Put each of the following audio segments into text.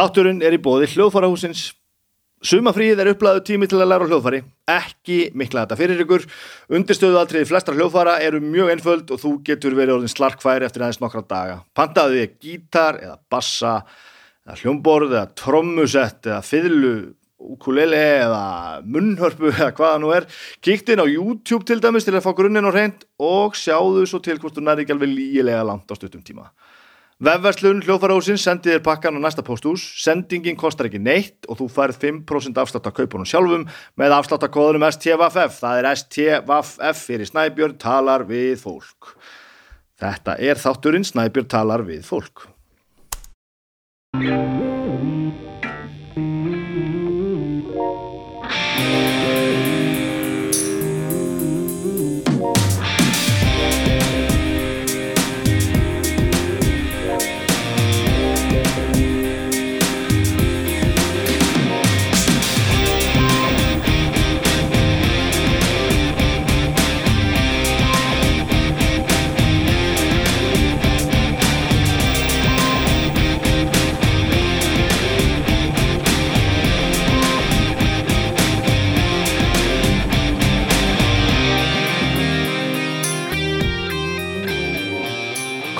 Þátturinn er í bóði hljóðfarahúsins. Sumafríð er upplæðu tími til að læra hljóðfari. Ekki mikla þetta fyrir ykkur. Undirstöðualtriði flestra hljóðfara eru mjög einföld og þú getur verið orðin slarkfæri eftir aðeins nokkra daga. Pantaðu þig gítar eða bassa eða hljómborð eða trommusett eða fiðlu, ukulele eða munnhörpu eða hvaða nú er. Kíkt inn á YouTube til dæmis til að fá grunninn og reynd og sjáðu svo til hvort þú næri ekki alveg lígilega langt á stuttum tíma. Vefverslun hljóðfarahúsins sendir þér pakkan á næsta póstús, sendingin kostar ekki neitt og þú færð 5% afslátt af kaupunum sjálfum með afslátt af kóðunum STVFF, það er STVFF fyrir Snæbjörn talar við fólk. Þetta er þátturinn Snæbjörn talar við fólk.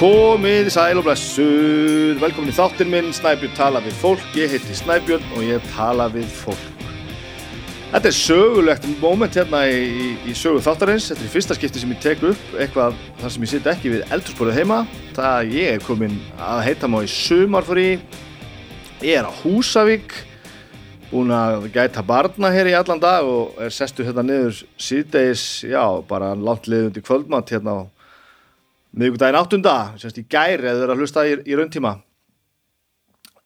Komið sæl og blessuð, velkomin í þáttinn minn, Snæbjörn tala við fólk, ég heiti Snæbjörn og ég tala við fólk. Þetta er sögulegt moment hérna í, í, sögu þáttarins, þetta er fyrsta skipti sem ég tek upp, eitthvað þar sem ég sitt ekki við eldursporið heima, það að ég er komin að heita má í sumarfri, ég er á Húsavík, búin að gæta barna hér í allan dag og er sestu hérna niður síðdeis, já, bara langt liðundi kvöldmatt hérna á miðugdægin áttunda, semst í gæri eða þeirra að hlusta í, í rauntíma.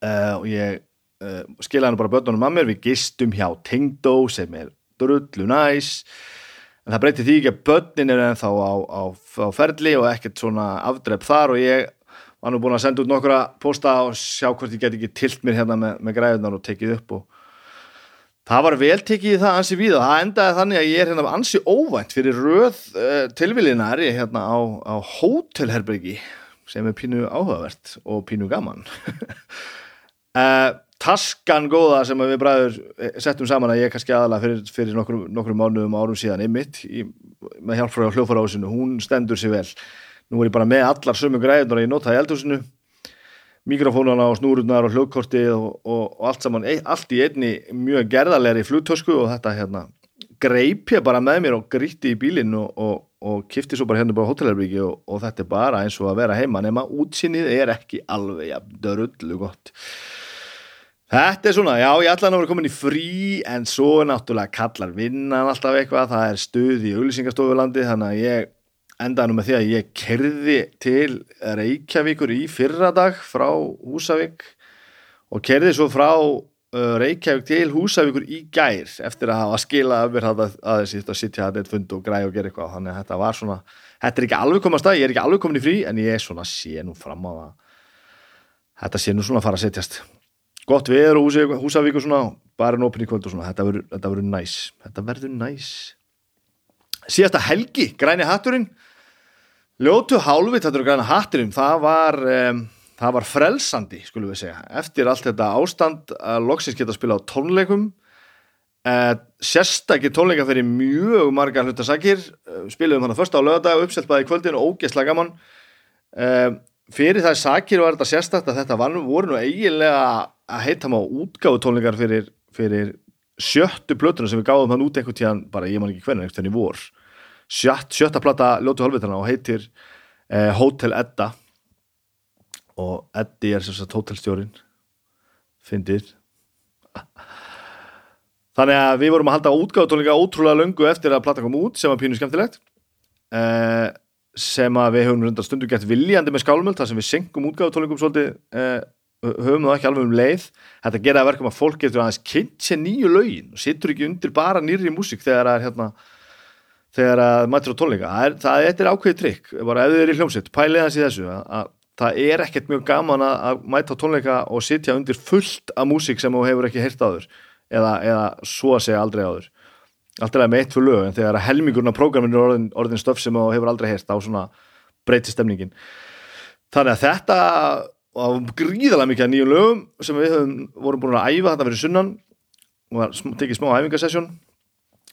Uh, og ég uh, skilja hann bara börnunum að mér við gistum hjá Tengdó sem er drullu næs. En það breytir því ekki að börnin er ennþá á, á, á ferli og ekkert svona afdrepp þar og ég var nú búin að senda út nokkura posta og sjá hvort ég get ekki tilt mér hérna með, með græðunar og tekið upp og Það var vel tekið í það ansi og það endaði þannig að ég er hérna ansi óvænt fyrir röð uh, tilvilinari hérna á, á hótelherbyrgi sem er pínu áhugavert og pínu gaman. uh, taskan góða sem við bræður settum saman að ég kannski aðalega fyrir, fyrir nokkrum, nokkrum mánuðum árum síðan ymmit með hjálp frá hljófarásinu, hún stendur sér vel. Nú er ég bara með allar sömu græðunar að ég nota í eldhúsinu mikrofónana og snúrurnar og hljóðkortið og, og, og allt saman, allt í einni mjög gerðalegri fluttösku og þetta hérna greip ég bara með mér og gríti í bílinn og, og kifti svo bara hérna bara hótelherbyggi og þetta er bara eins og að vera heima nema útsinnið er ekki alveg ja, dörullu gott. Þetta er svona, já ég ætlaði að vera komin í frí en svo náttúrulega kallar vinnan alltaf eitthvað, það er stuð í auglýsingastofulandi þannig að ég endaði nú með því að ég kerði til Reykjavíkur í fyrradag frá Húsavík og kerði svo frá uh, Reykjavík til Húsavíkur í gær eftir að hafa skilað öfur að þessi að sitja að þetta fund og græði og gera eitthvað. Þannig að þetta var svona, þetta er ekki alveg komast að ég er ekki alveg komin í frí en ég er svona sé nú fram á það þetta sé nú svona að fara að setjast. Gott Húsavík og svona bara en opin í kvöld og svona, þetta verður næs. Þetta verður næs. Síðasta helgi, græni hatturinn Ljótu eru græna hatturum, það var, um, það var frelsandi, skulum við segja. Eftir allt þetta ástand að loksins geta að spila á tónleikum, uh, sérstakir tónleika fyrir mjög margar hlutasakir, uh, spilum þannig fyrst á lögadag, uppselt bæði kvöldin og ógeðslega gaman. Uh, fyrir það sakir var þetta sérstakta þetta var, voru nú eiginlega að heita maður útgáðu tónleikar fyrir, fyrir sjöttu plötuna sem við gáðum hann út einhvern tíðan, bara ég man ekki hvernig, tíðan í vor Sjötta, sjötta plata Ljótu Hálfvitana og heitir eh, Hotel Edda. Og Eddi er sem sagt hótelstjórin fyndir þannig að við vorum að halda útgáðutónleika ótrúlega löngu eftir að plata kom út sem var pínu skemmtilegt. Eh, sem að við höfum rundar stundu gett viljandi með skálmöld þar sem við syngum útgáðutónleikum svolítið eh, höfum það ekki alveg um leið. Þetta geraði verkum að fólk getur aðeins kynnt sér nýju lögin og sittur ekki undir bara nýri músík þegar það er hérna þegar að mætur á tónleika það er, er ákveðið trikk, bara ef þið er í hljómsett pælið hans í þessu að, að það er ekkert mjög gaman að, að mæta á tónleika og sitja undir fullt af músík sem þú hefur ekki heyrt áður eða, eða svo að segja aldrei áður. Alltaf með eitt fyrir lög en þegar helmingurna prógraminu er orðin, orðin stöf sem þú hefur aldrei heyrt á svona breyti stemningin. Þannig að þetta gríðalega mikið nýjum lögum sem við höfum, vorum búin að æfa þetta fyrir sunnan og tekið smá æfingasessjón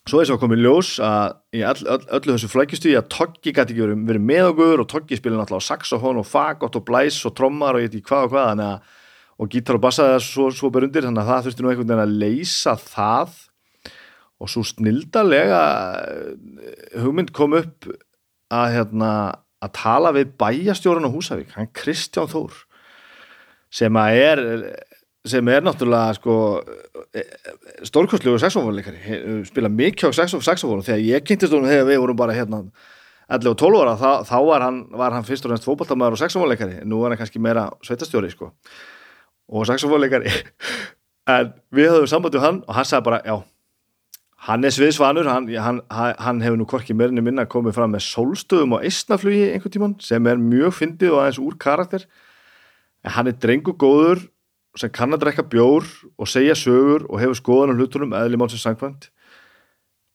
svo er þess að komið ljós að í all, all, öllu þessu flækjustu að Toggi gæti ekki verið, verið með okkur og Toggi spilin alltaf á saxofón og fagott og blæs og trommar og ég veit ekki hvað og hvað að, og gítar og bassa það svo, svo ber undir þannig að það þurfti nú einhvern veginn að leysa það. Og svo snildarlega eh, hugmynd kom upp að, hérna, að tala við bæjastjórun á Húsavík, hann Kristján Þór sem að er sem er náttúrulega sko, stórkostlegu saxofónleikari. Spila mikið á saxofónu þegar ég kynntist honum þegar við vorum bara hérna 11 og 12 ára, þá, þá var, hann, var hann fyrst og reynst fókbaltamæður og saxofónleikari. Nú er hann kannski meira sveitastjóri sko. og saxofónleikari. En við höfum sambandið hann og hann sagði bara, já hann er sviðsvanur, hann, hann, hann hefur nú korkið meirinni minna komið fram með sólstöðum og eistnaflugi einhvern tíman sem er mjög fyndið og aðeins úr karakter. En hann er drengu góður sem kann að drekka bjór og segja sögur og hefur skoðan á hlutunum eðli málsins sangkvæmt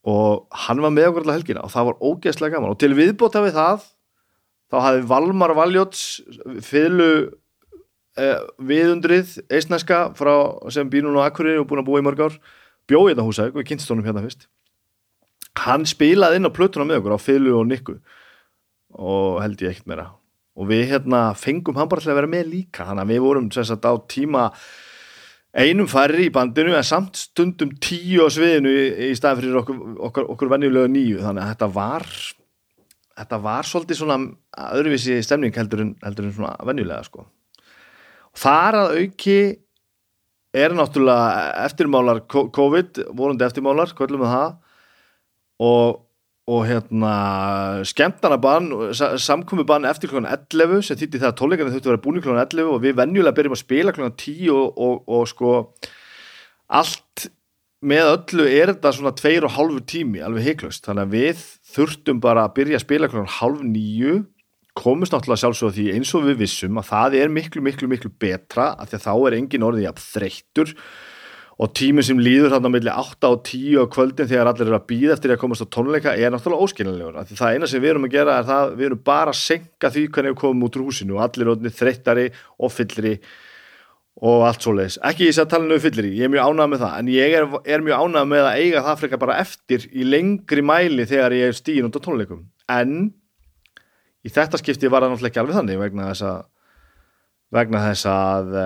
og hann var með okkur alltaf helgina og það var ógeðslega gaman. Og til viðbóta við það þá hafði Valmar Valjóts fylgu eh, viðundrið eisnæska sem býr núna á Akkurir og búin að búa í mörg ár bjóði þetta húsæk og kynstónum hérna fyrst. Hann spilaði inn á plötuna með okkur á fylgu og nikku og held ég ekkert meira og við hérna fengum hann bara til að vera með líka. Þannig að við vorum sagt, á tíma einum færri í bandinu en samt stundum tíu á sviðinu í, í staðin fyrir okkur, okkur, okkur venjulega nýju. Þannig að þetta var þetta var svolítið svona öðruvísi stemning heldur en, heldur en svona venjulega sko. Og þar að auki er náttúrulega eftirmálar COVID, vorundi eftirmálar, kvöllum við það. Og og hérna skemmtanabann, samkomiðbann eftir kl. 11 sem þýtti það að tónleikarnir þurfti að vera búin kl. 11 og við venjulega byrjum að spila kl. 10 og, og, og sko allt með öllu er þetta svona tveir og hálfu tími alveg heiklust, þannig að við þurftum bara að byrja að spila kl. halv nýju komist náttúrulega sjálfsög því eins og við vissum að það er miklu miklu miklu betra af því að þá er engin orðið jafn þreyttur og tíminn sem líður þarna melli 8 og 10 á kvöldin þegar allir eru að býða eftir að komast á tónleika er náttúrulega óskiljanlegur. Það eina sem við erum að gera er það við erum bara að senka því hvernig við komum út úr húsinu og allir er þreyttari og fyllri og allt svo leiðis ekki ég sé að tala um fyllri, ég er mjög ánægð með það en ég er, er mjög ánægð með að eiga það frekar bara eftir í lengri mæli þegar ég er stíðin út á tónleikum. En í þetta skipti var það náttúrulega ekki alveg þannig vegna þess að, vegna þess að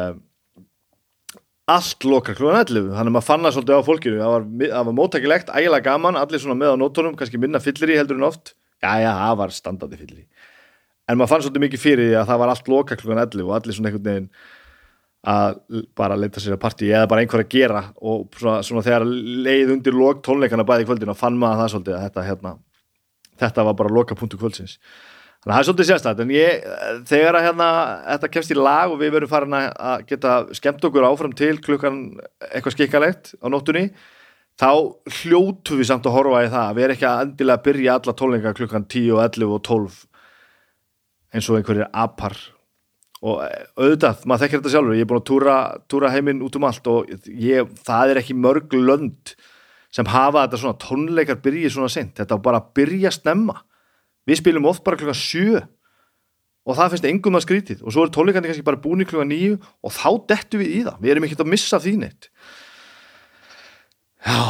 allt loka klúan 11 þannig að maður fann það svolítið á fólkinu. Það var, var móttakilegt, ægilega gaman, allir svona með á nótunum, kannski minna fyllir í heldur en oft. Já já, það var standandi fyllir í en maður fann svolítið mikið fyrir því að það var allt loka klúan 11 og allir svona einhvern veginn að bara leita sér að partí eða bara einhver að gera. Og svona, svona þegar leið undir lok tónleikana bæði kvöldin og fann maður það svolítið að þetta, hérna, þetta var bara loka punktu kvöldsins Þannig að það er svolítið sérstætt, en ég, þegar að hérna, þetta kemst í lag og við verum farin að geta skemmt okkur áfram til klukkan eitthvað skikkalegt á nóttunni, þá hljótu við samt að horfa í það. Við erum ekki að endilega að byrja alla tónleika klukkan 10, 11 og 12 eins og einhverjir apar. Og auðvitað, maður þekkir þetta sjálfur, ég er búin að túra, túra heiminn út um allt og ég, það er ekki mörg lönd sem hafa þetta svona tónleikar byrjið svona sent. Þetta bara byrja snemma við spilum oft bara klukka 7 og það finnst engum að skrítið. Og svo er tónleikandi kannski bara búin í klukka 9 og þá dettu við í það, við erum ekkert að missa því neitt. Já.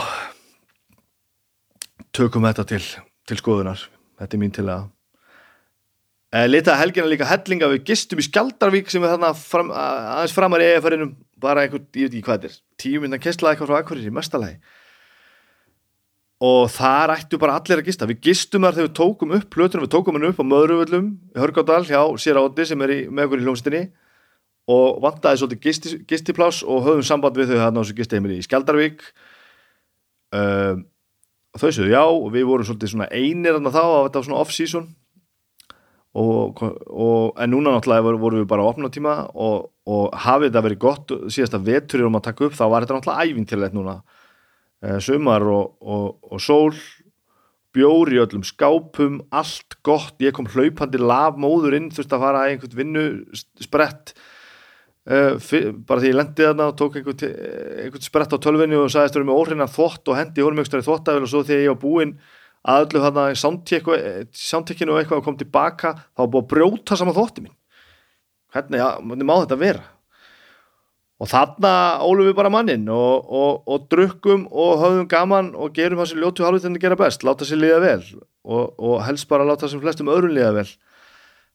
Tökum þetta til, til skoðunar. Þetta er mín til að e, leta helgina líka hellinga við gistum í Skjaldarvík sem er þarna fram, aðeins framar í eðafærinum bara einhvern, ég veit ekki hvað þetta er. Tíu minna kestlaði eitthvað frá akkurir í mestalagi og þar ættu bara allir að gista. Við gistum þar þegar við tókum upp plötunum við tókum henni upp á Möðruvöllum í Hörgáldal hjá Sýra Óti sem er í, með okkur í hljómsdini og vantaði svolítið gisti, gistiplás og höfum samband við þau þarna á þessu gisteimili í Skjaldarvík. Uh, þau séu já og við vorum svolítið svona einir þarna þá að þetta var svona off-season. Og, og en núna náttúrulega vorum við bara á opna tíma og, og hafið þetta verið gott síðast að veturir um að taka upp þá var þetta náttúrulega ævintilegt núna. Eh, sumar og, og, og sól bjóri öllum skápum allt gott, ég kom hlaupandi lavmóður inn, þurfti að fara að einhvern vinnu sprett uh, bara því ég lendiði þarna og tók einhvern, einhvern sprett á tölvinni og sagðist að það eru með óhrinna þvott og hendi hólmjögstar í þvottafél og svo þegar ég var búinn að öllu þarna í sántjekkinu og eitthvað og kom tilbaka, þá búið að brjóta saman þvotti mín hvernig, ja, hvernig má þetta vera og þarna ólum við bara mannin og, og, og drukkum og höfum gaman og gerum það sem ljótu hálfutinu gera best, láta sér líða vel og, og helst bara láta sem flestum öðrun líða vel.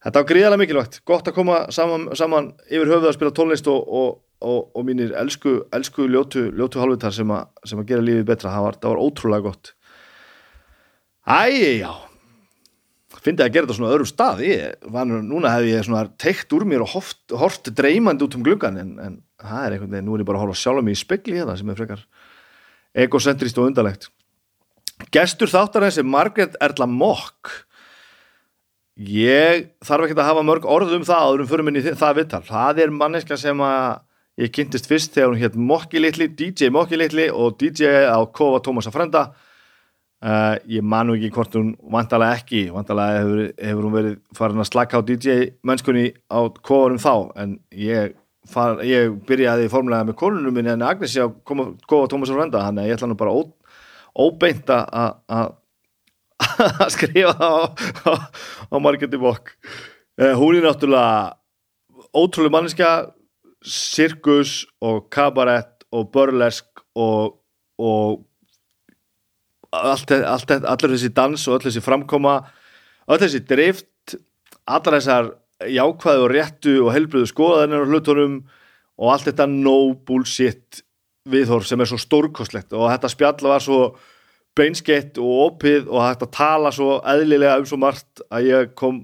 Þetta var gríðarlega mikilvægt gott að koma saman, saman yfir höfuð að spila tónlist og mínir elsku, elsku ljótu, ljótu hálfutar sem, sem að gera lífið betra, það var, það var ótrúlega gott. Æ, já ég að gera þetta svona öðrum stað. Ég, var, núna hef ég svona teikt úr mér og hort dreymandi út um gluggan en, en það er einhvern veginn, nú er ég bara að horfa sjálf mig í spekli hérna sem er frekar egocentrist og undalegt Gestur þáttar þessi Margret Erla Mokk. Ég þarf ekki að hafa mörg orð um það áður um fyrir minni það vittal, það er manneska sem að ég kynntist fyrst þegar hún hétt Mokki Littli, DJ Mokki Littli og DJ á Kova Tómasa Frenda Uh, ég manu ekki hvort hún vantalega ekki, vantalega hefur, hefur hún verið farin að slaka á DJ mennskunni á kofunum þá en ég, far, ég byrjaði formulega með konunum minni en Agnes ég að koma góða Tómas og Renda þannig að ég ætla nú bara ó, óbeint að skrifa á, á, á Margeti Bokk. Uh, hún er náttúrulega ótrúlega manneska sirkus og kabarett og börlesk og, og allir þessi dans og allir þessi framkoma allir þessi drift allar þessar jákvæðu og réttu og helbriðu skoðanir og hlutunum og allt þetta no bullshit viðhorf sem er svo stórkostlegt. Og þetta spjall var svo beinskeitt og opið og hægt að tala svo eðlilega um svo margt að ég kom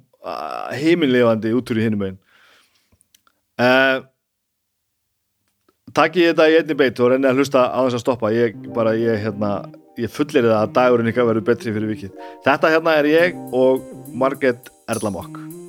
heiminlefandi út úr í hinnum einn uh, Takk ég þetta í einni beitt og reyni að hlusta á þess að stoppa. Ég bara, ég hérna ég fullir það að dagurinn ykkar verður betri fyrir vikið. Þetta hérna er ég og Marget Erlamokk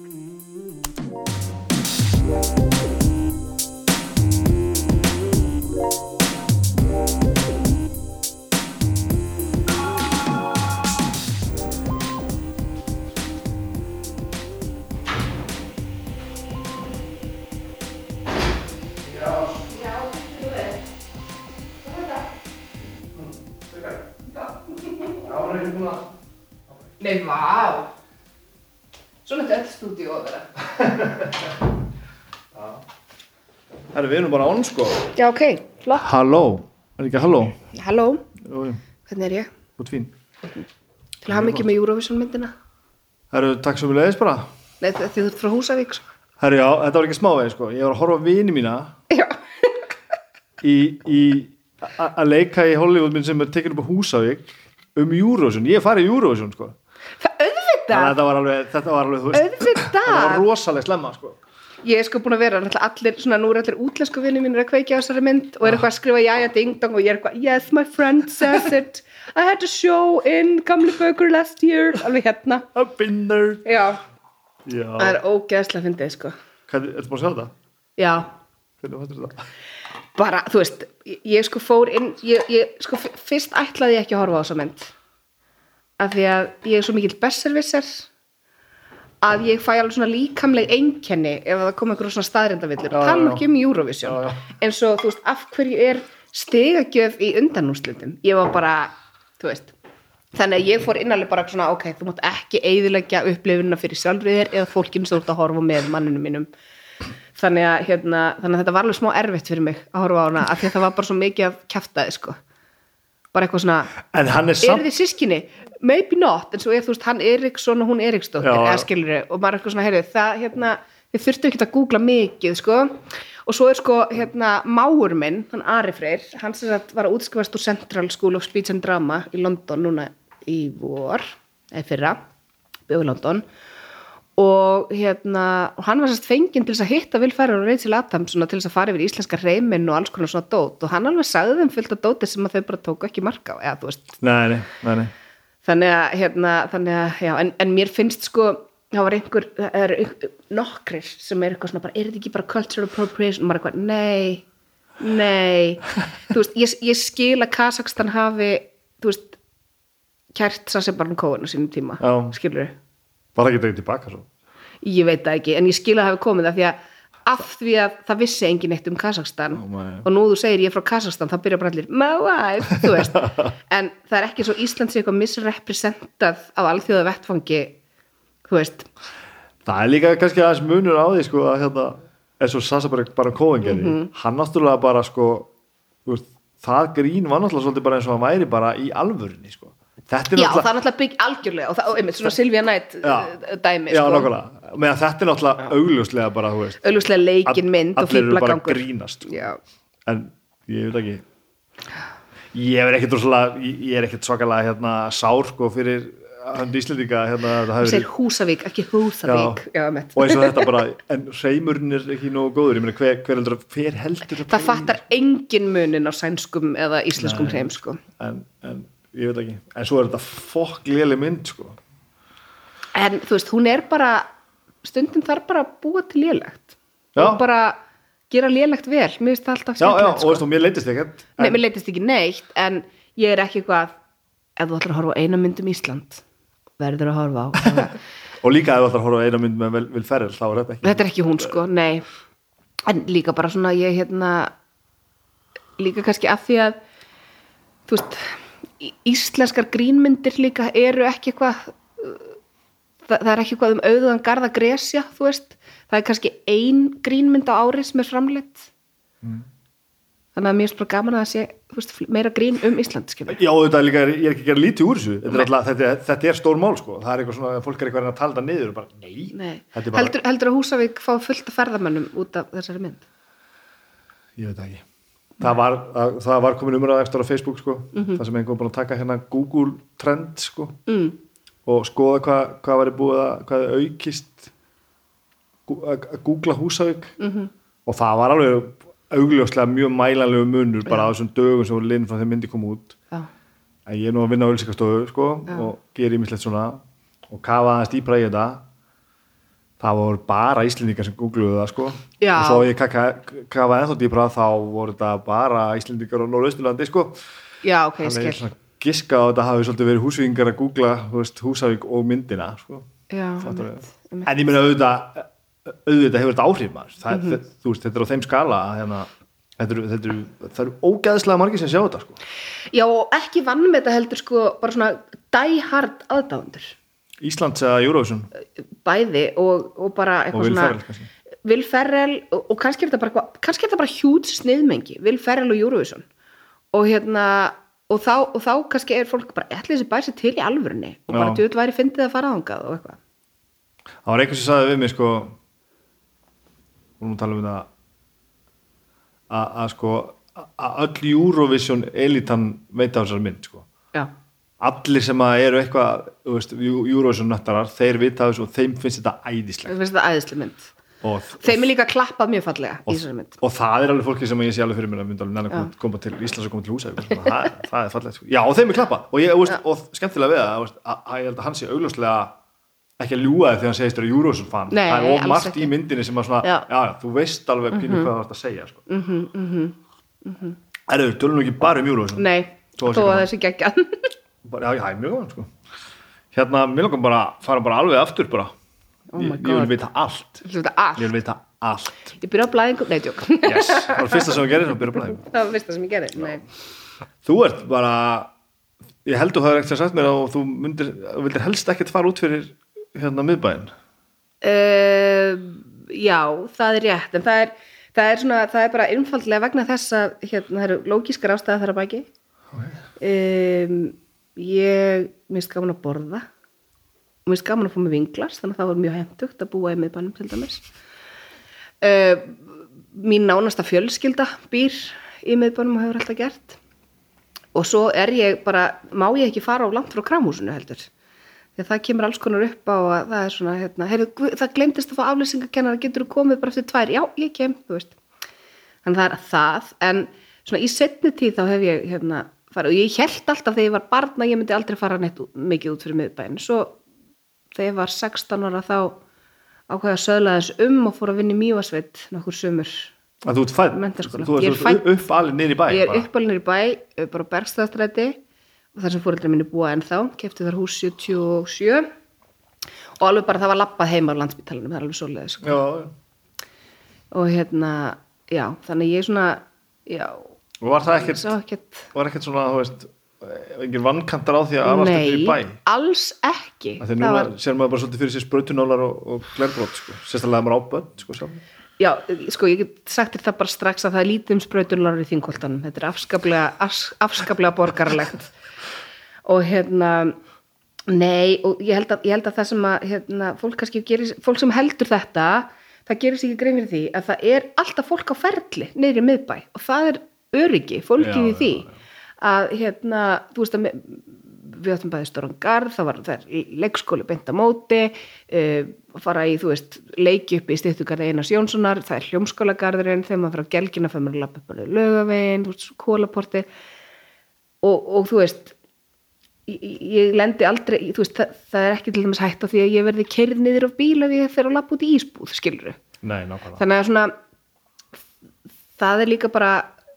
við erum bara án sko. Já, ok, flott. Halló, er ekki halló? Halló, hvernig er ég? út fín Til að hafa mikið með Eurovision myndina. Herru, takk svo við leiðis bara. Nei, þið þið ert frá Húsavík sko. Herru, já, þetta var ekki smávegi sko. Ég var að horfa á vini mína Já, í, að leika í Hollywood minn sem er tekin upp á Húsavík um Eurovision, ég farið í Eurovision sko. Það þannig að auðvitað þetta var alveg, þetta var alveg, þú veist þetta var Auðvitað rosalega slemma sko Ég er sko búin að vera allir, svona nú er allir útlensku vinni mínir að kveikja á þessari mynd og er eitthvað að skrifa jæja ding dong og ég er eitthvað yes my friend says it. I had a show in Gamli Bökur last year. Alveg hérna. A binner Já, það já, er ógeðslega fyndið sko. Hvernig, ertu búin að sjá þetta? Já, hvernig fannst þetta? bara, þú veist, ég, ég sko fór inn, ég, ég sko f- fyrst ætlaði ég ekki að horfa á þessa mynd. Af því að ég er svo mikill besservisser að ég fæ alveg svona líkamleg einkenni ef það kom einhverjum svona já, tala ekki um Eurovision. Eins og þú veist, af hverju er stegagjöf í undanúslutum ég var bara, þú veist þannig að ég fór innanlega bara svona ok, þú mátt ekki eyðileggja upplifunina fyrir sjálfriðir eða fólkinu sem þú ert að horfa með manninu mínum. Þannig að, hérna, þannig að þetta var alveg smá erfitt fyrir mig að horfa á hana af því að það var bara svo mikið að kjaftaði sko. bara eitthvað svona en er samt þið sískinni? Maybe not en svo er þú veist hann Eriksson og hún Eriksdóttir eða skilur og maður er eitthvað svona heyrðu það hérna, þið þurftu ekki að googla mikið sko. Og svo er sko hérna máur minn, hann Ari Freyr hann sem sagt var að útskrifast úr Central School of Speech and Drama í London núna í vor, eða fyrra í London. Og hérna, og hann var sérst fenginn til þess að hitta Vilfæri og Rachel Adams svona, til þess að fara yfir íslenska reyminn og alls konar svona dót. Og hann alveg sagði þeim fullt af dóti sem að þau bara tóku ekki marka á, eða þú veist. Nei, nei, nei. Þannig að, hérna, þannig að já, en, en mér finnst sko það var einhver, það einhver- nokkrir sem er eitthvað svona bara, er þetta ekki bara cultural appropriation? Og maður er eitthvað, nei nei, þú veist, ég, ég skil að Kazakstan hafi þú veist, kært Sassebarn Kóin á sínum tíma, skilur bara ekki dregið tilbaka svo? Ég veit það ekki, en ég skil að hafi komið það því að af því að það vissi engin eitt um Kazakstan nei. og nú þú segir ég er frá Kazakstan þá byrja bara allir, my wife, þú veist en það er ekki svo Ísland sé eitthvað misrepresentað á alþjóða vettfangi þú veist, það er líka kannski aðeins munur á því sko að hérna eins og Sasa bara, bara Cohen gerði Mhm. hann náttúrulega bara sko veist, það grín var náttúrulega svolítið bara eins og hann væri bara í alvörinni sko. Já, það er náttúrulega bygg algjörlega og, það, og einmitt, svona Silvía Nætt Já. dæmi já, sko. nákvæmlega, meðan þetta er náttúrulega augljóslega bara, þú augljóslega leikin mynd og allir eru bara fýblagangur grínast sko. Já, en ég veit ekki. Ég er ekkert rosalega ég er ekkert svakalega hérna sár sko fyrir hann Íslendinga hérna, það það hafi segir verið- Húsavík, ekki Húsavík. Já, einmitt. og eins og þetta bara, en reymurinn er ekki nógu góður, ég meina hver, hver heldur hver heldur að Það fattar engin munin á sænskum eða íslenskum hreim sko. en, en ég veit ekki, en svo er þetta fokk léli mynd sko. En þú veist, hún er bara stundum þarf bara að búa til lélegt Já. og bara gera lélegt vel mér finnst það alltaf skemmtilegt og sko. veist þú, mér leitist ekkert Nei, en, mér leitist ekki neitt en ég er ekki eitthvað ef þú ætlar að horfa á eina mynd um Ísland verður að horfa á og líka ef þú ætlar að horfa á eina mynd með Vil, Vil Ferrell, þá er þetta ekki þetta er ekki hún sko, nei en líka bara svona ég hérna líka kannski að því að þú veist íslenskar grínmyndir líka eru ekki eitthvað það, það er ekki eitthvað um auðuðan garða gresja þú veist, það er kannski ein grínmynd á ári sem er framleitt þannig að mér er bara gaman að sé veist, meira grín um Ísland skilur. Já, þetta er líka, ég er ekki að gera lítið úr þessu. Þetta er, alltaf, þetta, þetta er stór mál sko. Það er eitthvað svona, fólk er eitthvað að tala það niður bara, nei, Nei. bara, heldur, heldur að Húsavík fá fullt af ferðamönnum út af þessari mynd? Ég veit ekki. Það var, að, það var komin umræða eftir á Facebook sko, það sem einhver búin að taka hérna Google trend sko. Mm. Og skoða hvað, hvað væri búið að hvað aukist að googla Húsavík. -hmm. og það var alveg augljóslega mjög mælanlegu munur bara á þessum dögum sem voru linn frá þeim myndi kom út. Já. en ég er nú að vinna á ölsikastofu sko, og gera ímislegt svona. Og kafa aðeins dýpra í þetta. Það voru bara Íslendingar sem googluðu það sko. Já. og svo ég kafa ennþá dýpra þá voru þetta bara Íslendingar á Norðausturlandi sko. Já, ok, ég svona giska á þetta hafi svolítið verið húsvíkingar að googla veist, Húsavík og myndina sko. Já, við? einmitt. en ég meina auðvitað auðvitað hefur þetta áhrif maður það, mm þú veist, þetta er á þeim skala hérna, þetta eru, eru, eru ógæðslega margir sem sjá þetta sko. Já, og ekki vannum þetta heldur sko bara svona die hard aðdáðundur Íslands eða Eurovision bæði og, og bara eitthvað svona Ferrell og, og kannski er þetta bara bara hjút sniðmengi, Will Ferrell og Eurovision og hérna og þá, og þá kannski er fólk bara ætli þessi bæsi til í alvörunni? Og bara djúð væri fyndið að fara ángað og eitthvað. Það var einhvers sem sagði við mig sko og nú tala um þetta að, að sko að öll Eurovision elitan veit á þessar mynd sko. Já, allir sem að eru eitthvað Eurovision nöttarar, þeir vita þessu og þeim finnst þetta æðislegt. Það finnst þetta æðisli mynd og, Þeim er líka klappað mjög fallega í og, þessari mynd og það er alveg fólki sem ég sé alveg fyrir mér að mynda alveg að koma, koma til Íslands og koma til húsa það, það er fallegt sko. já og þeim er klappað og, ég, veist, og skemmtilega við það veist, að, að ég held að hann sé augljóslega ekki að ljúga þig þegar hann segist þér Eurovision fan Nei, það er of margt í myndinni sem að svona, já. Já. Já, þú veist alveg pínu hvað það vart að segja sko. mm -hmm, Mhm, mm -hmm. Erðu, tölum nú ekki bara um Eurovision Nei, Þó að að þessi geggja já, já, mjög gaman sko. hérna, mér langar bara fara bara alveg aftur bara Oh ég, ég vil vita allt. Þetta allt. Ég vil vita allt. Ég byrja á blæðingum, nei, tjók yes. það var fyrsta sem við gerum sem byrja bara Það var fyrsta sem ég gerði Nei, þú ert bara ég held þú hafði ekkert sagt mér og þú myndir, þú vildir helst ekkert fara út fyrir hérna miðbæinn. Uh, já, það er rétt en það er, það er, svona, það er bara einfaldlega vegna þess að hérna, það eru lógískar ástæða þar að baki. Um, ég minnst gaman að borða og minnst gaman að fá með vinglas þannig að það var mjög hentugt að búa í miðbænum til dæmis. Uh, mín nánasta fjölskylda býr í miðbænum og hefur alltaf gert. Og svo er ég bara má ég ekki fara á langt frá kramhúsinu heldur? Því að það kemur alls konar upp á að það er svona, hérna, heyrðu, það glemtist að fá aflýsingakennara, getur þú komið bara eftir tvær? Já, ég kem, þú veist. Þannig það er það, en svona í setni tíð þá hef ég hérna farið og ég held alltaf þegar ég var barn að ég myndi aldrei fara neitt mikið út fyrir miðbæn svo þegar ég var 16 ára þá ákveða að söðla þess um og fór að vinna í Mývasveit nokkur sömur að þú ert fætt, Menntaskóla. þú er ert fædd- upp alveg niður í bæ ég er uppalinn í bæ, bara á Bergstaðastræti og þar sem fóreldrar minni búa ennþá. Kefti þar hús 77 og alveg bara það var lappað heima á landsbytalanum, það er alveg svoleiðis sko. og hérna, já, þannig ég svona já, og var það ekkert, ekkert var ekkert svona þú veist, engin vannkantar á því að alast upp í bæ? nei, alls ekki. Því að nú það var, sér maður bara svolítið fyrir sér sprautunólar og, og glerbrót sko. sérstaklega að maður á börn sko, já, sko, ég get sagt þér það bara strax að það er lítið um sprauturlar í þingoltanum, þetta er afskaplega af, afskaplega borgarlegt og hérna nei, og ég held að, ég held að það sem að hérna, fólk kannski gerir, fólk sem heldur þetta það gerir sér ekki grein fyrir því að það er alltaf fólk á ferli í miðbæ. Og það er öryggi, fólkið Já, í því já, að hérna, þú veist að við áttum bæði stóran garð, það var það er leikskóli beint á móti uh, fara í, þú veist, leiki upp í stýttugarði Einars Jónssonar, það er hljómskólagarðurinn þegar maður fyrir á gelgina fyrir maður að lappa upp á lögavegin, þú veist, kólaporti og, og þú veist ég, ég lendi aldrei í- þú veist, það, það er ekki til dæmis hægt á því að ég verði kerð niður á bíl ef ég fer að lappa út í ísbúð, skilur Nei, nákvæmlega. þannig að svona það er líka bara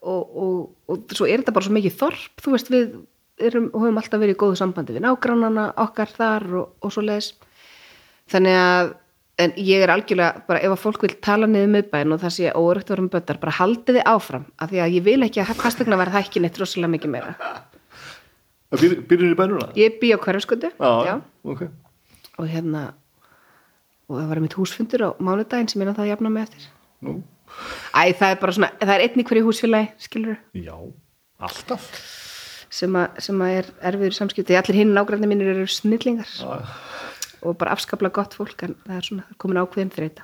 og, og, og svo er þetta bara svo mikið þorp þú veist við erum, höfum alltaf verið í góðu sambandi við nágrannana okkar þar og, og svo leis þannig að en ég er algjörlega bara ef að fólk vil tala niður miðbæn og það sé óöryggt að vera með böttar bara haldið þið áfram af því að ég vil ekki að fastegna verða það ekki neitt rosalega mikið meira. Býr, býrur í bænuna? ég bý á hverjaskötu Já, ok. og hérna og það var mitt húsfundur á mánudaginn sem ég náttúrulega jafna mig eftir. Nú, Æ, það er bara svona, það er einn í hverju húsfélagi, skilur já, alltaf. sem, að- sem að er erfiður samskipti. Allir hinn nágræðni mínir eru snillingar Já, og bara afskaplega gott fólk en það er svona, það er komin ákveðin þreita.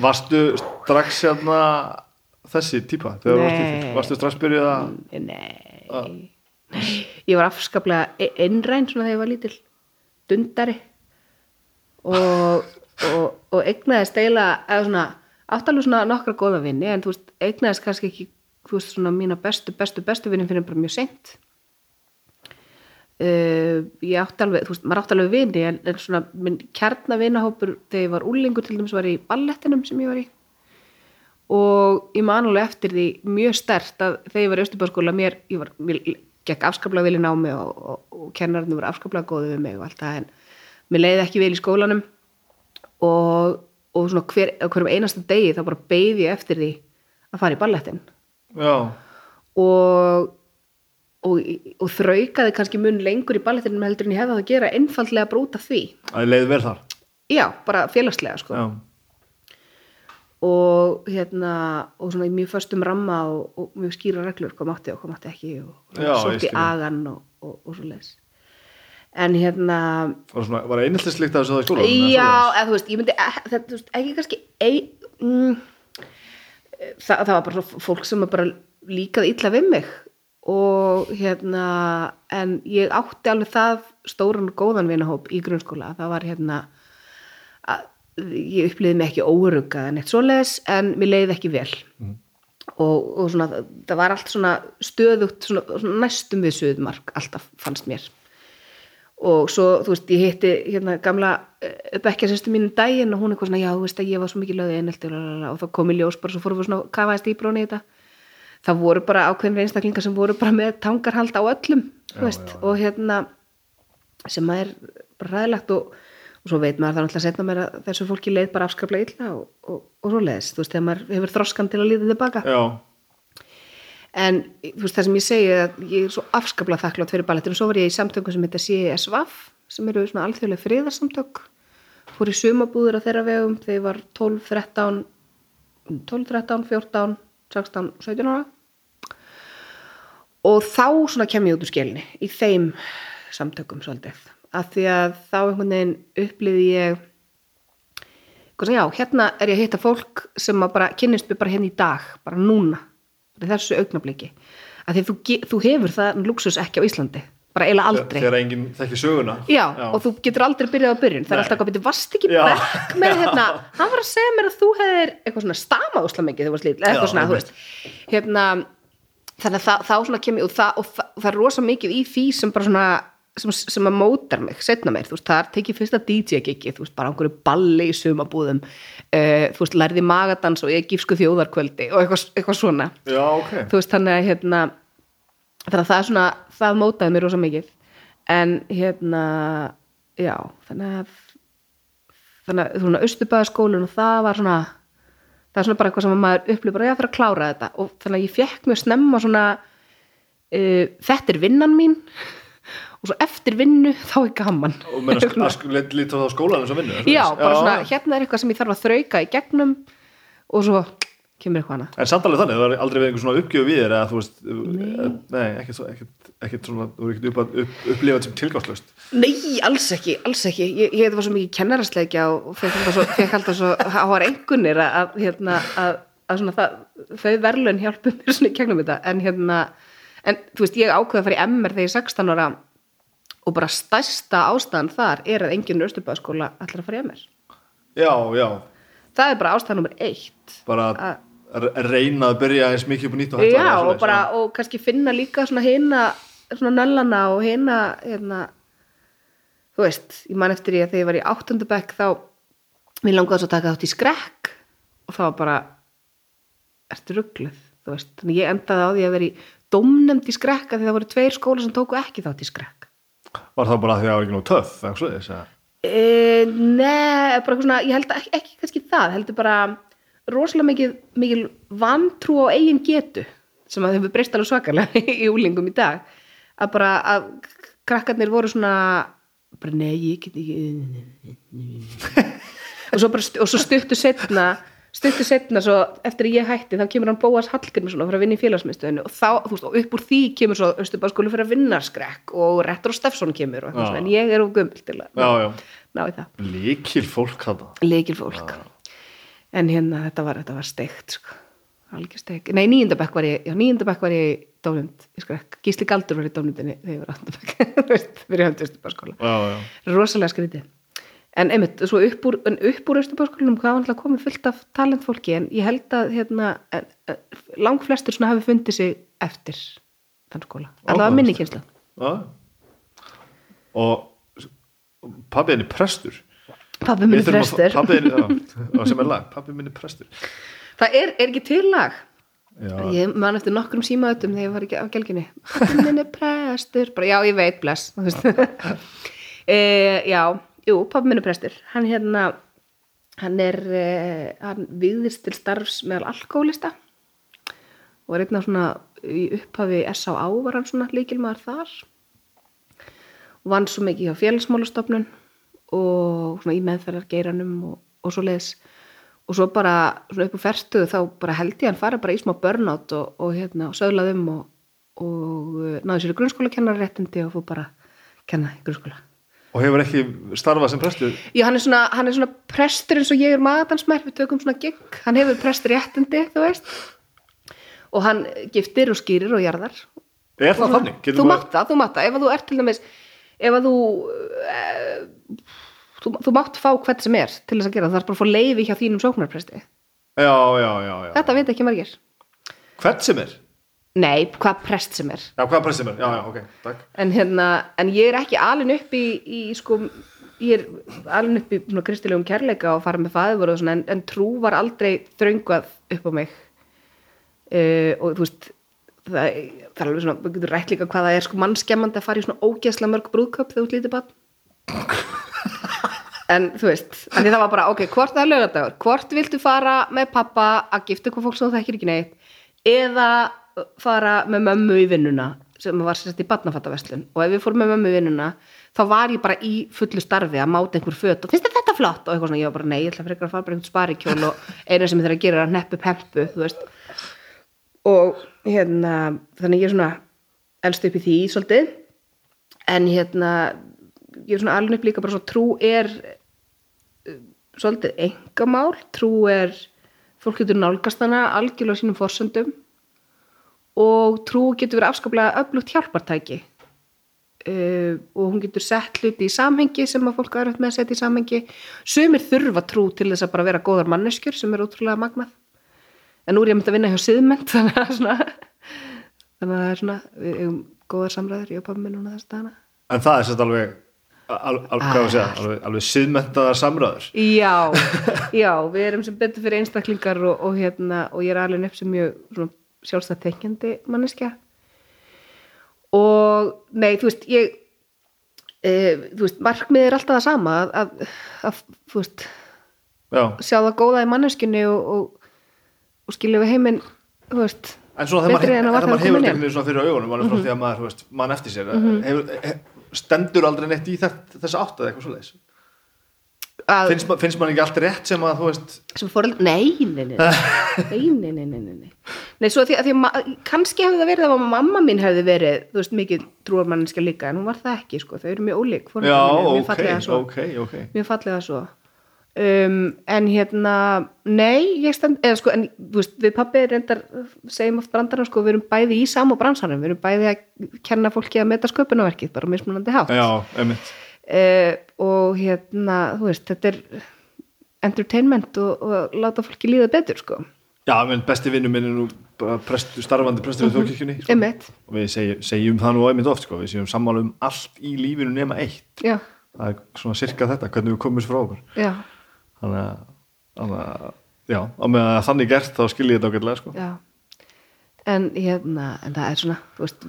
Varstu strax hérna þessi típa? Nei. Varstu strax byrjuð að... Nei, ég var afskaplega e- einræn svona þegar ég var lítil, dundari og, og, og eignaðist eiginlega, eða svona, áttalegu svona nokkra góða vinni en þú veist, eignaðist kannski ekki, þú veist, svona mína bestu, bestu, bestu vinni fyrir bara mjög seint. Uh, ég átti alveg, þú veist, maður átti alveg vini en, en svona, minn kjarnavinahópur þegar ég var úlingur til dæmis var ég í ballettinum sem ég var í og ég man alveg eftir því mjög stert að þegar ég var í Östubáskóla mér, ég var, mér gekk afskaplega vel í námi og, og, og kennarinn voru afskaplega góði við mig og allt það en mér leiði ekki vel í skólanum og, og svona hver, hverjum einasta degi þá bara beigði ég eftir því að fara í ballettin og, og, og þraukaði kannski mun lengur í ballettinum heldur en ég hefði átt að gera einfaldlega bara út af því. Að leiði vel þar. já, bara félagslega sko. Já, og hérna og svona í mjög föstum ramma og, og mjög skýra reglur hvað mátti og hvað mátti ekki og, sótt í agan og, og, og svo leis en hérna var, svona, var einheltislikt af þessu það í eða já, eða þú veist, ég myndi eh, þetta, þú veist, ekki kannski ei, mm, það, það var bara svo fólk sem bara líkaði illa við mig. Og hérna en ég átti alveg það stóran og góðan vinahóp í grunnskóla. Það var hérna að ég upplýði mig ekki óruga en eitt svoleiðis en mér leiði ekki vel. Og, og svona það var allt svona stöðugt svona, svona næstum við suðmark alltaf fannst mér og svo, þú veist, ég hitti hérna gamla bekkjarsýstu mínu daginn og hún eitthvað svona, já, þú veist að ég var svo mikið lögði einhelti og þá kom í ljós bara, svo fórum við svona kafaðist í bróni í þetta. Það voru bara ákveðin einstaklingar sem voru bara með tangarhald á öllum, þú Já, veist já, já. og hérna sem að er bara ræðilegt og, og svo veit maður það náttúrulega setna mér að þessu fólki leið bara afskaplega illa og, og, og svo leiðist, þú veist, þegar maður hefur þroskan til að líða tilbaka. Já, en þú veist það sem ég segi að ég er svo afskaplega þakklátt fyrir ballettinu. Svo var ég í samtökum sem heitir CSVAF sem eru svona alþjóðlega friðarsamtök. Fór í sumabúður á þeirra vegum. Þegar ég var 12, 13 12, 13, 14 16, 17 ára. Og þá svona kem ég út úr skelinni í þeim samtökum svolítið. Af því að þá einhvern veginn upplýði ég já, hérna er ég að hitta fólk sem bara kynnist mér bara hérna í dag bara núna, í þessu augnabliki af því að þú, þú hefur það luxus ekki á Íslandi, bara eiginlega aldrei. þegar enginn þekki söguna. Já, og þú getur aldrei byrjað á byrjun. Það er alltaf hvað byrju, varst ekki Já. bekk með hérna, hann var að segja mér að þú hefðir eitthvað svona stamað úsla mikið þegar þú varst lítil, eða eitthvað Já, svona, þú veist. Hérna, þannig að það, þá svona kem ég og það, og það, og það er rosa mikið í því sem bara svona sem, sem að mótar mig, setna mér, þú veist, það er tekið fyrsta DJ-gigi, þú veist, bara einhverju balli í sumabúðum, uh, þú veist, lærði magadans og egífsku þjóðarkvöldi og eitthvað, eitthvað svona. Já, ok. þú veist þannig að hérna þannig að það er svona, það mótaði mér rosa mikið. En hérna já, þannig að þannig að svona Östubæðaskólinn og það var svona það er svona bara eitthvað sem maður upplifir bara, já það er að klára þetta. Og þannig að ég fekk mjög snemma svona uh, þetta er vinnan mín og svo eftir vinnu þá er gaman. Og meina líta á skólan eins og vinnu já, bara svona, hérna er eitthvað sem ég þarf að þrauka í gegnum og svo kemur eitthvað annað. En samt alveg þannig, það var aldrei verið einhver svona uppgjöf við þér eða þú veist, nei, nei ekkert, ekkert, ekkert svona, þú er ekkert upp, upp, upplifað sem tilgangslöst. Nei, alls ekki, alls ekki. Ég, ég var svo mikið kennarasleikja og fekk alltaf svo, háar engunir að, hérna, að, að svona það, þau verðlun hjálpum mér svona í gegnum þetta. En hérna, en þú veist, ég ákveði að fara í MR þegar ég er 16 ára og bara stærsta ástæðan þar er að enginn Östubæðaskóla ætlar að fara í MR Já, já, það er bara ástæðan nummer eitt. Bara Að- að re- reyna að byrja eins mikið upp á nýtt og hægt Já, og bara, og kannski finna líka svona hina, svona nöllana og hina, hérna, þú veist, ég man eftir ég að þegar ég var í áttundabæk þá, mér langaði svo að taka þátt í skrekk og var bara, ertu ruggluð, þú veist, þannig ég endaði á því að vera í dómnefnd í skrekk að því það voru tveir skóla sem tóku ekki þátt í skrekk. Var það bara því að það var ekki nú töff, eða svo þess að E, nei, bara eitthvað svona, ég held ekki, ekki kannski það, heldur bara rosalega mikið, mikið vantrú á eigin getu sem að hefur breyst alveg svakalega í úlingum í dag. Að bara að krakkarnir voru svona bara nei, ég get ekki og svo, bara, og svo stuttu setna stuttu setna svo eftir að ég hætti þá kemur hann Bóas Hallgrímsson að fara að vinna í félagsmiðstöðinu og þá, veist, og upp úr því kemur svo Östubáskóli fyrir að vinna skrekk og Rettur og Steffsson kemur og eitthvað Já. svona, en ég er of gömul til að Já, já, ná í það líkil fólk þetta. leikil fólk en hérna þetta var, þetta var steikt sko. algjör steikt, nei níundabæk var ég já níundabæk var ég dónund í skrekk Gísli Galdur var í dónundinni þegar ég var áttundabæk fyrir höndu Östubáskóla Já, já. rosalega skrítið en einmitt, svo upp úr, úr Östubáskólanum hvað var alltaf komið fullt af talentfólki en ég held að hérna, lang flestur svona hafi fundið sig eftir þann skóla, allavega minni kynsla Já. Og pabbi henni prestur. pabbi minni Við þurfum að- prestur Pabbi henni, já, sem er lag, pabbi minni prestur. það er, er ekki til lag Já, Ég man eftir nokkrum símaðutum þegar ég var ekki á gelginni. Pappi minn er prestur. Bara, já, ég veit, bless. e, já, jú, pappi minn er prestur. Hann hérna, hann er, e, hann viðist til starfs meðal alkoholista og er einn af svona í upphafi S.A.A. var hann svona líkilmaður þar og vann svo mikið hjá félagsmálastofnun og svona í meðferðargeiranum og, og svo leiðis og svo bara svona upp á ferstuðu þá bara held ég hann fara bara í smá burnout og, og hérna og söglaði um og, og uh, náði sér í grunnskóla kennarréttindi og fór bara kenna í grunnskóla og hefur ekki starfað sem prestur. Já, hann er svona, hann er svona prestur eins og ég er magansmær, við tökum svona gig hann hefur presturréttindi, þú veist og hann giftir og skýrir og jarðar Er það þannig? Þú mátt það, þú mátt það, ef að þú ert til dæmis ef að þú e, þú, þú mátt fá hvert sem er til þess að gera, það er bara að fá leifi hjá þínum sóknarpresti, Já, já, já, já. þetta veit ekki margir Hvert sem er? Nei, hvað prest sem er Já, hvað prest sem er? Já, já, ok, takk. en hérna, en ég er ekki alin upp í, í sko, ég er alin upp í svona kristilegum kærleika og fara með fæður og svona, en, en trú var aldrei þröngvað upp á mig uh, og þú veist það, það er alveg svona, við getum rætt líka hvað það er sko mannskemmandi að fara í svona ógeðslega mörg brúðköp þegar þú lítið bann en þú veist en það var bara, ok, hvort það er lögadagur hvort viltu fara með pappa að gifta hvað fólk sem þú þekkir ekki neitt eða fara með mömmu í vinnuna sem var sérst í barnafattaverslun. Og ef við fórum með mömmu í vinnuna þá var ég bara í fullu starfi að máta einhver föt og finnst þér þetta flott? Og eitthvað svona, ég var bara nei, ég ætla frekar að fara bara einhvern sparikjól og eina sem ég þarf að gera er að neppu pempu, þú veist. Og hérna þannig ég er svona elst upp í því svolítið. En hérna ég er svona alveg upp líka bara svo trú er uh, svolítið engamál, trú er fólk getur nálgast hana algjörlega sínum forsöndum og trú getur verið afskaplega öflugt hjálpartæki. Uh, og hún getur sett hluti í samhengi sem að fólk er með að setja í samhengi. Sumir þurfa trú til þess að bara vera góðar manneskjur sem er ótrúlega magnað. En nú er ég myndi að vinna hjá siðment þannig að svona þannig að það er svona, við eigum góðar samræður ég og pappi minn núna þess dagana. En það er sérst alveg, al, al, hvað var að segja, alveg, alveg siðmentaðar samræður. Já, já, við erum sem betur fyrir einstaklingar og, og hérna og ég er alveg upp sem mjög svona, sjálfstæð tekjandi manneskja. Og nei, þú veist, ég e, þú veist, markmið er alltaf það sama að, að, að þú veist, Já, sjá það góða í manneskjunni og, og, og skilja við heiminn þú veist, en maður, Betri en að þegar var maður þegar hefur komin þetta einhvern veginn svona fyrir augunum, mm -hmm. því að maður, þú veist, mann eftir sér, hefur, he, stendur aldrei neitt í þetta, þessa átt eða eitthvað svo leiðis að, finnst, ma finnst maður ekki allt rétt sem að þú veist sem fóröld, nei, nei, nei nei, nei, nei, nei nei, svo að því að því, kannski hefði það verið að mamma mín hefði verið, þú veist, mikið trúarmanninska líka, en hún var það ekki, sko, þau eru mjög ólík já, mér, ok, mér ok, ok. Mjög fallið að svo. Um, en hérna, nei ég stend, eða sko, en þú veist, við pappi reyndar, segjum oft brandarna, sko við erum bæði í sam og bransanum, við erum bæði að kenna fólki að meta sköpunverkið, bara mismunandi hátt. Já, uh, og hérna, þú veist, þetta er entertainment og, og láta fólki líða betur, sko. Já, menn besti vinnu minn er nú prestu, starfandi prestur í þjókirkjunni sko. Og við segi, segjum það nú einmitt oft sko. við segjum sammála um allt í lífinu nema eitt. Já, það er svona sirka þetta, hvernig við komum frá okkur. Já, þannig að, þannig að já, á með að þannig gert þá skil ég þetta ágætlega sko. já. En hérna, en það er svona þú veist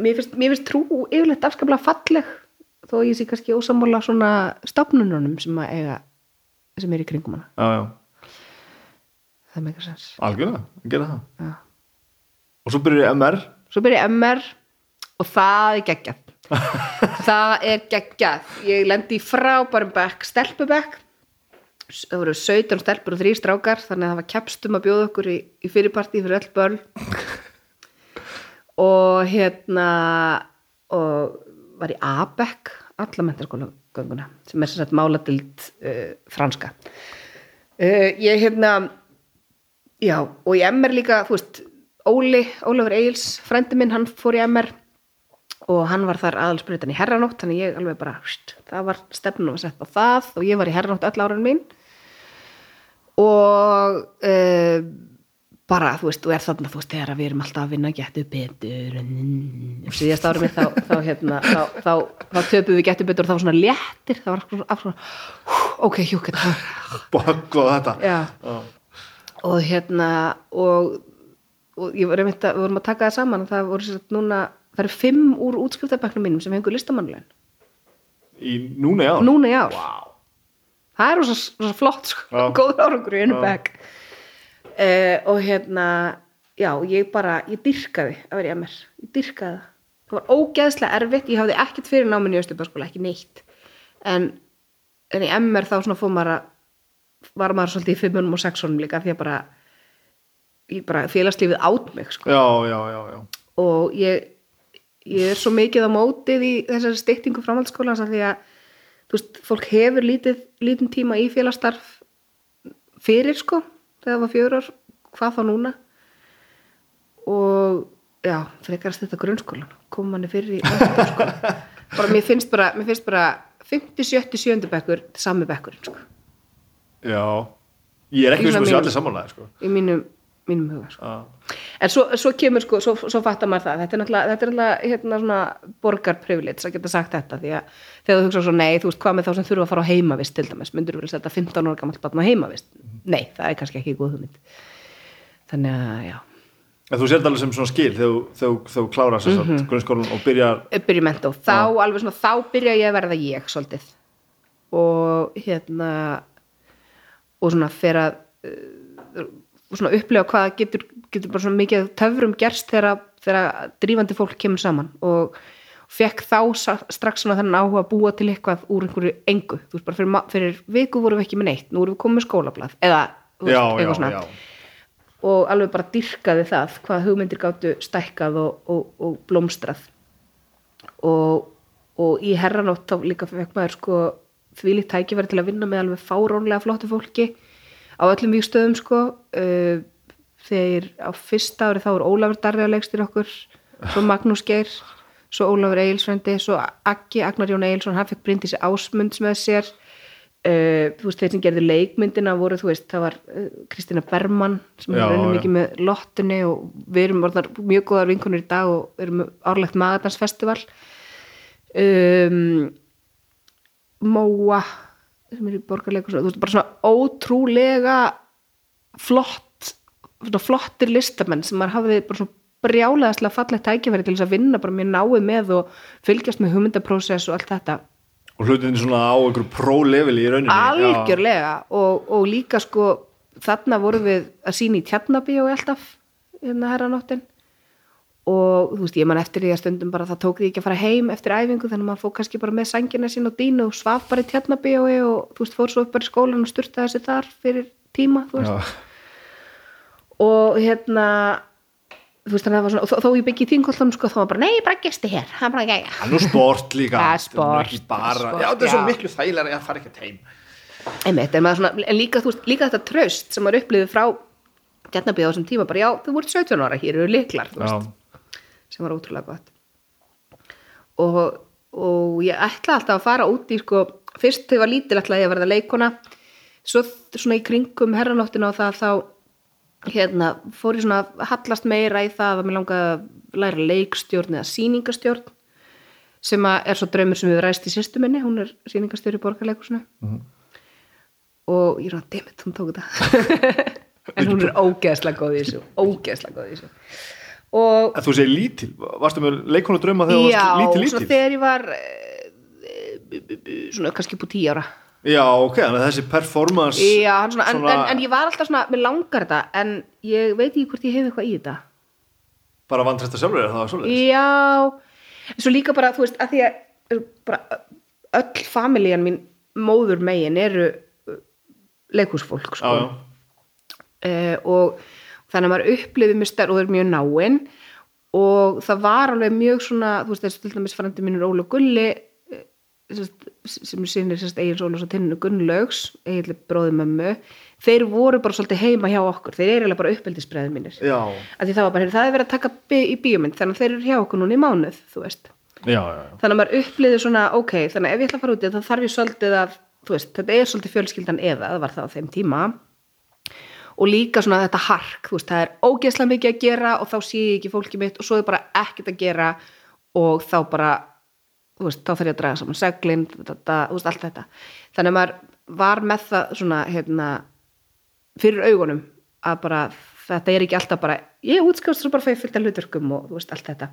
mér finnst, mér finnst trú yfirleitt afskaplega falleg þó ég sé kannski ósammála svona stofnununum sem að eiga sem er í kringum hana, já, já, það með eitthvað sens algjörlega, að gera það. Já. og svo byrjuði MR. Svo byrja ég MR og það er geggjað. Það er geggjað. Ég lendi í frábærum bekk stelpubekk. Það voru 17 stelpur og 3 strákar þannig að það var kepstum að bjóða okkur í, í fyrirparti fyrir öll börn. Og hérna og var í A-bekk alla mentarskóla gönguna sem er sagt máladild uh, franska. Uh, ég hérna já og í MR líka þú veist Óli, Ólafur Eils, frendi minn hann fór í MR og hann var þar aðalsbrytan í herranótt þannig ég alveg bara, st, það var stefnum að setja það og ég var í herranótt öll áran mín. Og uh, bara, þú veist, og er þarna þú veist, þegar við erum alltaf að vinna getu betur og síðast ára mitt þá, þá, hérna, þá, þá, þá töpuðum við getu betur og var svona léttir það var svona, svona ok, hjú, þetta var bögg og þetta. Já, og hérna og, og ég var einmitt að, við vorum að taka það saman og það voru sér að núna það eru fimm úr útskriftabæknum mínum sem hengur listamannlegin í núna já núna í ár. Wow. það er rosa flott sko, góður árangur í einu Já. Uh, og hérna já, ég bara, ég dyrkaði að vera í MR, ég dyrkaði það. Það var ógeðslega erfitt, ég hafði ekkert fyrir náminn í Östubaskóla, ekki neitt. En, en í MR þá svona fór maður að var maður svolítið í fimmunum og sexunum líka því að bara, bara félagslífið átt mig sko. Já, já, já, já. Og ég, ég er svo mikið á mótið í þessari styktingu framhaldsskólans af því að þú veist, fólk hefur lítið, lítinn tíma í félagsstarf fyrir sko þegar það var fjör ár, hvað þá núna. Og já, frekarast þetta grunnskólan kom manni fyrir í menntaskóla bara mér finnst bara, mér finnst bara 50, 70, 70 bekkur sami bekkurinn sko, já, ég er ekki Í vissum að svona sé allir samanlega sko. í mínum, mínum huga sko. Já. En svo, svo kemur sko, svo, svo fattar maður það, þetta er náttúrulega, þetta er náttúrulega hérna svona borgarprivilege að geta sagt þetta því að þegar þú hugsa svo, nei, þú veist hvað með þá sem þurfa að fara á heimavist til dæmis, myndur þú vilja setja 15 ára gammalt batn á heimavist? Nei, það er kannski ekki góð hugmynd. Þannig að, já, en þú sér þetta alveg sem svona skil þegar þú- klárar sér Mhm. satt grunnskólan og byrjar uppbyrja mentó, þá alveg svona, þá byrja ég að verða ég svolítið og hérna og svona fer að uh, og svona upplega hvað getur, getur bara svona mikið töfrum gerst þegar, þegar drífandi fólk kemur saman. Og fekk þá strax svona þennan áhuga að búa til eitthvað úr einhverju engu, þú veist bara fyrir, fyrir viku vorum við ekki með neitt, nú erum við komið með skólablað. Eða, þú já, eitthvað já, svona. já, og alveg bara dyrkaði það hvað hugmyndir gáttu stækkað og, og, og blómstrað. Og, og í herranótt þá líka fekk maður sko þvílíkt tækifæri til að vinna með alveg fárónlega flottu fólki á öllum vígstöðum sko uh, þegar á fyrsta ári þá er Ólafur Darri að leikstir okkur svo Magnús Geir svo Ólafur Egilsfrendi, svo Aggi Agnar Jón Egilsson, hann fekk Bryndísi Ásmunds með sér. Uh, þú veist, þeir sem gerðu leikmyndina voru, þú veist, það var uh, Kristina Berman sem er raunum mikið með lottunni og við erum orðnar mjög góðar vinkunir í dag og erum með árlegt magadansfestival um, Móa sem er í borgarleikus þú veist, bara svona ótrúlega flott svona flottir listamenn sem maður hafði bara svona brjálegaðslega fallegt tækifæri til þess að vinna bara mjög náið með og fylgjast með hugmyndaprósess og allt þetta. Og hlutinni svona á einhverju pro-level í rauninni. Algjörlega. Og, og líka sko þarna vorum við að sína í tjarnabí og alltaf hérna herranóttin og þú veist, ég man eftir því að stundum bara það tók því ekki að fara heim eftir æfingu þannig að maður fór kannski bara með sængina sín og dínu og svaf bara í tjarnabíói og þú veist, fór svo upp bara í skólan og styrtaði sig þar fyrir tíma, þú veist. Já, og hérna þú veist, þannig að það var svona, og þó, þó ég byggi í þingollanum sko, þá var bara, nei, bara gesti hér. Það er bara, já, það er sport líka. Það er Það sport, þetta er svo miklu þægilega að fara ekki heim. Einmitt, en, svona, en líka, veist, líka þetta tröst sem maður upplifið frá tjarnabíó á þessum tíma, bara, já, þú voru 17 ára hér eru liklar, þú veist, sem var ótrúlega gott. Og, og ég ætla alltaf að fara út í sko, fyrst þegar ég var lítil ætla ég að verða leikona svo svona í kringum herranóttina og það þá hérna, fór ég svona að hallast meira í það að mér langaði að læra leikstjórn eða sýningastjórn sem að er svo draumur sem við ræst í sýstu minni, hún er sýningastjórn í borgarleikusinu og ég er að, dammit, hún tók þetta. En hún er ógeðslega góð í þessu ógeðslega góð í þessu og En þú segir lítil, varstu með leikonu drauma þegar þú já, varst lítil svona lítil? þegar ég var eh, svona kannski búið tíu ára Já, ok, þannig að þessi performance já, svona, en, en, en ég var alltaf svona, mér langar þetta en ég veit ekki hvort ég hef eitthvað í þetta bara vantresta sjálfur er það svoleiðis já, en svo líka bara þú veist, að því að eh, bara öll familjan mín móður megin eru eh, leikhúsfólk sko. Já, já, uh, og þannig að maður upplifið mjög stærð og er mjög náinn. Og það var alveg mjög svona þú veist þessi til dæmis frandi mínur Óla Gulli eh, sem sinni Egil Óla og Tinnu Gunnlaugs Egil bróði mömmu. Þeir voru bara svolítið heima hjá okkur. Þeir eru eiginlega bara uppeldisbreðið mínir. Að því það var bara, það er verið að taka í bíómynd þannig að þeir eru hjá okkur núna í mánuð já, já, já. þannig að maður upplýði svona, ok, þannig að ef ég ætla að fara út í þetta, þarf ég svolítið að, veist, þetta er svolítið fjölskyldan eða, það var það á þeim tíma og líka svona þetta hark, þú veist, það er ógeðslega mikið að gera og þá sé ég ekki fólki mitt og svo er bara ekkert að gera og þá bara, þú veist, þá þarf ég að draga saman seglin, þetta, þú veist, allt þetta. Þannig að maður var með það svona, hérna, fyrir augunum að bara, þetta er ekki alltaf bara, ég útskjást svo bara fæ fylgta hlutverkum og þú veist, allt þetta.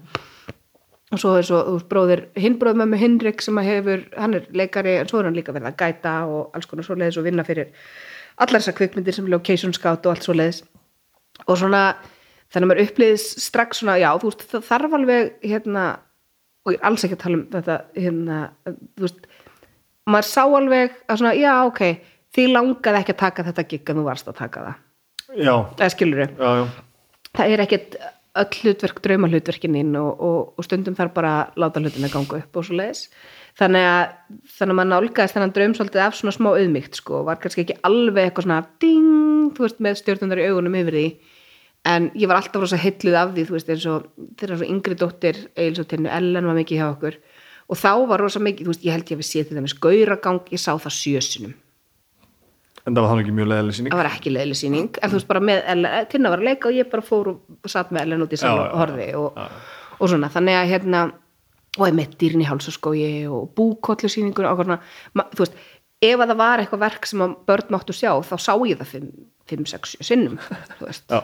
Og svo er svo þú veist, bróðir, hinn bróð með mig Hinrik sem að hefur, hann er leikari en svo er hann líka verið að gæta og alls konar svoleiðis og vinna fyrir allar þessar kvikmyndir sem location scout og allt svoleiðis. Og svona, þannig að maður upplýðis strax svona, já, þú veist, það þarf alveg hérna, og ég er alls ekki að tala um þetta, hérna, þú veist maður sá alveg að svona, já, ok því langaði ekki að taka þetta gig en þú varst að taka það. Já, eða skilur já, já. það er ekkert öll hlutverk drauma hlutverkin inn og, og, og stundum þarf bara að láta hlutina ganga upp og svo leiðis þannig að þannig að maður nálgæðist þennan draum svolítið af svona smá auðmygt sko, var kannski ekki alveg eitthvað svona ding, þú veist, með stjórnundar í augunum yfir því, en ég var alltaf rosa hilluð af því, þú veist, eins og þeirra svo yngri dóttir, Eils og Tinnu Ellen var mikið hjá okkur. Og þá var rosa mikið, þú veist, ég held ég að við séð til þeim skauragang, ég sá það sjösunum. En það var þannig ekki mjög leðileg síning það var ekki leiðileg sýning en þú veist bara með Ellen, Tinna var að leika og ég bara fór og satt með Ellen út í sal Já, og horfi og, og svona, þannig að hérna og með dýrin í hálsaskói og búkollu sýningur og svona, þú veist, ef að það var eitthvað verk sem að börn máttu sjá, þá sá ég það 5, 6, 7 sinnum þú veist,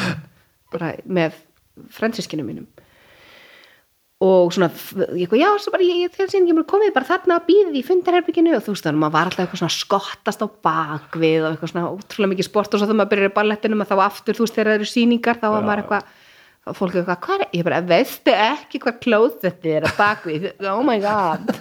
bara með fransískinu mínum. Og svona, eitthvað, já, svo bara ég, þegar síðan ég komið bara þarna að býðið í fundarherbygginu og þú veist, þannig að maður var alltaf eitthvað svona skottast á bakvið og eitthvað svona ótrúlega mikið sport og svo þegar maður byrjar í ballettinum að þá aftur, þú veist, þegar það eru sýningar þá var maður eitthvað, og fólk eitthvað, hvað er, ég bara, veistu ekki hvað klóðið er að bakvið, oh my god.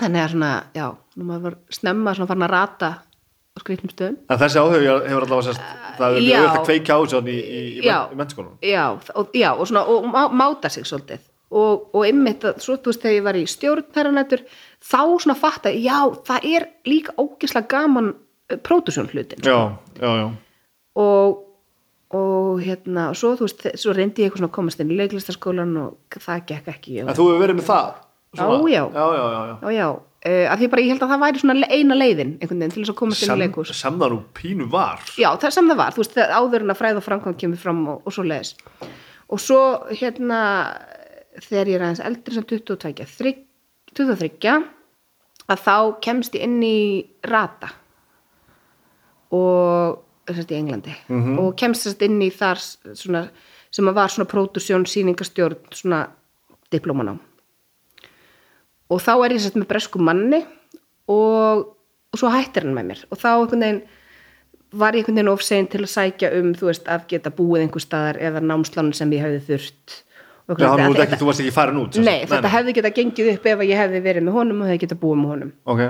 Þannig að svona, já, nú maður var snemma svona farin að rata á skrifnum stöðum. En þessi áhug hefur allavega sérst það er auðvitað að kveikja á þessu í, í, í, Já. í mennskólanum já, og, já, og, svona, og má, máta sig svolítið. Og, og einmitt svo þú veist þegar ég var í stjórn herranættur þá svona fatta, já, það er líka ógislega gaman pródusjón hlutin já, já, já, og, og hérna og svo veist, svo reyndi ég að komast inn í leiklistaskólan og það gekk ekki. En þú hefur verið með það? Svona- Já, já. já, já, já, já. uh, að því bara ég held að það væri svona eina leiðin einhvern veginn til þess að komast inn í sem það nú pínu var. Já, það sem það var, þú veist, þegar áður en að fræð og framkvæm kemur fram og, og svo leiðis og svo hérna þegar ég er aðeins eldri sem 22 þrygg- 23 að þá kemst ég inn í rata. Og sérst í Englandi og kemst sérst inn í þar svona, sem að var svona pródusjón, sýningastjórn svona diplómanám. Og þá er ég sérst með bresku manni og, og svo hættir hann með mér. Og þá einhvern veginn var ég einhvern veginn of sein til að sækja um, þú veist, að geta búið einhver staðar eða námslánu sem ég hefði þurft. Já, þú, varst ekki farin út Nei, þetta hefði geta gengið upp ef ég hefði verið með honum og hefði geta búið með honum. Ok,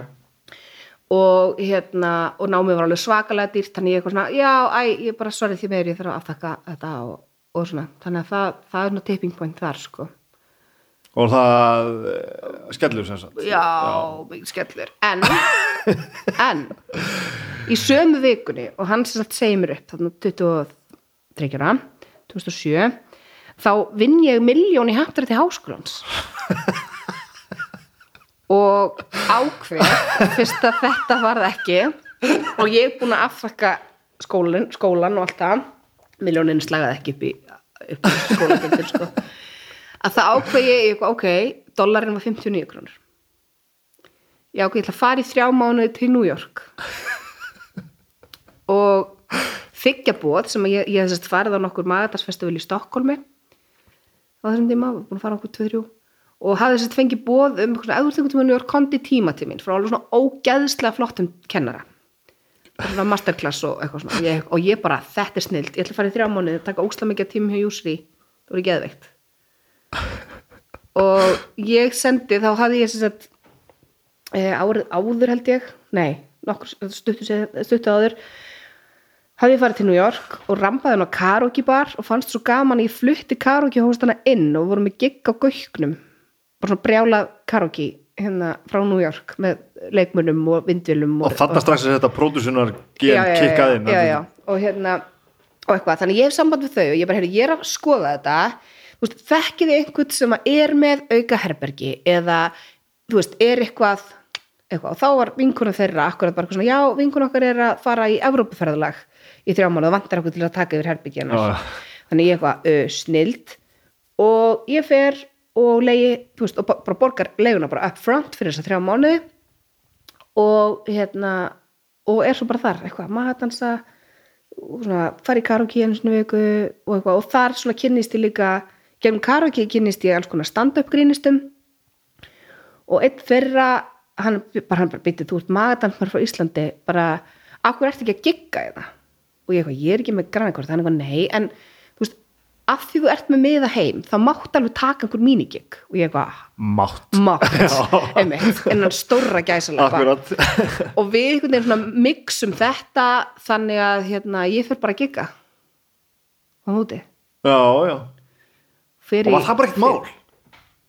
og hérna, og námið var alveg svakalega dýrt þannig ég eitthvað svona, já, æ, ég bara sorry því meður, ég þarf að aftakka þetta og, og svona, þannig að það, það er nú tipping point þar, sko. og það eh, skellur sem sagt Já, mikið skellur. En, en, í sömu vikunni, og hann sem sagt segir mér upp, þarna 23 ára, 2007, þá vinn ég miljón í hafnari til háskólans. og ákveð, fyrst að þetta varð ekki, og ég er búin að afþakka skólan, skólan og allt það, miljónin slagaði ekki upp í, upp í skólagjöldin, sko, að það ákveð ég, ok, dollarinn var 59 krónur. Já, ok, ég ætla að fara í þrjá mánuði til New York. Og þykjabóð sem ég, ég farið á nokkur magadarsfestival í Stokkólmi á þessum tíma, var búin að fara okkur 2-3 og hafði sérst fengið bóð um eða þú tíma New York kondi tíma til mín frá alveg svona ógeðslega flottum kennara. Svona masterclass og eitthvað svona. Og ég, og ég bara, þetta er snilt, ég ætla að fara í þrjá mánuði taka ósla mikið tíma hjá Júsri. Það voru geðveikt. Og ég sendi, þá hafði ég sérst e, árið áður held ég nei, nokkur stuttu, stuttu áður hafði ég farið til New York og rampaði hann á karaoke bar og fannst svo gaman að ég flutti karaoke hóstana inn og vorum með gigg á gauknum bara svona brjála karaoke hérna frá New York með leikmunum og vindvilum og þarna strax er þetta pródúsunar gen já, já, já, kikkað inn já, já, og hérna og eitthvað, þannig ég hef samband við þau og ég bara, heyrðu, ég er að skoða þetta. Þekkið einhvern sem er með auka herbergi eða, þú veist, er eitthvað eitthvað, og þá var vinkuna þeirra akkurat bara svona, já, vinkuna okkar er að fara í Evrópuferðalag í þrjá mánuð og vantar okkur til að taka yfir herbergi þannig ég eitthvað, uh, snild. Og ég fer og leiði, þú veist, og ba- bara borgar leiguna bara up front fyrir þess að þrjá mánuði og hérna og er svo bara þar, eitthvað, maðurdansa og svona, fara í karaoke sinni í viku og eitthvað, og þar svona kynnist ég líka, gegnum karaoke kynnist ég alls konar stand-up grínistum. Og einn þeirra hann bara, hann bara býtti, þú ert maðurdansmar frá Íslandi, bara, akkur ertu ekki að gigga í það og ég eitthvað, ég er ekki með grannakort, hann eitthvað, nei, en af því þú ert með miða heim þá mátt alveg taka einhver mínigig. Og ég eitthvað, mátt. mátt. Einmitt, innan stórra gæsalega og við einhvern veginn svona mixum þetta þannig að hérna, ég fyrir bara að gigga. Á móti. Já, já, fyrir, og var það bara ekkert mál?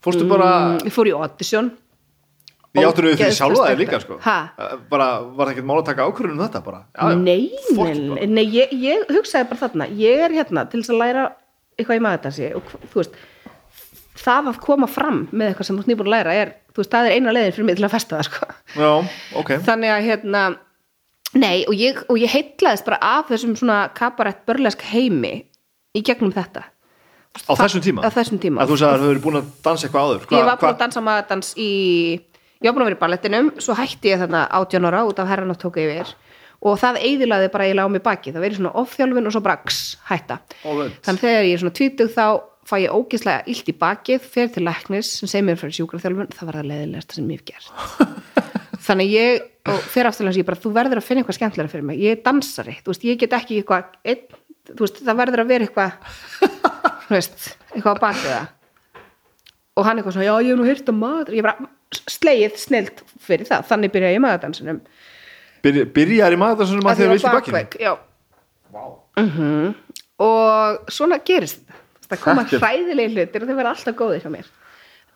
fórstu bara, mm, ég fór í audition. Ég áttur fyrir ógeðslega sjálfa sterkt. líka sko? Ha? Eh, bara, var það ekkert mál að taka ákvörðun um þetta bara, nei, nei, nei ég, ég hugsaði bara þarna. Ég er hérna til þess að læra eitthvað í maðurdansi og þú veist það að koma fram með eitthvað sem þú ert nýbúin að læra er, þú veist, það er eina leiðin fyrir mig til að festa það sko. já, ok. Þannig að hérna nei, og ég, og ég heitlaðist bara af þessum svona kabarett börlesk heimi í gegnum þetta. Á þessum tíma, á þessum tíma. Að þú sagði að þú hefur búin að dansa eitthvað áður. Ég var búin að dansa maðurdans í ég var búin að vera í ballettinum svo hætti ég þarna 18 ára út af herran og tók yfir og það eiðilaði bara ég lág mig baki það verið svona ofþjálfun og svo braks hætta. Alright. þannig þegar ég er svona 20 þá fæ ég ógislega illt í bakið fer til læknis sem segir mér fyrir sjúkraþjálfun. Það var það leiðilegasta sem ég hef gert. Þannig ég, og fyrir afturlega ég bara, þú verður að finna eitthvað skemmtilega fyrir mig. Ég er dansari, þú veist, ég get ekki eitthvað einn, þú veist, það verður að vera eitthvað þú veist, eitthvað á bakið og hann eitthvað svona, já, ég hef nú hýrt á maður ég bara, slegið snilt fyrir það. Þannig byrja ég maðurdansinum Byrja, byrjar í maður þessum að bakvegg, já Mhm. og svona gerist þetta það koma er- hræðilegi hlutir og þeir verða alltaf góðir hjá mér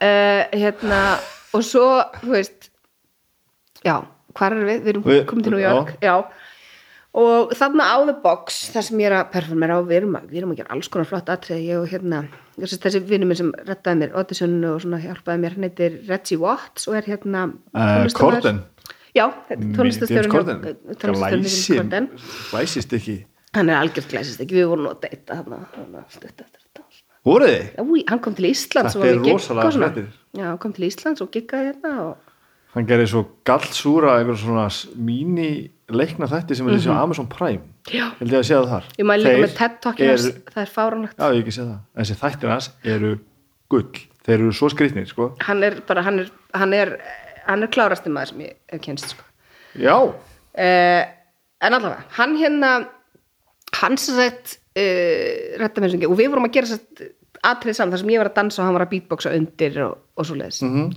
uh, hérna, og svo þú veist já, hvar erum við? Við erum Við- komin til New York já. og þarna á The Box þar sem ég er að performera og við erum að, við erum að gera alls konar flott atrið ég og hérna, þessi, þessi vinur minn sem rettaði mér audition og svona hjálpaði mér hann heitir Reggie Watts og er hérna Uh, tónlistarmaður. Já, tónlistastjórinn James Corden tónlistastjórinn Glæsi- Corden Glæsist ekki. Hann er algjört glæsist ekki, við vorum að deyta hann voruð þið? Új, hann kom til Íslands Þetta er rosalega fréttir. já, hann kom til Íslands og giggaði hérna og hann gerði svo gallsúra einhver svona míní leikna þætti sem er þessi á Amazon Prime. Já. held ég að sé það þar. Ég mæli líka með TED Talkin eru- það er fáránlegt. Já ég ekki sé það. Þessi þættir hans eru gull. Þeir eru svo skrýtnir sko. Hann er bara, hann er hann er, hann er klárasti maður sem ég hef kynst sko. já uh, en allavega, hann hérna hann sem sagt uh, og við vorum að gera sett atrið saman þar sem ég var að dansa og hann var að beatboxa undir og, og svo leiðis Mhm.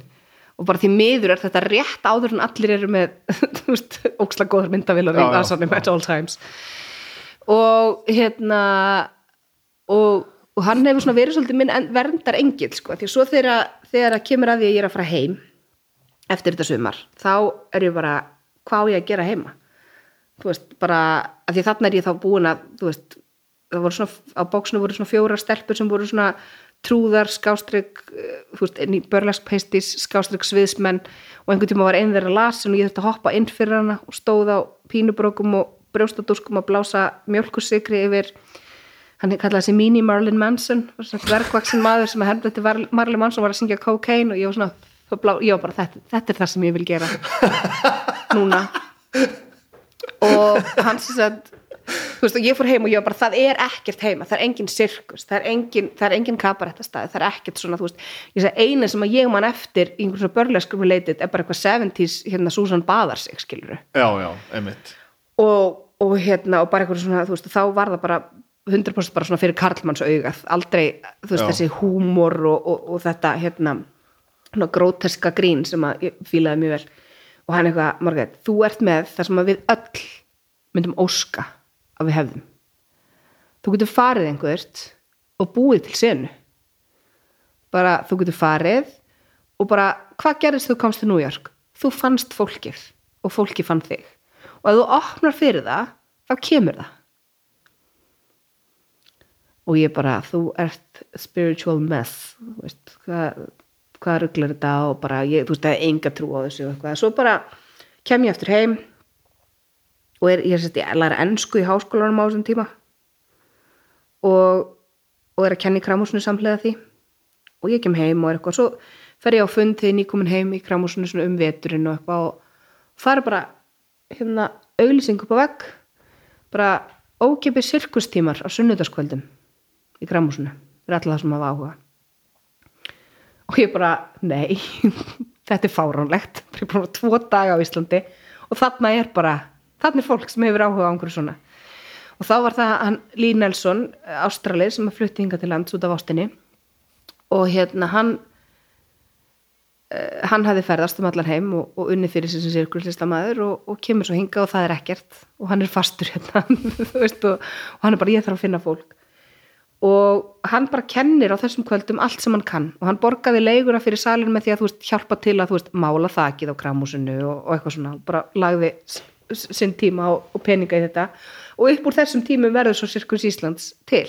og bara því miður er þetta rétt áður en allir eru með, þú veist, óksla góður myndavilar í já. at all times og hérna og, og hann hefur svona verið svolítið minn verndar engill sko, því að svo þegar, þegar að kemur að því að ég er að fara heim eftir þetta sumar, þá er ég bara hvað á ég að gera heima? Þú veist, bara, að því þarna er ég þá búin að, þú veist, það voru svona á bóksinu voru svona fjóra stelpur sem voru svona trúðar, skástrygg þú veist, pasties skástrygg sviðsmenn og einhvern tíma var einn þeirra lasin og ég þurfti að hoppa inn fyrir hana og stóð á pínubrókum og brjóstadúskum að blása mjölkusikri yfir hann kallaði þessi mini Marlon Manson dvergvaksin maður sem að hermdi þetta Marlon Manson var að syngja cocaine og ég var svona blá, ég var bara þetta, þetta er það sem ég vil gera núna. Og hann sem sagt þú veist og ég fór heim og ég var bara það er ekkert heima, það er engin sirkus það er engin, það er engin kabarettastæði það er ekkert svona, þú veist, ég segi eina sem að ég man eftir í einhvern svona börleskum related er bara eitthvað 70s, hérna Susan Badar sig skiluru já, já, einmitt. Og, og hérna og bara eitthvað svona, þú veist, þá var það bara 100% bara svona fyrir karlmanns augað aldrei, þú veist, Já. þessi húmor og, og, og þetta, hérna gróteska grín sem að ég fílaði mjög vel. Og hann eitthvað, Margrét, þú ert með það sem að við öll myndum óska að við hefðum. Þú getur farið einhvert og búið til senu. Bara þú getur farið og bara, hvað gerðist þú komst til New York? Þú fannst fólkið og fólkið fann þig. Og ef þú opnar fyrir það þá kemur það. Og ég bara, þú ert spiritual mess veist, hvað, hvað rugglar þetta og bara, ég, þú veist, það er enga trú á þessu og eitthvað, svo bara kem ég eftir heim og er, ég er sett, ég læra ennsku í háskólanum á þessum tíma og, og er að kenna í kramhúsinu samlega því. Og ég kem heim og er eitthvað, svo fer ég á fund þegar nýkomin heim í kramhúsinu svona um veturinn og eitthvað og það er bara hérna auglýsing upp á vegg. Bara ókipið sirkustímar á sunnudaskvöldum í kramhúsinu fyrir alla það sem hafa áhuga og ég bara, nei þetta er fáránlegt. Það er bara tvo daga á Íslandi. Og þarna er bara, þarna er fólk sem hefur áhuga á einhverju svona. Og þá var það hann Lee Nelson, ástralið sem að flutti hinga til lands út af ástinni. Og hérna hann eh, hann hafði ferðast um allan heim og, og unni fyrir sér sem sirkulslistamæður og, og kemur svo hinga og það er ekkert. Og hann er fastur hérna veist, og, og hann er bara ég þarf að finna fólk og hann bara kennir á þessum kvöldum allt sem hann kann. Og hann borgaði leiguna fyrir salin með því að þú veist hjálpa til að þú veist mála þakið á kramúsinu og, og eitthvað svona, bara lagði sinn tíma og, og peninga í þetta. Og upp úr þessum tímum verður svo Sirkus Íslands til.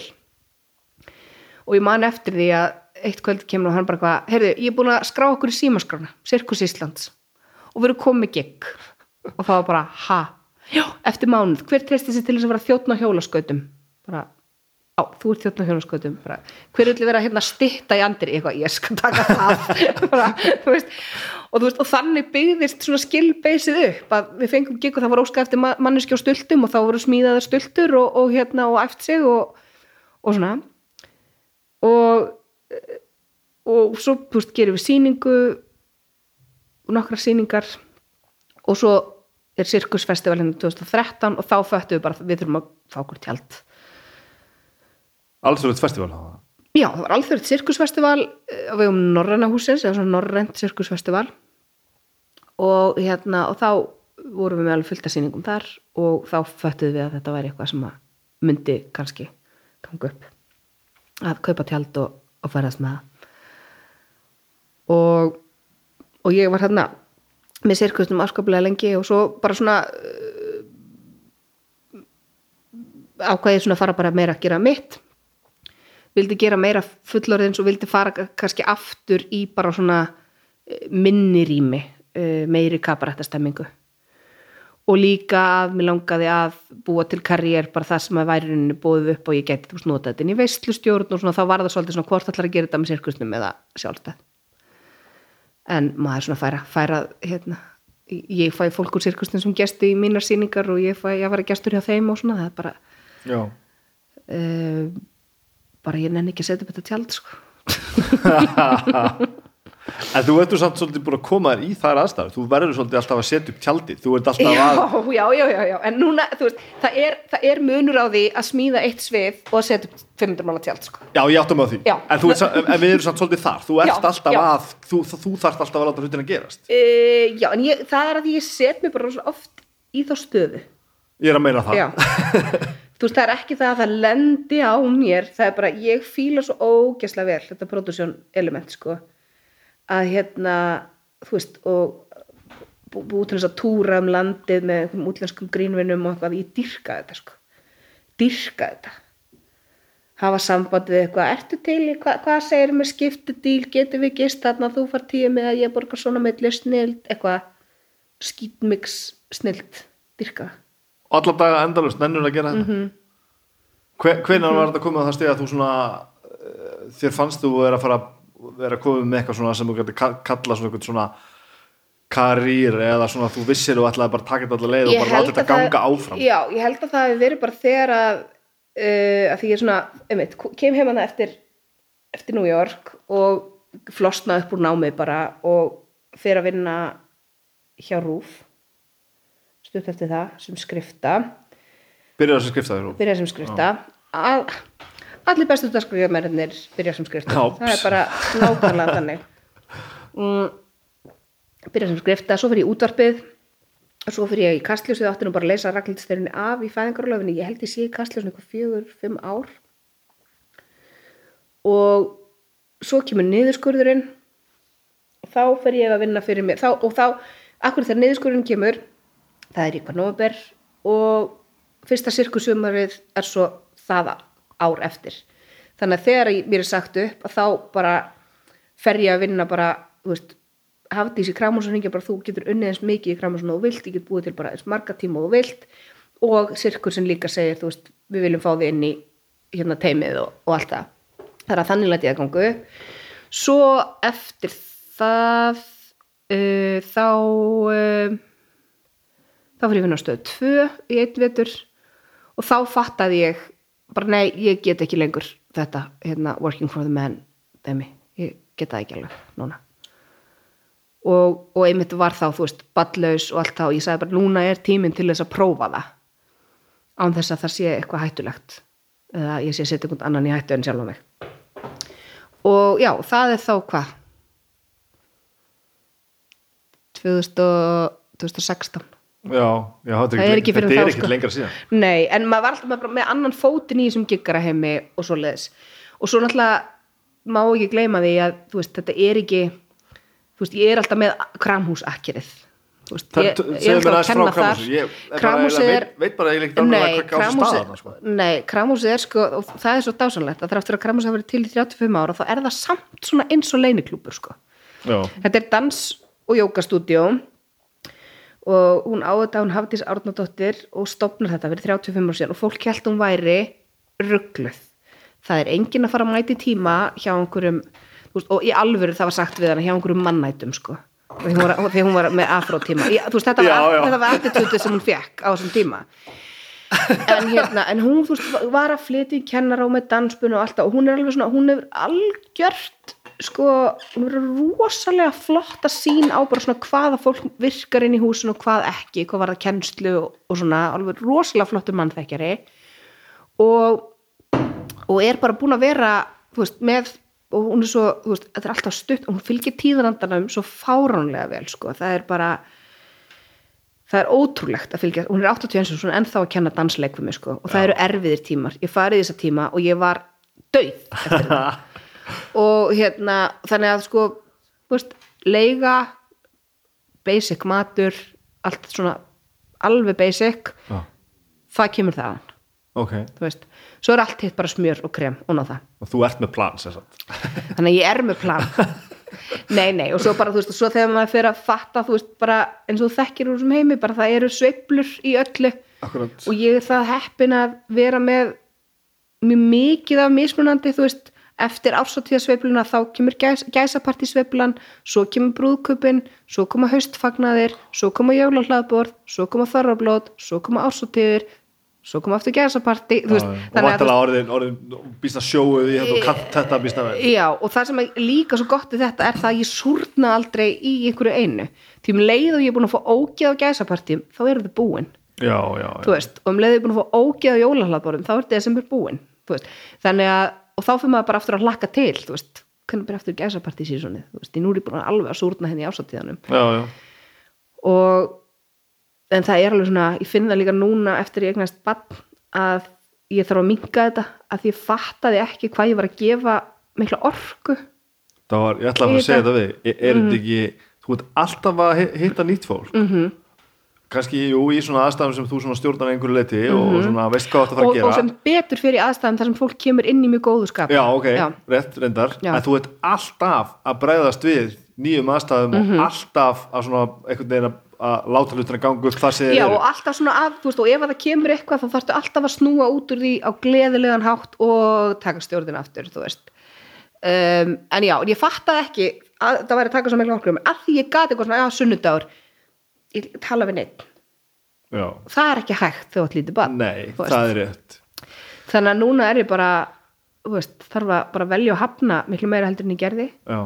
Og ég man eftir því að eitt kvöld kemur og hann bara hvað, heyrðu, ég er búin að skrá okkur í símaskrána, Sirkus Íslands. Og við erum komið gigg. Og það var bara, ha, já, eftir mánuð hver treysti sér til þess að vera þjóttn á hjólaskautum bara, á, þú ert þjóttn á hjólaskautum bara, hver vil vera hérna stitta í andir eitthvað, ég skal taka það. Bara, þú veist, og, þú veist, og þannig byggðist svona skilbeysið upp að við fengum gigg og það var óskað eftir ma- manneski á stultum og þá voru smíðaðar stultur og, og hérna og æft sig og, og svona. Og og svo veist, gerum við sýningu og nokkra sýningar og svo er Sirkusfestival hérna 2013 og þá föttum við bara við þurfum að fá okkur tjald Allsvöld festival hafa það. Já, það var alþjóðið Sirkusfestival eh, á vegum Norræna húsins, eða svona Norrænt Sirkusfestival. Og hérna og þá vorum við með alveg fullt af sýningum þar og þá föttuðum við að þetta væri eitthvað sem myndi kannski ganga upp. Að kaupa tjald og, og ferðast með það. Og, og ég var hérna með sirkusnum afskaplega lengi og svo bara svona uh, ákvæðið svona fara bara meira að gera mitt vildi gera meira fullorðins og vildi fara kannski aftur í bara svona eh, minni rými eh, meiri kabarættastemmingu og líka að mér langaði að búa til karriér bara það sem að væri rauninni búið upp og ég geti þú veist notað þetta inn í veistlustjórn og svona þá var það svolítið svona hvort allar að gera þetta með sirkusnum eða sjálfstæð en maður svona færa, færa hérna, ég fæ fólk úr sirkusnum sem gesti í mínar sýningar og ég fæ að vera gestur hjá þeim og svona það er bara Já. uh, bara ég nenni ekki að setja upp þetta tjald sko. En þú ertu samt svolítið búin að koma þér í þær aðstæður þú verður svolítið alltaf að setja upp tjaldið þú ert alltaf að já, já, já, já, en núna, þú veist, það er, það er munur á því að smíða eitt svið og að setja upp 500 mála tjald, sko. Já, ég áttum á því Já. en, sa- en við erum samt svolítið þar þú ert Já, alltaf já. að þú, þú, þarft alltaf að láta hlutina gerast Uh, já, en ég, það er að ég set mér bara svo oft í þá stöðu. Ég er að meina það. þú veist, það er ekki það að það lendi á mér, það er bara, ég fíla svo ógæslega vel þetta production element, sko, að hérna, þú veist, og bú- búið til þess að túra um landið með útlenskum grínvinnum og eitthvað, ég dyrka þetta, sko, dyrka þetta. Hafa samband við eitthvað, ertu til, í- hva, hvað segir með skiptudíl, getur við gist þarna, þú far tíu með að ég borgar svona meðli snild, eitthvað skítmix snild, dyrka það. Alla daga endalust, nennur að gera þetta mm Mhm. -hmm. Hvenær var þetta komið að það stið að þú svona uh, þér fannst þú vera að fara vera að koma með eitthvað svona sem þú ka- kalla svona eitthvað svona karýr eða svona þú vissir og ætlaði bara að taka þetta allar leið og bara láta þetta það- ganga áfram Já, ég held að það hefði verið bara þegar að uh, að því ég er svona, einmitt, kem heim hana eftir eftir New York og flosna upp úr námi bara og fyrir að vinna hjá Rúf stutt eftir það sem skrifta. Byrjar þessi skrifta þér byrja sem skrifta. All, allir bestu dagskrifamennir byrja sem skrifta. Já. það er bara nákvæmlega þannig. Mm, byrja sem skrifta svo fyrir ég útvarpið svo fyrir ég í kastljósið átti nú bara að leysa raglindsterinni af í fæðingarlöfinni ég held ég sé kastljósinu eitthvað fjögur, fimm ár. Og svo kemur niðurskurðurinn. Og þá fer ég að vinna fyrir mig þá, og þá, akkur þegar niðurskurðurinn kemur það er eitthvað nóver og fyrsta sirkusumarið er svo það ár eftir. Þannig að þegar mér er sagt upp þá bara fer ég að vinna bara þú veist, hafdís í kramhúsun hringja bara þú getur unnið eins mikið í kramhúsun og vilt ég get búið til bara eins marga tíma og vilt. Og sirkusin líka segir þú veist, við viljum fá þig inn í hérna teimið og, og allt það. Það er að þannig læti ég að gangu svo eftir það uh, þá uh, þá fyrir ég að vinna á stöð 2 í einn vetur og þá fattaði ég bara nei, ég get ekki lengur þetta, hérna, working for the man dæmi, ég get það ekki alveg núna. Og, og einmitt var þá, þú veist, ballaus og allt þá, ég sagði bara, núna er tíminn til þess að prófa það án þess að það sé eitthvað hættulegt eða ég sé að setja einhvern annan í hættu en sjálf á mig. Og já, það er þá hvað? 2000 og- 2016 Já, já, Það er ekki þá, er ekkert sko. lengra síðan. Nei, en maður var alltaf með, með annan fótinn í þessum giggara heimi og svo leðis og svo náttúrulega má ekki gleyma því að þú veist, þetta er ekki þú veist, ég er alltaf með kramhúsakkirið Það- ég, er mér alltaf að frá kenna þar. er Kramhúsið er veit- bara eiginlega sér kramhúsið sko. Nei, kramhúsið er sko og það er svo dásanlegt að þráttur að kramhúsið hafa verið til í 35 ára þá er það samt svona eins og leiniklúpur sko. Já, Þetta er dans- og jókastúdíó og hún á þetta, hún Hafdís Árnadóttir og stopnar þetta fyrir 35 ára síðan. Og fólk held hún væri ruggluð. Það er enginn að fara að mæti tíma hjá einhverjum veist, og í alvöru það var sagt við hana hjá einhverjum mannætum sko. Því hún var, því hún var með afrótíma. Þetta þetta var attitútið sem hún fekk á þessum tíma. En hérna, en hún veist, var að flytja í kennara og með dansbun og alltaf og hún er alveg svona, hún er algjört sko, rosalega flotta sín á bara svona hvaða fólk virkar inn í húsinu og hvað ekki hvað var það kennslu og, svona alveg rosalega flottur mannþekkjari. Og og er bara búin að vera veist, með og hún er svo, veist, þetta er alltaf stutt og hún fylgir tíðrandanum svo fáránlega vel sko, það er bara það er ótrúlegt að fylgja hún er 81 og svona ennþá að kenna dansleik við mig sko, og það eru erfiðir tímar, ég farið í þessa tíma og ég var döið eftir þetta og hérna þannig að sko, veist, leiga basic matur allt svona alveg basic já, það kemur það ok. Þú veist, svo er allt hitt bara smjör og krem og ná það, Og þú ert með plan, sem sagt. Þannig að ég er með plan. Nei, nei, og svo bara, þú veist svo þegar maður fyrir að fatta, þú veist, bara eins og þekkir úr þessum heimi, bara það eru sveiflur í öllu. Akkurat. Og ég er það heppin að vera með mjög mikið af mismunandi þú veist, eftir ársatíðasveifluna þá kemur gæs, gæsapartísveiflan svo kemur brúðkupin svo koma haustfagnaðir, svo koma jólahlaðborð svo koma þorrablót, svo koma ársatíðir svo kom aftur gæsapartí og vantilega orðin, orðin býsta sjóuð í þetta og kant þetta býsta vel. Já, og það sem er líka svo gott við þetta er það að ég súrna aldrei í einhverju einu. Því um leið og ég er búin að fá ógeð á gæsapartím þá eru þau búin, já, já, þú veist og um leið og ég er búin að fá ógeð á jólahlaðborðum þá er desember búin, þannig að, og þá fyrir maður bara aftur að hlakka til þú veist, hvernig byrja aftur gæsapartí sísonið? Þú veist, í nú er ég búin alveg að súrna henni í ásatíðanum já, já. og en það er alveg svona, ég finn það líka núna eftir ég eignast bann að ég þarf að minka þetta að ég fattaði ekki hvað ég var að gefa mikla orku. Það var, ég ætla að Í segja þetta. við er, þetta ekki, þú ert alltaf að hi- hitta nýtt fólk? Mm Mhm. Kannski, jú, í svona aðstæðum sem þú stjórnar einhverju leiti og svona veist hvað þú átt að fara og, gera. sem betur fyrir aðstæðum þar sem fólk kemur inn í mjög góðu skap Já, ok, Já. rétt, reyndar. Já. en þú ert alltaf að bregðast við nýjum aðstæðum Mhm. og alltaf að svona einhvern veginn að- láta hlutina ganga upp þar sem Já, eru. og alltaf svona að, þú veist, og ef að það kemur eitthvað þá þarftu alltaf að snúa út úr því á gleðilegan hátt og taka stjórnin aftur, þú veist. Um, en já, ég fattaði ekki að það væri að taka svo miklu okkur að því ég gati eitthvað svona, já, sunnudagur tala við neitt Já, það er ekki hægt þegar þú átt lítið bann nei, það er rétt. Þannig að núna er ég bara veist, þarf að bara velja að hafna miklu meira heldur en ég gerði. Já,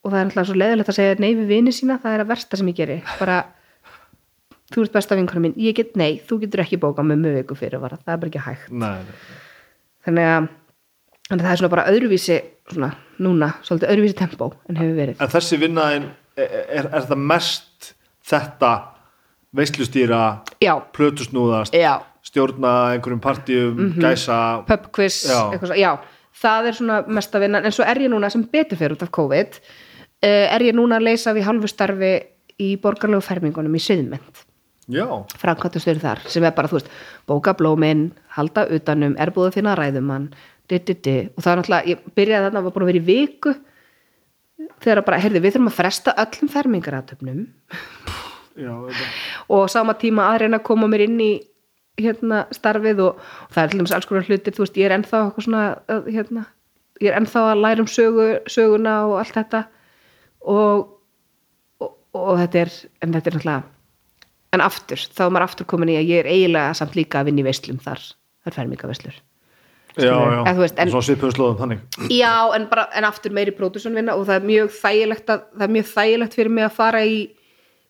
og það er alltaf svo leiðilegt að segja nei við vini sína, það er að versta sem ég geri. Bara, þú ert besta vinkunum mín. Ég get, nei, þú getur ekki bóka með mjög viku fyrir það er bara ekki hægt. Nei, nei. þannig að, þannig að það er svona bara öðruvísi svona, núna, svolítið öðruvísi tempó en hefur verið. En þessi vinnaðin er, er, er það mest þetta veislustýra, plötusnúðast já, stjórna einhverjum partíum, gæsa. Pubquiz Já. eitthvað svo, já, það er svona mesta vinnan en svo er ég núna sem betur fyrir út af COVID uh, er ég núna að leysa við hálfu starfi í borgarlegu fermingunum í Suðmynd Já, framkvæmtastöður þar sem er bara, þú veist, bóka blóminn halda utanum, er búið að finna ræðumann di, di, di. og það er náttúrulega ég byrjaði þarna, var búin að vera í viku þegar bara, heyrði, við þurfum að fresta öllum fermingaratöfnum og sama tíma að reyna að koma mér inn í hérna starfið og, og það er til dæmis alls konar hlutir, þú veist, ég er ennþá svona, hérna, ég er ennþá að læra um sögu, söguna og allt þetta. Og, og, og þetta er, en þetta er náttúrulega en aftur, þá er maður aftur komin í að ég er eiginlega samt líka að vinna í veislum þar. Það er fermingaveslur Já, já, svona svipuðu slóðum þannig. Já, en, bara, en aftur meiri pródusonvinna og það er mjög þægilegt að, það er mjög þægilegt fyrir mig að fara í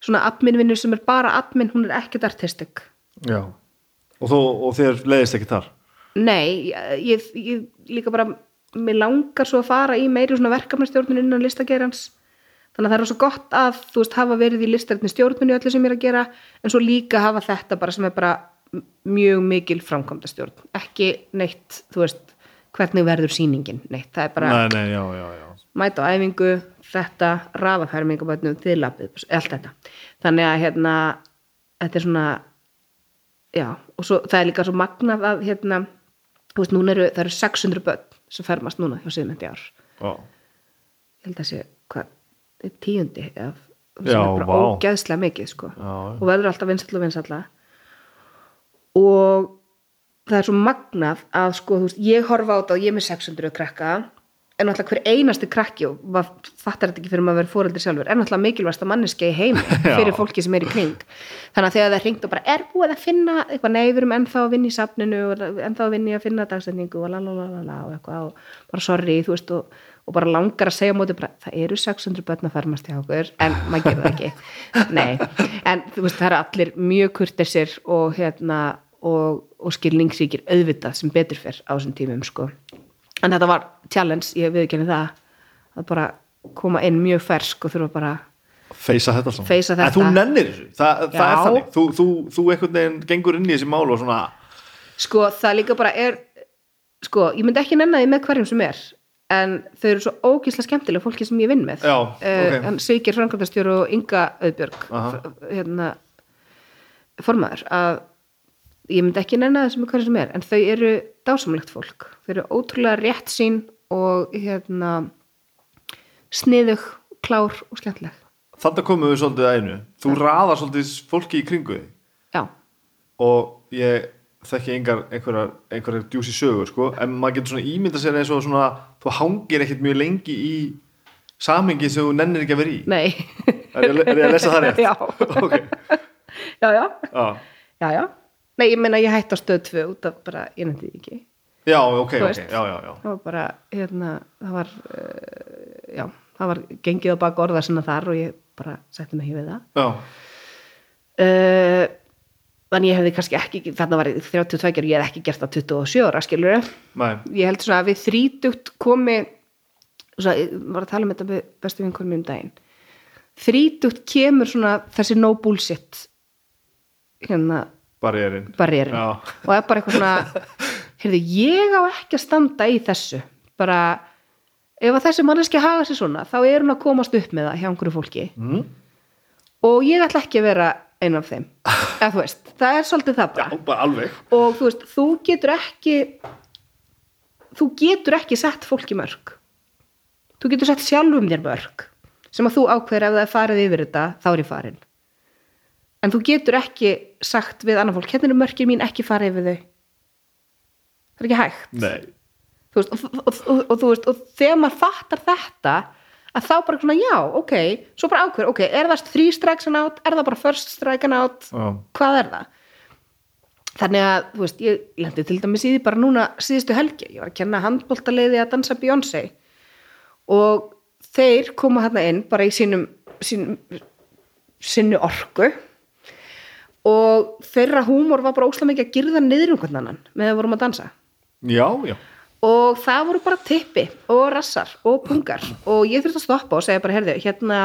svona adminvinnu sem er bara admin, hún er ekkert artistik Já, og, þó, og þér leiðist ekki þar? Nei, ég, ég líka bara mér langar svo að fara í meiri svona verkefnastjórnun innan listagerans. Þannig að það er svo gott að þú veist hafa verið í listarinn stjórnun í öllu sem ég er að gera en svo líka hafa þetta bara sem er bara mjög mikil framkvæmdastjórn. Ekki neitt, þú veist hvernig verður sýningin, neitt, það er bara Nei, nei, já, já, já. mæta á æfingu, þetta rafafermingabötnum, þiðlapið, allt þetta. Þannig að hérna þetta er svona já, og svo, það er líka svo magnað að hérna, þú veist, núna eru það eru 600 börn sem fermast núna hjá Siðmyndi ár, Já, ég held að sé hvað, tíundi er vá. ógeðslega mikið sko, já. og verður alltaf vinsall og vinsalla og það er svo magnað að sko, veist, ég horfa á þetta og ég er með 600 krakka. En náttúrulega hver einasti krakki og maður fattar þetta ekki fyrir maður að vera fóreldur sjálfur er náttúrulega mikilvægsta manneski í heimi Já. fyrir fólki sem er í kring. Þannig að þegar það er hringt og bara er búið að finna eitthvað, erum ennþá að vinna í safninu og ennþá að vinna í að finna dagsendingu og lalalala og eitthvað og bara sorry, þú veist og, og bara langar að segja móti bara, það eru 600 börn að fermast hjá okkur en maður gerir það ekki. Nei, en þú veist það eru allir mjög kurtisir og hérna og, og skilningsríkir auðvitað sem betur fyrr á þessum tímum sko. En þetta var challenge, ég viðurkenni það að bara koma inn mjög fersk og þurfa bara feysa þetta svona. Feysa En þetta. þú nennir þessu, það, það er þannig. Þú, þú, þú einhvern veginn gengur inn í þessi mál og svona sko það líka bara er sko, ég myndi ekki nenna því með hverjum sem er en þau eru svo ógísla skemmtilega fólki sem ég vinn með. Já, Eh, ok. hann Sigir Frankvæmtastjóru og Inga f- hérna formaður að ég myndi ekki nenna þessu með hverjum sem er en þau eru dásamlegt fólk. Þau eru ótrúlega rétt sín og hérna sniðug, klár og skemmtileg. Þannig komum við svolítið að einu. Þú raðar svolítið fólki í kringu þig. Já, og ég þekki einhverjar, einhverjar djúsi sögur sko, en maður getur svona ímynda sér eins og svona þú hangir ekkert mjög lengi í samhengi sem þú nennir ekki að vera í. Nei. Er ég, er ég að lesa það rétt? já, ok, já, já. Já, já, já, nei, ég meina ég hætti á stöð 2 út af bara, ég nefndi ekki. Já, ok, Þú ok, veist. já, já, já. það var bara, hérna, það var uh, já, það var gengið á bak orða sinna þar og ég bara setti mig ekki við það. Já, uh, þannig ég hefði kannski ekki þarna var ég 32 og ég hef ekki gert það 27 ára skilur ég held svona að við þrítugt komi var að tala um þetta með bestu vinkonum um daginn. Þrítugt kemur svona þessi no bullshit hérna Já. og er bara eitthvað svona heyrðu, ég á ekki að standa í þessu. Bara, ef að þessi manneski haga sér svona, þá er hún að komast upp með það hjá einhverju fólki. Mm. og ég ætla ekki að vera einn af þeim. Eða veist, það er svolítið það já, bara bara alveg. Og þú veist, þú getur ekki þú getur ekki sett fólki mörg þú getur sett sjálfum þér mörg sem að þú ákveður ef það er farið yfir þetta þá er ég farin. En þú getur ekki sagt við annar fólk hérna eru mörgir mín ekki farið yfir þau. Það er ekki hægt. Veist, og, og, og, og, og, þú veist, og þegar maður fattar þetta að þá bara svona já, ok svo bara ákveður, ok, er það three strikes and out er það bara first strike and out já, hvað er það? Þannig að, þú veist, ég lendi til dæmis í því bara núna síðustu helgi, ég var að kenna handbóltaleiði að dansa Beyoncé. Og þeir koma hérna inn bara í sínum, sínum sinni orku. Og þeirra húmor var bara óslega mikið að girða niður um hvernig annan með að vorum að dansa. Já, já og það voru bara tippi og rassar og pungar. Og ég þurfti að stoppa og segja bara, herðu, hérna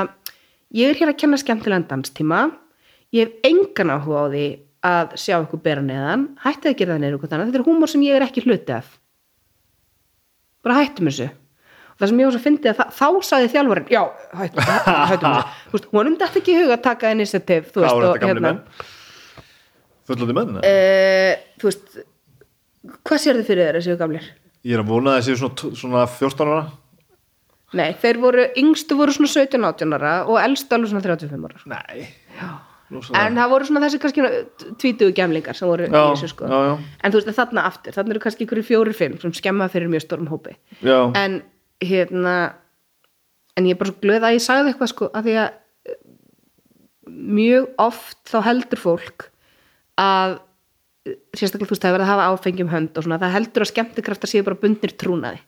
ég er hér að kenna skemmtilegan danstíma. Ég hef engan áhuga á því að sjá ykkur bera neðan. Hættið að gera það neður ykkur þannig þetta er húmor sem ég er ekki hluti af. Bara hættum þessu. Og það sem ég var svo fyndið að það, þá sagði þjálfarinn já, hættum, hættum þessu. Þú veist, honum dætti ekki huga að taka initiativ þú var og þetta gamli hérna. menn? Fullandi menn uh, þú veist hvað sér þið fyrir að séu gamlir? Ég er að vona séu svona, svona 14 ára Nei, þeir voru, yngstu voru svona 17-18 ára og elstu alveg svona 35 ára. nei, Já. En það voru svona þessi kannski tvítugu gemlingar sem voru í já, þessu sko. já, já, En þú veist að þarna aftur, þarna eru kannski ykkur fjóri fimm sem skemma fyrir mjög stórum hópi. já. En hérna, en ég er bara svo glöð að ég sagði eitthvað sko, að því að eh, mjög oft þá heldur fólk að sérstaklega þú veist það er verið að hafa áfengjum hönd og svona, það heldur að skemmtikraftar séu bara bundnir trúnaði.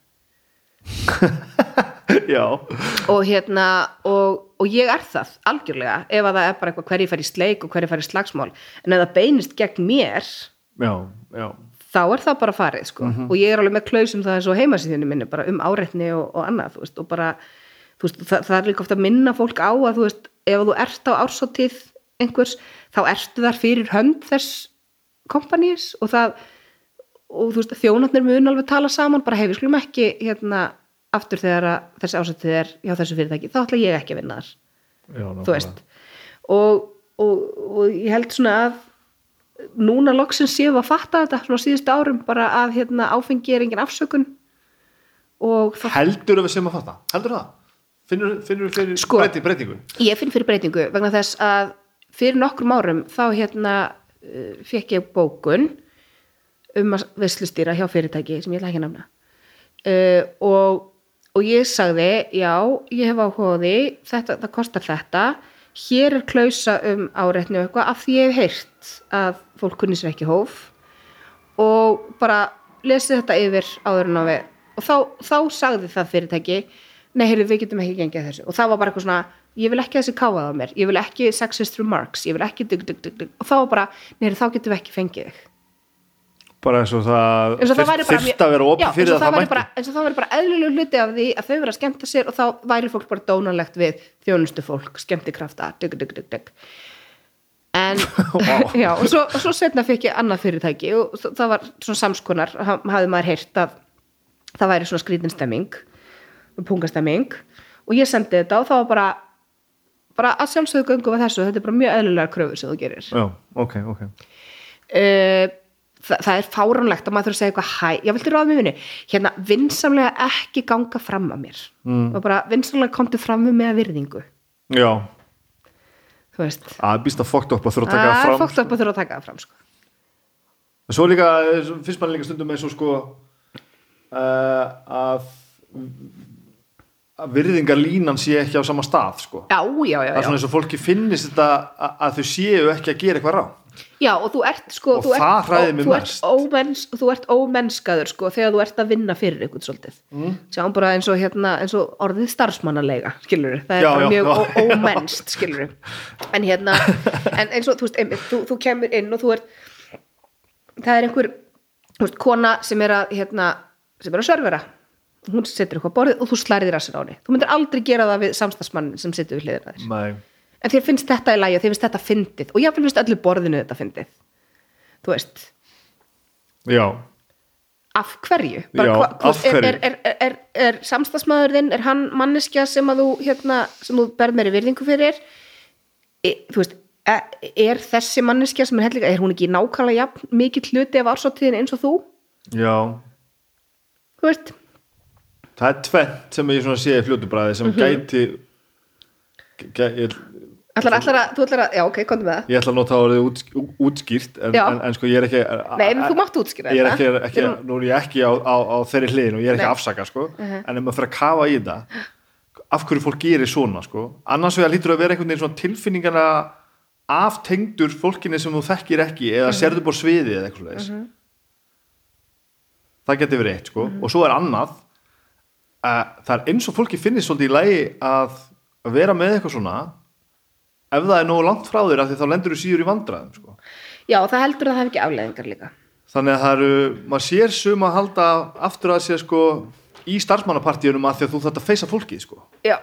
já, og hérna og, og ég er það algjörlega ef að það er bara eitthvað hverju fær í sleik og hverju fær í slagsmál. En ef það beinist gegn mér já, já. þá er það bara farið sko. Og ég er alveg með klausum það eins og heimasíðinu minni bara um áreitni og, og annað veist og bara veist, það, það er líka ofta að minna fólk á að þú veist ef þú ert á ársáttíð einhvers þá ertu þar fyrir hönd þess kompanís og það og þú veist þjónarnir mun alveg tala saman bara við skulum ekki hérna aftur þegar þessi ásættið er hjá þessu fyrirtæki, þá ætla ég ekki að vinna þar. Já, þú veist. Og, og, og ég held svona að núna loksins séu að fatta þetta svona síðustu árum bara að hérna, áfengi er engin afsökun. Og það, heldur við sem að fatta, heldur það? Finnur, finnur fyrir Sko. breyti, breytingu? ég finn fyrir breytingu vegna þess að fyrir nokkrum árum þá hérna fekk ég bókun um að veslustýra hjá fyrirtæki sem ég ætla ekki að nefna. Uh, og, og ég sagði já, ég hef áhuga á því þetta, það kostar þetta. Hér er klausa um áreitni og eitthvað af því ég hef heyrt að fólk kunni sér ekki hóf. Og bara lesið þetta yfir áður en á við. Og þá, þá sagði það fyrirtæki nei, heyrðu, við getum ekki gengið þessu. Og það var bara eitthvað svona, ég vil ekki að þessi káað á mér ég vil ekki sexist remarks, ég vil ekki dug, dug, dug, dug. og þá bara, heyrðu, þá getum við ekki fengið þig bara eins og það það þyrft að vera Já, opið fyrir að það væri mætti bara, eins og það væri bara eðlilegu hluti af því að þau vera að skemmta sér og þá væri fólk bara dónalegt við þjónustu fólk, skemmtikrafta dug, dug, dug, dug. en Vá. já, og svo, svo setna fekk ég annað fyrirtæki og það var svona samskonar ha- hafði maður heyrt að það væri svona skrítinstemming pungastemming og ég sendi þetta og það var bara bara að sjálfsögðu göngu við þessu þetta er bara mjög eðlilega kröfur sem þú gerir. Já, ok, ok. Uh, það, það er fáránlegt að maður þurfa að segja eitthvað hæ, já viltu ráða mér vinni hérna vinsamlega ekki ganga fram að mér. Mm. og bara vinsamlega komdu fram með með virðingu. Já, þú veist, að býst að fokta upp að þurfa að það taka er það fram fókt upp að þurfa að taka það fram sko. Svo líka, eh, finnst mann líka stundum eins og sko uh, að að virðingarlínan sé ekki á sama stað sko. já, já, já, það er svona eins og fólki finnist þetta að, að þau séu ekki að gera eitthvað rá Já, og þú ert sko Og þú það hræðir mig þú mest. ert, ómenns, þú ert ómennskaður sko þegar þú ert að vinna fyrir ykkur svolítið mm. sjáum bara eins og, hérna, eins og orðið starfsmannalega skilur það er Já, já, mjög já. ómennst skilur en hérna en eins og þú veist, einmitt, þú, þú kemur inn og þú ert það er einhver veist, kona sem er að hérna, sem er að servera hún setur eitthvað borðið og þú slærið rassin á henni. Þú myndir aldrei gera það við samstagsmann sem situr við hliðina þér. Nei. en þér finnst þetta í lagi og þér finnst þetta fyndið og jáfnvel finnst öllu borðinu þetta fyndið. Þú veist, Já, af hverju? Já, hva- hva- af hverju? er, er, er, er, samstagsmaður þinn, er hann manneskja sem að þú hérna, sem þú berð meiri virðingu fyrir? E, þú veist e, er þessi manneskja sem er helliga er hún ekki nákvæmlega jafn mikið hluti af ársáttíðin eins og þú? Já. Þú veist, Það er tvennt sem ég sé fljótubræði sem Mhm. gæti gæ, ég, ætlar, ætlar að, þú ætlar að já ok, komdu með það ég ætla að nota orðið út, útskýrt en, en, en sko ég er ekki Nei, en þú mátt útskýra ég er ekki, ekki, erum- nú er ég ekki á, á, á þeirri hliðin og ég er ekki Nei. að afsaka sko, en ef maður fyrir að kafa í þetta af hverju fólk gerir svona sko annars vegar lítur að vera einhvern veginn tilfinningana aftengdur fólkinni sem þú þekkir ekki eða Mhm. sérðu búr sviði eða eitthvað leis það getur verið eitt sko Mhm. og svo er annað að það er eins og fólki finnist svolítið í lagi að að vera með eitthvað svona ef það er nógu langt frá þér þá lendur þú síður í vandræðum sko. já, það heldur að það hef ekki afleðingar líka. Þannig að það eru, maður sér sum að halda aftur að sér sko í starfsmannapartíunum að því að þú þarft að feysa fólkið sko. Já,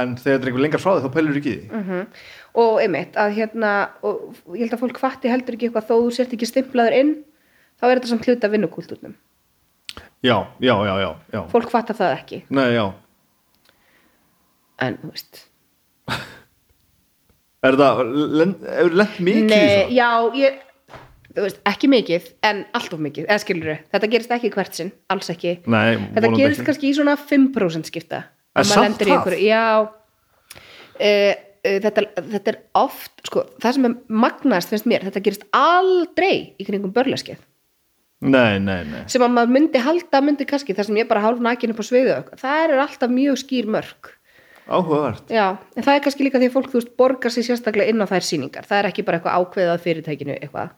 en þegar þetta er einhver lengar frá þig þá pælur ekki í því. Mhm. og einmitt að hérna og ég held að fólk fatti heldur ekki eitthvað þó þú sért ekki stimplaður inn þá er þetta samt hluta vinnukúlturnum já, já, já, já, fólk fattar það ekki Nei, já. en þú veist er það lent, er lent mikið í Nei, svona? já, ég þú veist, ekki mikið, en allt of mikið eða skilur þetta gerist ekki hvert sinn, alls ekki Nei, þetta vonandi gerist ekki. kannski í svona 5% skipta En Ef maður samt lendir í það? einhverju- já uh, uh, þetta, þetta er oft sko, það sem er magnast finnst mér þetta gerist aldrei í kringum börleskið Nei, nei, nei. Sem að maður myndi halda myndi kannski þar sem ég bara hálf nakin upp á eitthvað. það er alltaf mjög skýr mörk. Áhugavert. Já, en það er kannski líka því að fólk þú veist borgar sér sérstaklega inn á þær sýningar. Það er ekki bara eitthvað ákveðað fyrirtækinu eitthvað.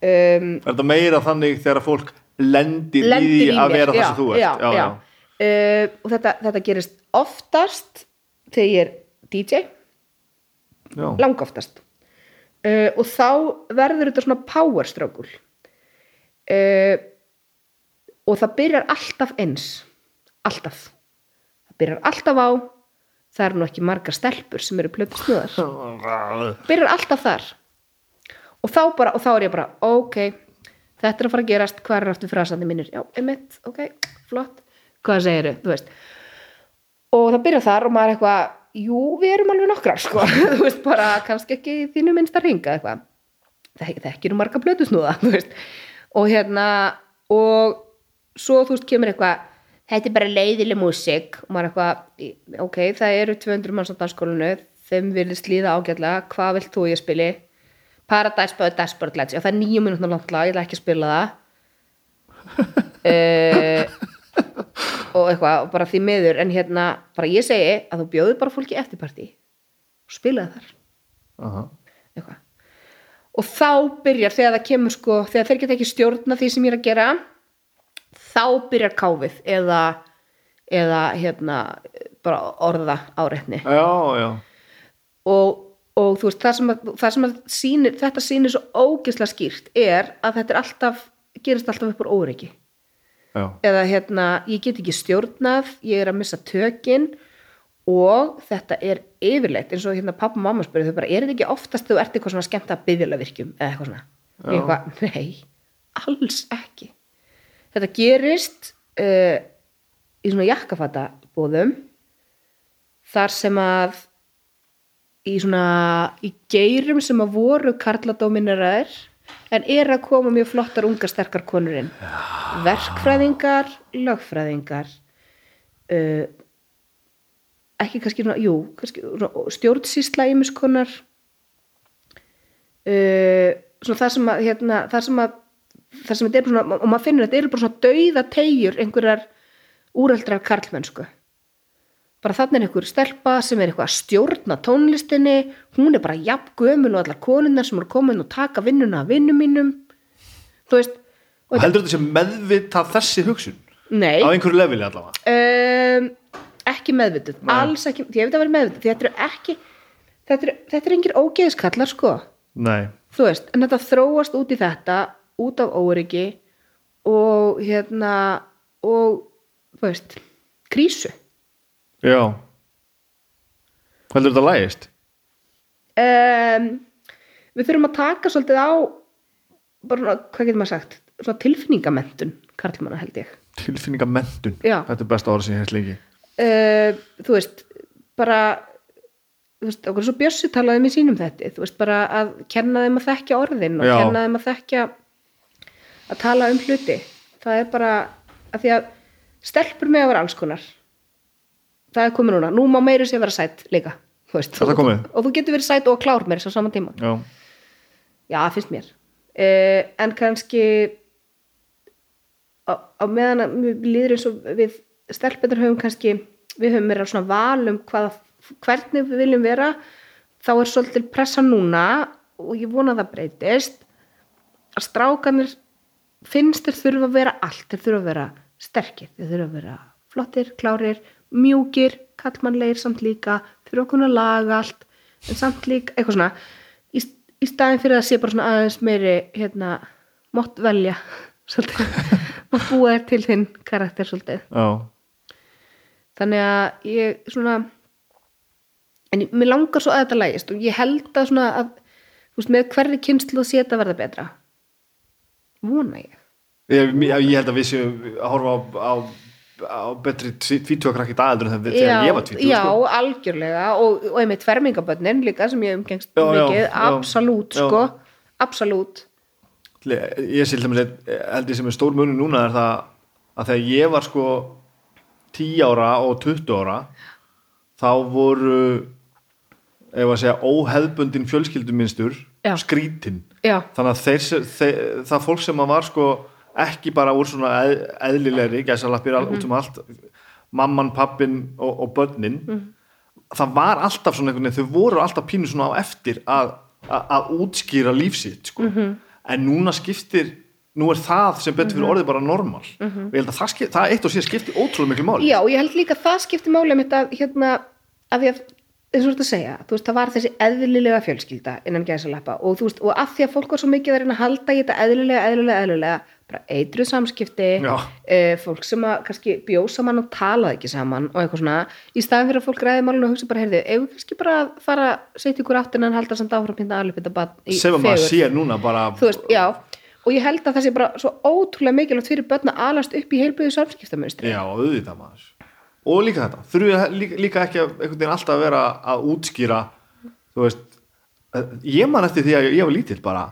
Um, Er þetta meira þannig þegar fólk lendir, lendir í því að vera það já, sem þú ert? já, já. Uh, og þetta, þetta gerist oftast þegar ég er DJ já. langoftast. Uh, og þá verður þetta svona power struggle uh, og það byrjar alltaf eins. Alltaf. Það byrjar alltaf á það eru nú ekki margar stelpur sem eru plötu snuðar byrjar alltaf þar. Og þá, bara, og þá er ég bara ok, þetta er að fara að gerast hvað er aftur frasandi mínir, já, emitt, ok flott, hvað segiru, þú veist? Og það byrjar þar og maður er eitthvað, jú, við erum alveg nokkrar sko, þú veist, bara kannski ekki þínu minnst að ringa eitthvað. Það, það ekki nú marga blötusnúða, þú veist og hérna og svo þú veist kemur eitthvað þetta er bara leiðileg músík. Og maður eitthvað, ok, það eru 200 manns á danskólinu, þeim virðist líða ágætlega, hvað vilt þú ég spili? Paradise by Dashboard Lights já það er nýju minútna langt lag, ég ætla ekki að spila það. Uh, og eitthvað og bara því miður, en hérna bara ég segi að þú bjóður bara fólki eftirparti og spilaði þar. Aha. eitthvað og þá byrjar þegar það kemur sko þegar þeir geta ekki stjórna því sem ég er að gera þá byrjar káfið eða, eða hérna bara orða áreitni. Já, já. Og, og þú veist það sem, að, það sem sýnir, þetta sýnir svo ógeðslega skýrt er að þetta er alltaf gerist alltaf upp úr óryggi eða hérna, ég get ekki stjórnað ég er að missa tökin og þetta er yfirleitt eins og hérna pappa og mamma spurði þau bara er þetta ekki oftast þú ert eitthvað svona skemmt að byggðila virkjum eða eitthvað svona? Eitthvað, nei, alls ekki. Þetta gerist uh, í svona jakkafata bóðum þar sem að í svona í geirum sem að voru karladómineraðir en er að koma mjög flottar ungar sterkar konur inn. Verkfræðingar, lögfræðingar uh, ekki kannski jú kannski, stjórnsýsla ímiskonar uh, svona það sem að hérna, það sem að það sem þetta er svona, og maður finnur að þetta eru bara svona dauða tegjur einhverjar úreldrar karlmennsku. Bara þannig er einhver stelpa sem er eitthvað að stjórna tónlistinni hún er bara jafn gömul og allar konunnar sem eru komin og taka vinnuna af vinnum mínum. Þú veist heldur þetta sem meðvitað þessi hugsun? Nei, á einhverju leveli allavega? Um, ekki meðvituð. Nei. alls ekki, ég veit að vera meðvituð. Því þetta eru ekki þetta eru, þetta eru engir ógeðskallar sko. Nei, þú veist, en þetta þróast út í þetta út af óryggi og hérna og, þú veist krísu. Já. Heldur þetta lægist um, við þurfum að taka svolítið á bara, hvað getur maður sagt? Svona tilfinningamentun, karlmanna held ég. Tilfinningamendun, Já. þetta er besta orð sem ég hef lengi uh, þú veist bara þú veist, okkur svo Bjössi talaði um í sínum þetta þú veist, bara að kenna þeim að þekkja orðin og Já. kenna þeim að þekkja að tala um hluti. Það er bara, að því að stelpur með að vera alls konar. Það er komið núna, nú má meiri sér vera sætt líka, þú veist. Komið? og þú getur verið sætt og klár með þess á sama tíma. Já, já, finnst mér. Uh, en kannski á, á meðan að mér líður eins og við stelpunar höfum kannski við höfum verið svona val um hvaða, hvernig við viljum vera þá er svolítið pressa núna og ég vona að það breytist að strákanir finnst þeir þurfa að vera allt. Þeir þurfa að vera sterkir þeir þurfa að vera flottir, klárir, mjúkir kallmannlegir samt líka þurfa að kunna laga allt en samt líka, eitthvað svona í, í staðin fyrir að sé bara svona aðeins meiri hérna, mátt velja svolítið, mátt búa þér til þinn karakter svolítið. Já, þannig að ég svona en ég- mér langar svo að þetta lægist og ég held að svona að veist, með hverri kynslu sé þetta verða betra vona ég ég, ég held að við séum að horfa á, á, á betri tvítjókrakki dagaldur en þegar ég var tvítjók já sko. algjörlega og, og einmitt fermingabönnin líka sem ég umgengst Já, mikið, já. absolutt Já. sko, absolutt ég einn- held ég sem er stór munur núna er það að þegar ég var sko 10 ára og 20 ára þá voru ef að segja óheðbundin fjölskylduminstur Já. skrítin. Já, þannig að þeir, þeir, það fólk sem að var sko ekki bara úr svona eð, eðlilegri gæsalappir mm út um allt mamman, pappin og, og börnin það var alltaf svona einhvern veginn þau voru alltaf pínu svona á eftir að, að, að útskýra lífsitt sko. en núna skiptir nú er það sem betur fyrir orðið bara normal. Og ég held að það, skip, það eitt og sér skiptir ótrúlega miklu máli. Já, og ég held líka að það skipti máli mitt að hérna, að því að eins og þú ert að segja, þú veist, það var þessi eðlilega fjölskylda innan gæsalappa og þú veist, og að því að fólk var svo mikið að reyna að halda í þetta eðlilega, eðlilega, eðlilega bara eitruð samskipti uh, fólk sem að kannski bjóð saman og talaði ekki saman og eitthvað svona í staðin fyrir að fólk ræði málun og hugsa bara, heyrðu, ef við kannski bara fara setja ykkur áttin en halda samt áfram pinda alveg pinda sem að maður sér núna bara veist, já og ég held að það sé bara svo ótrúlega mikilvægt fyrir börn að alast upp í heilbröðu samskiptamönstri Já, auðvitað maður. Og líka þetta, þurfum við líka, líka ekki að einhvern veginn alltaf að vera að útskýra þú veist eh, ég man eftir því að ég var lítill bara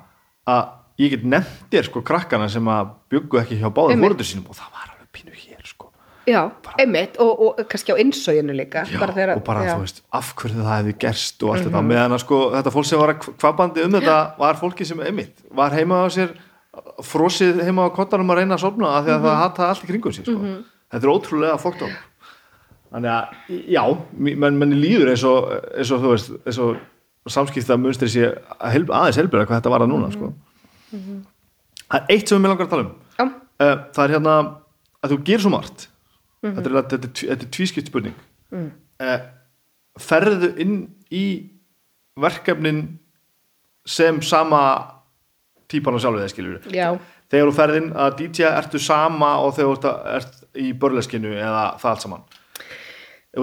að ég get nefndir sko krakkana sem að byggu ekki hjá báðum fóröldur sínum og það var alveg pínu hér sko. Já, einmitt, og, og kannski á innsóginu líka já, bara þegar, og bara já. þú veist af hverju það hefði gerst og allt þetta. Meðan að sko þetta fólk sem var að kvabandi um þetta var fólki sem einmitt var heima á sér frosið heima á kottanum að reyna að sopna af því að það hataði allt í kringum sér sko. þetta er ótrúlega fókt á. Þannig að já, menn, menn líður eins og, eins og þú veist eins og samskipta munstri sé að helb, aðeins helbjörða hvað þetta var að núna sko. það er eitt sem við með langar að tala um. Já, uh, það er hérna að þú gerir svo margt. Þetta er, þetta er, tví- þetta er tvískipt spurning. Mm. ferðu inn í verkefnin sem sama típan og sjálfið þeir skilur já, þegar þú ferð inn að DJ ertu sama og þegar þú ert, í börleskinu eða það allt saman?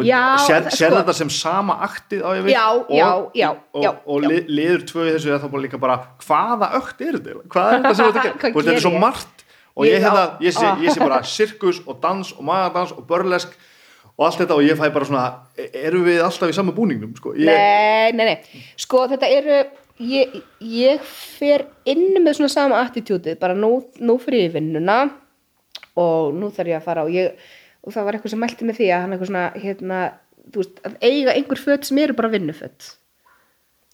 Já, sér, það- sér sko- þetta sem sama aktið á ég Já, og, já, já, og, og já. li, liður tvö í þessu er þá bara líka bara hvaða ökt er þetta hvað er þetta sem þetta gerir þetta er svo margt og Ég- ég, hérna, ég, sé, ah. ég sé bara sirkus og dans og magadans og börlesk og allt þetta og ég fæ bara svona e- erum við alltaf í sama búningnum sko? ég, nei, nei, nei. Sko þetta eru ég, ég fer inn með svona sama attitútið, bara nú, nú fyrir ég vinnuna og nú þarf ég að fara og ég og það var eitthvað sem mælti með því að hann eitthvað svona hérna, þú veist, að eiga einhver föt sem eru bara vinnuföt.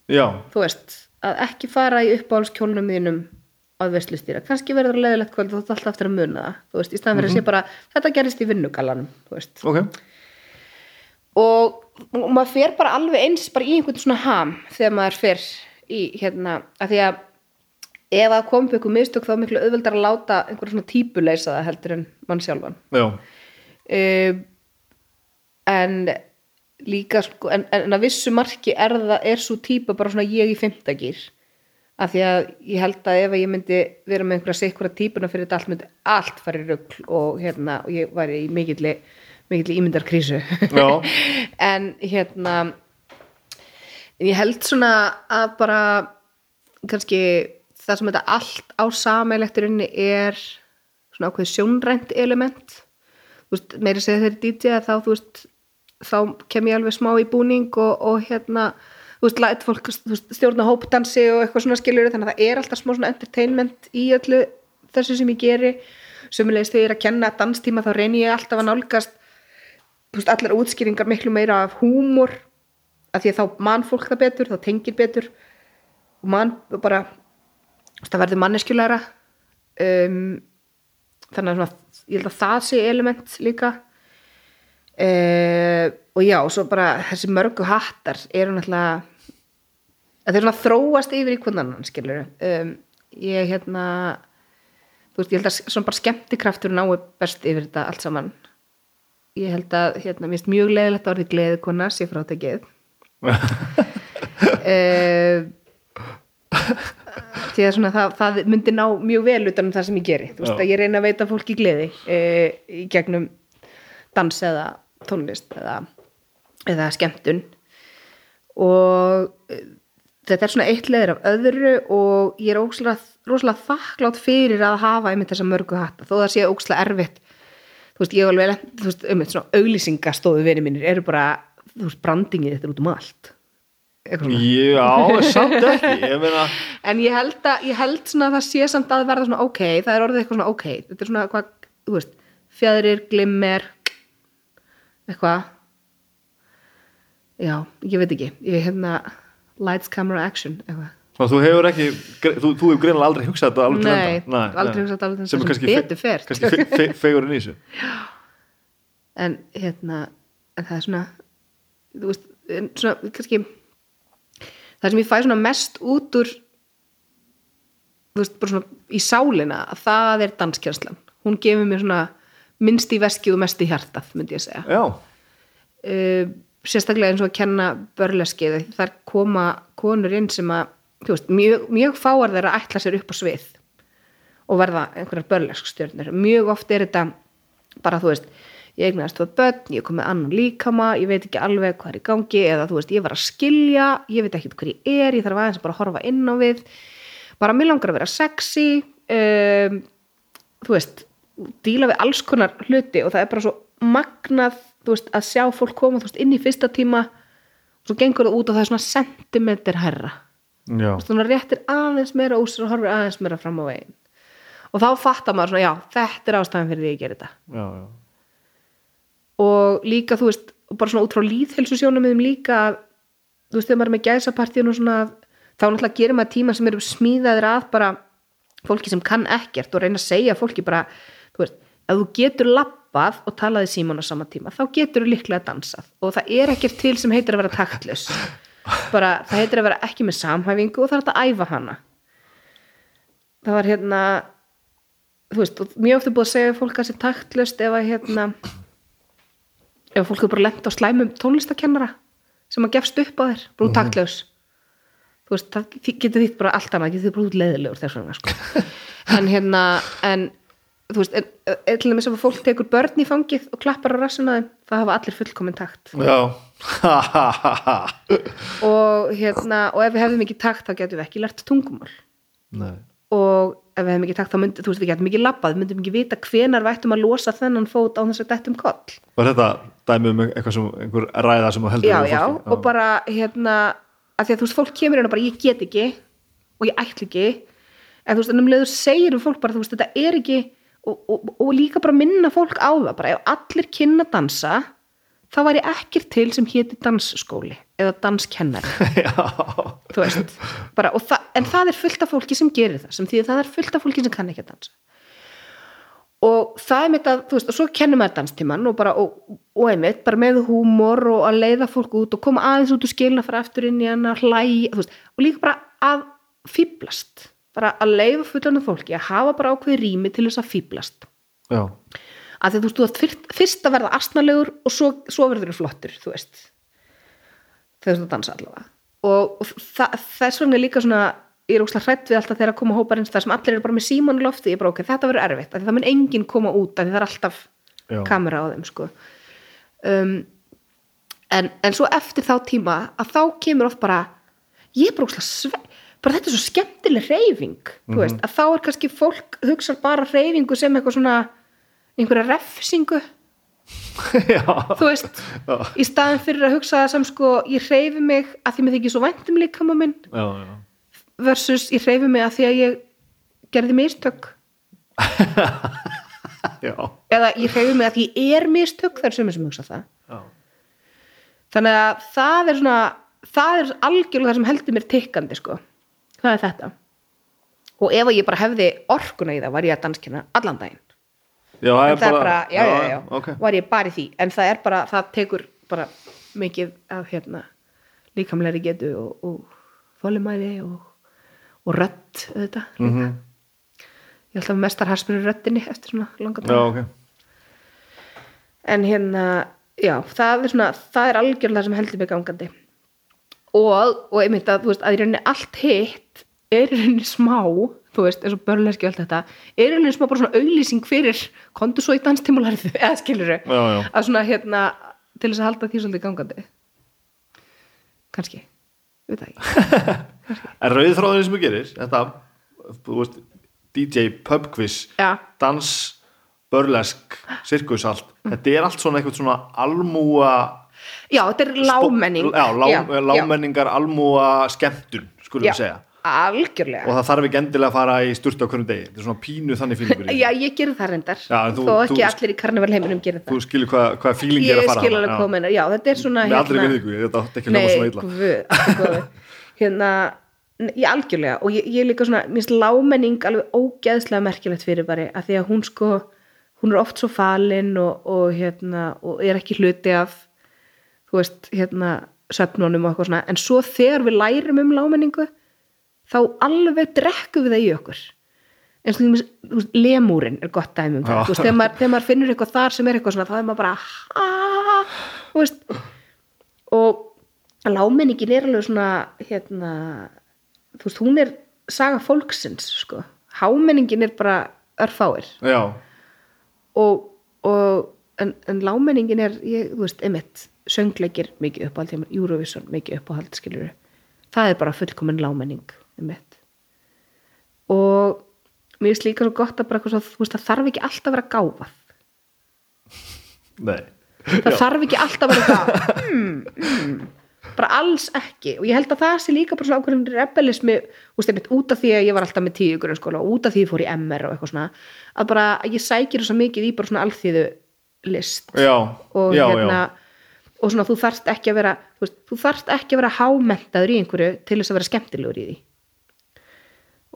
Já, þú veist, að ekki fara í uppáhaldskjólnum þínum að veslustýra, kannski verður það leðilegt kvöld þú þátt alltaf eftir að muna það, þú veist, í staðan fyrir að sé bara þetta gerist í vinnugalanum, þú veist. Ok. Og, og maður fer bara alveg eins bara í einhvern svona ham þegar maður fer í hérna að því að ef að kom upp ykkur mistök þá er miklu auðveldar að láta einhverja svona típu leysa það heldur en mann sjálfan. Já, um, en líka sko, en, en að vissu marki er það, er svo típa bara svona ég í fimmtagýr af því að ég held að ef ég myndi vera með einhverja sikura típuna fyrir þetta allt myndi allt fara í rugl og hérna og ég væri í mikilli mikilli ímyndarkrísu. En hérna ég held svona að bara kannski það sem þetta allt á sameilekturinni er svona ákveð sjónrænt element. Veist, meiri segja þeirri DJ að þá þú veist, þá kem ég alveg smá í búning og, og hérna veist, fólk veist, stjórna hópdansi og eitthvað svona skiljur þannig að það er alltaf smá svona entertainment í öllu þessu sem ég geri. Sömulegist þegar ég er að kenna danstíma þá reynir ég alltaf að nálgast veist, allar útskýringar miklu meira af húmor af því að þá mann fólk það betur, þá tengir betur. Og mann bara það verður manneskjulegra. Um, þannig að ég held að það sé element líka. Uh, og já, og svo bara þessi mörgu hattar eru náttúrulega þeir svona þróast yfir í hvernig annan skilur um, ég hérna þú veist, ég held að svona bara skemmtikraftur nái best yfir þetta allt saman. Ég held að, hérna, mér finnst mjög leiðilegt að orðið gleðikona sé frátekið. uh, því að svona það, það myndi ná mjög vel utan um það sem ég geri. Þú veist Já. að ég reyna að veita fólki gleði e, í gegnum dans eða tónlist eða, eða skemmtun. Og e, þetta er svona eitt leður af öðru og ég er óslega, rosalega þakklátt fyrir að hafa einmitt þessa mörgu hatta. Þó það sé óslega erfitt þú veist, ég hef alveg, þú veist, einmitt svona auglýsingastóðu vinni mínir eru bara, þú veist, brandingið þetta er út um allt. Já, samt ekki ég meina, en ég held, að, ég held svona að það sé samt að verða svona ok, það er orðið eitthvað svona ok þetta er svona hvað, þú veist fjæðrir, glimmer eitthvað. Já, ég veit ekki ég hérna lights, camera, action eitthvað. Þú hefur ekki þú, þú hefur greinilega aldrei hugsað þetta alveg til Nei, enda. aldrei hugsað þetta alveg til enda, sem sem kannski betur fer. kannski fe, fe, fegurinn í þessu. En hérna en það er svona þú veist, svona kannski það sem ég fæ svona mest út úr þú veist, bara svona í sálina að það er danskjærslan hún gefur mér svona minnst í veskið og mest í hjartað, myndi ég segja. Já, uh, sérstaklega eins og að kenna börleskið, þar koma konur inn sem að, veist, mjög, mjög fáar þeirra ætla sér upp á svið og verða einhverjar börleskstjörnir mjög oft er þetta bara, þú veist, ég eignaðist það börn, ég kom með annan líkama, ég veit ekki alveg hvað er í gangi eða þú veist, ég var að skilja, ég veit ekki hvað ég er, ég þarf aðeins bara að horfa inn á við. Bara mér langar að vera sexy um, þú veist díla við alls konar hluti og það er bara svo magnað þú veist, að sjá fólk koma þú veist, inn í fyrsta tíma og svo gengur það út og það er svona sentimeter herra svona réttir aðeins meira sér og horfir aðeins meira fram á veginn. Og þá fattar maður svona, já, þetta er ástæðan fyrir því ég gerir þetta. Já, já. Og líka, þú veist, bara svona út frá líðhelsu sjónum líka, að, þú veist, þegar maður er með gæsapartíun og svona, þá náttúrulega gerir maður tíma sem eru smíðaðir að bara fólki sem kann ekkert og reyna að segja fólki bara, þú veist, ef þú getur lappað og talaði símón á sama tíma, þá getur þú líklega dansað. Og það er ekkert til sem heitir að vera taktlaus bara, það heitir að vera ekki með samhæfingu og það er að æfa hana. Það var hérna þú veist, mjög ofta búið að segja fólk að sé taktlaust ef að hérna ef fólk er bara lent á slæmum tónlistakennara sem að gefst upp á þér, bara út taktlaus þú veist, það getur þitt bara allt annað, getur þið bara út leiðilegur þess vegna sko. en hérna en þú veist, en, til þess að fólk tekur börn í fangið og klappar á rassina þeim það hafa allir fullkomin takt já. og hérna, og ef við hefðum ekki takt þá getum við ekki lært tungumál Nei. og ef við hefum ekki takt þá myndi, þú veist, við getum ekki labbað, myndum ekki vita hvenar við ættum að losa þennan fót á þess að dættum koll. Var þetta dæmi um eitthvað sem einhver ræða sem þú heldur já, já, og bara hérna, að því að þú veist, fólk kemur hérna bara ég get ekki og ég ætla ekki. En þú veist, en um leiður segir fólk bara, þú veist, þetta er ekki og, og, og líka bara minna fólk á það bara ef allir kynna dansa þá væri ekkert til sem héti dansskóli eða danskennari. Þú veist, bara, það, en það er fullt af fólki sem gerir það, sem því að það er fullt af fólki sem kann ekki að dansa. Og það er mitt að, þú veist, og svo kennum maður danstíman og bara, og, og einmitt, bara með húmor og að leiða fólk út og koma aðeins út og skilna fara aftur inn í hann að hlæja, og líka bara að fýblast, bara að leiða fullanum fólki, að hafa bara ákveði rými til þess að fýblast, já, að því þú veist, þú ert fyrst, fyrst að verða astnalegur og svo, svo verður þú flottur, þú veist þegar þú dansa allavega. Og, og þess vegna er líka svona ég er óslega hrætt við alltaf þegar að koma hópar eins þar sem allir eru bara með símanu lofti, ég er bara ok, þetta verður erfitt það mun enginn koma út, af því það er alltaf Já. kamera á þeim sko. Um, en, en svo eftir þá tíma að þá kemur oft bara ég er bara óslega sve bara þetta er svo skemmtileg reyfing þú veist, að þá er kannski fólk hugsa bara reyfingu sem eitthvað svona einhverja refsingu. Þú veist, Já. í staðin fyrir að hugsa það sem sko, ég hreyfi mig að því mér þykir svo vænt um líkama minn já, já. versus ég hreyfi mig að því að ég gerði mistök. Eða ég hreyfi mig að því ég er mistök það er sömur sem hugsa það. Já. þannig að það er svona það er algjörlega það sem heldur mér tikkandi sko, það er þetta. Og ef ég bara hefði orkuna í það var ég að danskina allan daginn Já, en það er bara, bara, já, já, já, ok. var ég bara í því en það er bara, það tekur bara mikið af hérna líkamlegri getu og, og þólimæði og, og rödd auðvitað mm Mhm. ég held að mestar harsmur röddinni eftir svona langa dag ok. en hérna, já, það er svona það er algjörlega sem heldur mig gangandi og, og einmitt að þú veist, að í rauninni allt hitt er í rauninni smá þú veist, eins og börnleski og allt þetta er í rauninni smá bara svona auglýsing fyrir í danstímularðu, eða skilur Já, já. að svona hérna til þess að halda því svolítið gangandi. Kannski. Veit það ekki. En rauðþráðin sem þú gerir, þetta, þú veist, DJ pub quiz, já, dans, börlesk, sirkus allt, þetta er allt svona eitthvað svona almúa... já, þetta er lámenning Já, lá, já, lámenningar, almúa skemmtun, skulum já, við segja. Algjörlega. Og það þarf ekki endilega að fara í sturtu á hvernig degi, þetta er svona pínu þannig fílingur já, ég gerir það reyndar. Já, þú- þó ekki þú- allir í karnival heiminum gerir það. Þú skilur hvað, hvað fíling er ég að fara skil þarna, alveg komin. Já, þetta er svona Með allri virðingu, þetta átti ekki að hljóma svona illa. hérna, ég algjörlega. Og ég, ég líka svona, minnst lámenning alveg ógeðslega merkilegt fyrir bara að því að hún sko, hún er oft svo falin og, og hérna og er ekki hluti af þú veist, hérna, söfnunum og eitthvað svona, en svo þegar við lærum um lámenningu þá alveg drekkum við það í okkur. Þú veist, lemúrin er gott dæmi um það, þú veist, þegar maður, þegar maður finnur eitthvað þar sem er eitthvað svona, þá er maður bara ha, þú veist og lámenningin er alveg svona hérna, þú veist, hún er saga fólksins, sko. Hámenningin er bara örfáir. Já, og, og en, en lámenningin er, ég, þú veist, emitt söngleikir mikið uppáhald Eurovision mikið uppáhald, skilur það er bara fullkomin lámenning emitt og mér finnst líka svo gott að bara, eitthvað svo, þú veist, það þarf ekki alltaf að vera gáfað. Nei. það þarf ekki alltaf að vera það mm, mm, bara alls ekki. Og ég held að það sé líka bara svona ákveðin rebelismi veist, einmitt, út af því að ég var alltaf með tíu grunnskóla og út af því ég fór í MR og eitthvað svona að bara að ég sækir þess mikið í bara svona alþýðu list. Já, og já, hérna og svona þú þarft ekki að vera þú, veist, þú þarft ekki að vera hámentaður í einhverju til þess að vera skemmtilegur í því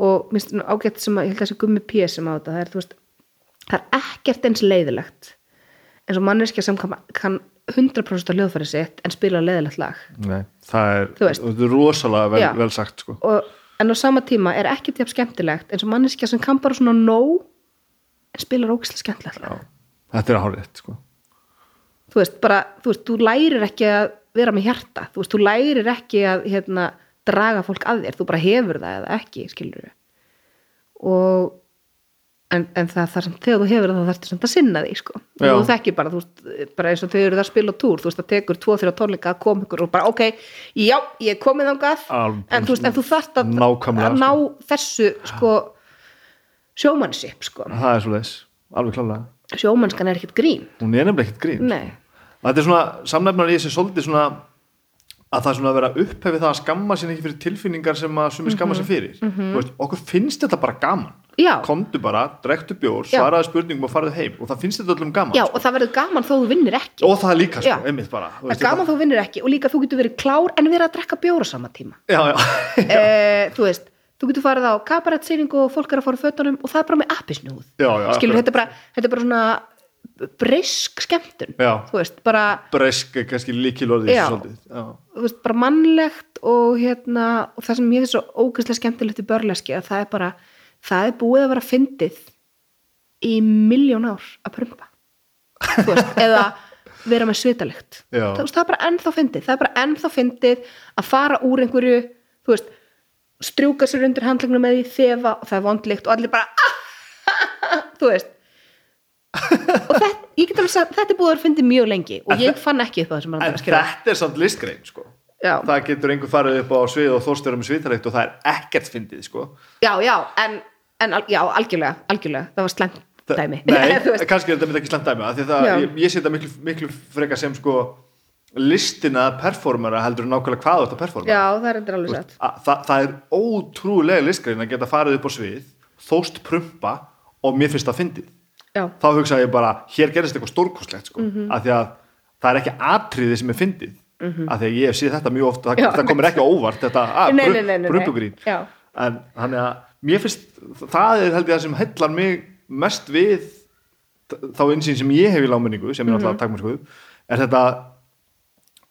og minnst ágætt sem að ég held að þessi gummi P sem á þetta það er, veist, það er ekkert eins leiðilegt eins og manneskja sem kann, kann 100% á hljóðfæri sitt en spila leiðilegt lag. Nei, það er, þetta er rosalega vel, vel sagt, sko. og, en á sama tíma er ekkert jafn skemmtilegt eins og manneskja sem kann bara svona nóg en spilar ógislega skemmtilegt Já, þetta er hárið, sko. þú veist, bara, þú veist, þú lærir ekki að vera með hjarta, þú veist, þú lærir ekki að hérna, draga fólk að þér þú bara hefur það eða ekki, skilur við og en, en það þar sem þegar þú hefur það þá þarftu samt að sinna því, sko. Já. þú þekkir bara, þú bara eins og þegar það að spila túr, þú veist, það tekur tvo þrjá tónleika að koma ykkur og bara, ok, já, ég er komið Alveg, en þú þú þarft að, að ná þessu, sko sjómannship, sko. Það er svo leis, alveg klálega. sjómannskan er ekkert grín. Hún er nefnilega ekkert grín. Og Þetta er svona, samnefnar í þessi svolítið svona að það er svona að vera upphefið það að skamma sér ekki fyrir tilfinningar sem að sumi skamma sér fyrir. Þú veist, okkur finnst þetta bara gaman. Mhm. já, Komdu bara, drektu bjór, Já. svaraði spurningum og farið heim og það finnst þetta öllum gaman. já, sko. og það verður gaman þó þú vinnir ekki Og það er líka, sko, einmitt bara. það er gaman þó þú vinnir ekki og líka þú getur verið klár en verið að drekka bjóra sama tíma Já, já. e, þú veist, þú getur farið á kabarettsýningu og fólk er að fara á fötunum og það er bara með appisnúð skilur, þetta er bara, þetta er bara svona brisk skemmtun veist, bara, bresk er kannski líkilorðið bara mannlegt og hérna, og það sem ég finnst svo ógeðslega skemmtilegt í börleski að það er bara það er búið að vera fyndið í miljón ár að veist, eða vera með svitalikt það, veist, það er bara ennþá fyndið það er bara ennþá fyndið að fara úr einhverju þú veist, strjúka sér undir handlegnum með því þefa og það er vondlikt og allir bara þú veist og þetta, ég get alveg sagt, þetta er búið að vera fyndið mjög lengi og ég fann ekki upp á þessum en þetta er samt listgrein sko. já, það getur einhver farið upp á svið og þórstörum svitarækt og það er ekkert fyndið sko. já, já, en, en já, algjörlega, algjörlega, það var Það- dæmi. Nei, kannski er þetta ekki slemt dæmi því það, ég, ég sé þetta miklu, miklu frekar sem sko listina performera heldur nákvæmlega hvað að performera já, það er endur alveg satt. að, það, það er ótrúlega listgrein að geta farið upp á svið þóst prumpa og mér finnst það fyndið já, þá hugsa ég bara, hér gerist eitthvað stórkostlegt sko, Mhm. af því að það er ekki atriði sem er fyndið, af því að ég séð þetta mjög oft, það, það komir ekki óvart þetta, að, brumpugrín Já. en þannig að mér finnst það er held ég það sem hellar mig mest við þá einsýn sem ég hef í láminningu, sem er Mhm. náttúrulega takmarkuð, er þetta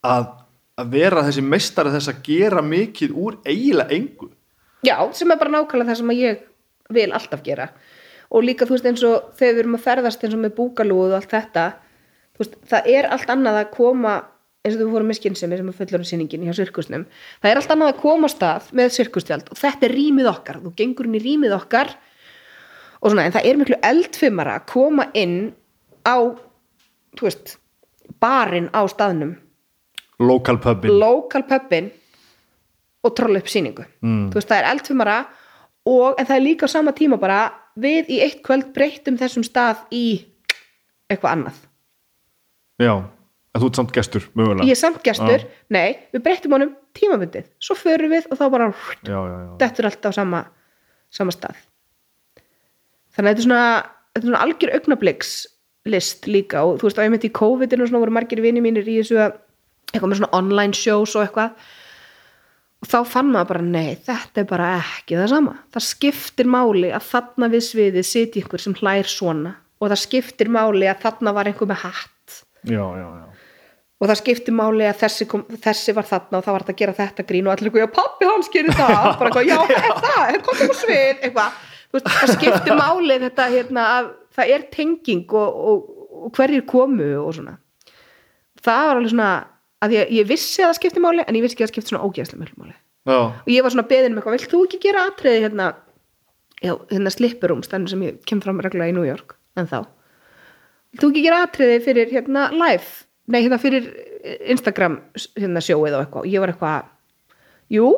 að, að vera þessi meistari þess að gera mikið úr eiginlega engu. Já, sem er bara nákvæmlega það sem ég vil alltaf gera og líka þú veist eins og þegar við erum að ferðast eins og með búkalúð og allt þetta veist, það er allt annað að koma eins og þú fórum með skinnsemi sem er fullur sýningin hjá sirkusnum, það er allt annað að koma stað með sirkustjald og þetta er rýmið okkar þú gengur inn í rýmið okkar og svona, en það er miklu eldfimara að koma inn á þú veist, barinn á staðnum. Local pubin. Local pubin og trolla upp sýningu. Mm. þú veist það er eldfumara og, en það er líka á sama tíma bara við í eitt kvöld breyttum þessum stað í eitthvað annað. Já, en þú ert samt gestur mögulega. Ég er samt gestur, nei, við breyttum honum tímabundið, svo förum við og þá bara dettur allt á sama, sama stað. Þannig að þetta er svona, þetta er svona algjör augnabliks list líka og þú veist ég myndi í COVID-inu og svona voru margir vini mínir í þessu að eitthvað með svona online shows og eitthvað og þá fann maður bara nei, þetta er bara ekki það sama. Það skiptir máli að þarna við sviðið siti ykkur sem hlær svona og það skiptir máli að þarna var einhver með hatt. Já, já, já. og það skipti máli að þessi, kom, þessi var þarna og það var hægt að gera þetta grín og allir eitthvað, já pappi hans gerir það. Bara eitthvað, já, er það, komið á svið? Eitthvað, veist, það skipti máli þetta hérna að það er tenging og, og, og hverjir komu og svona. Það var alveg svona að ég, ég vissi að það skipti máli en ég vissi ekki að það skipti svona ógeðslega mjög máli. Já. og ég var svona beðin um eitthvað, vilt þú ekki gera atriði hérna, já, hérna slipperum stannur sem ég kem fram reglulega í New York en þá, vilt þú ekki gera atriði fyrir hérna live? Nei, hérna fyrir Instagram hérna sjóið og eitthvað, og ég var eitthvað jú,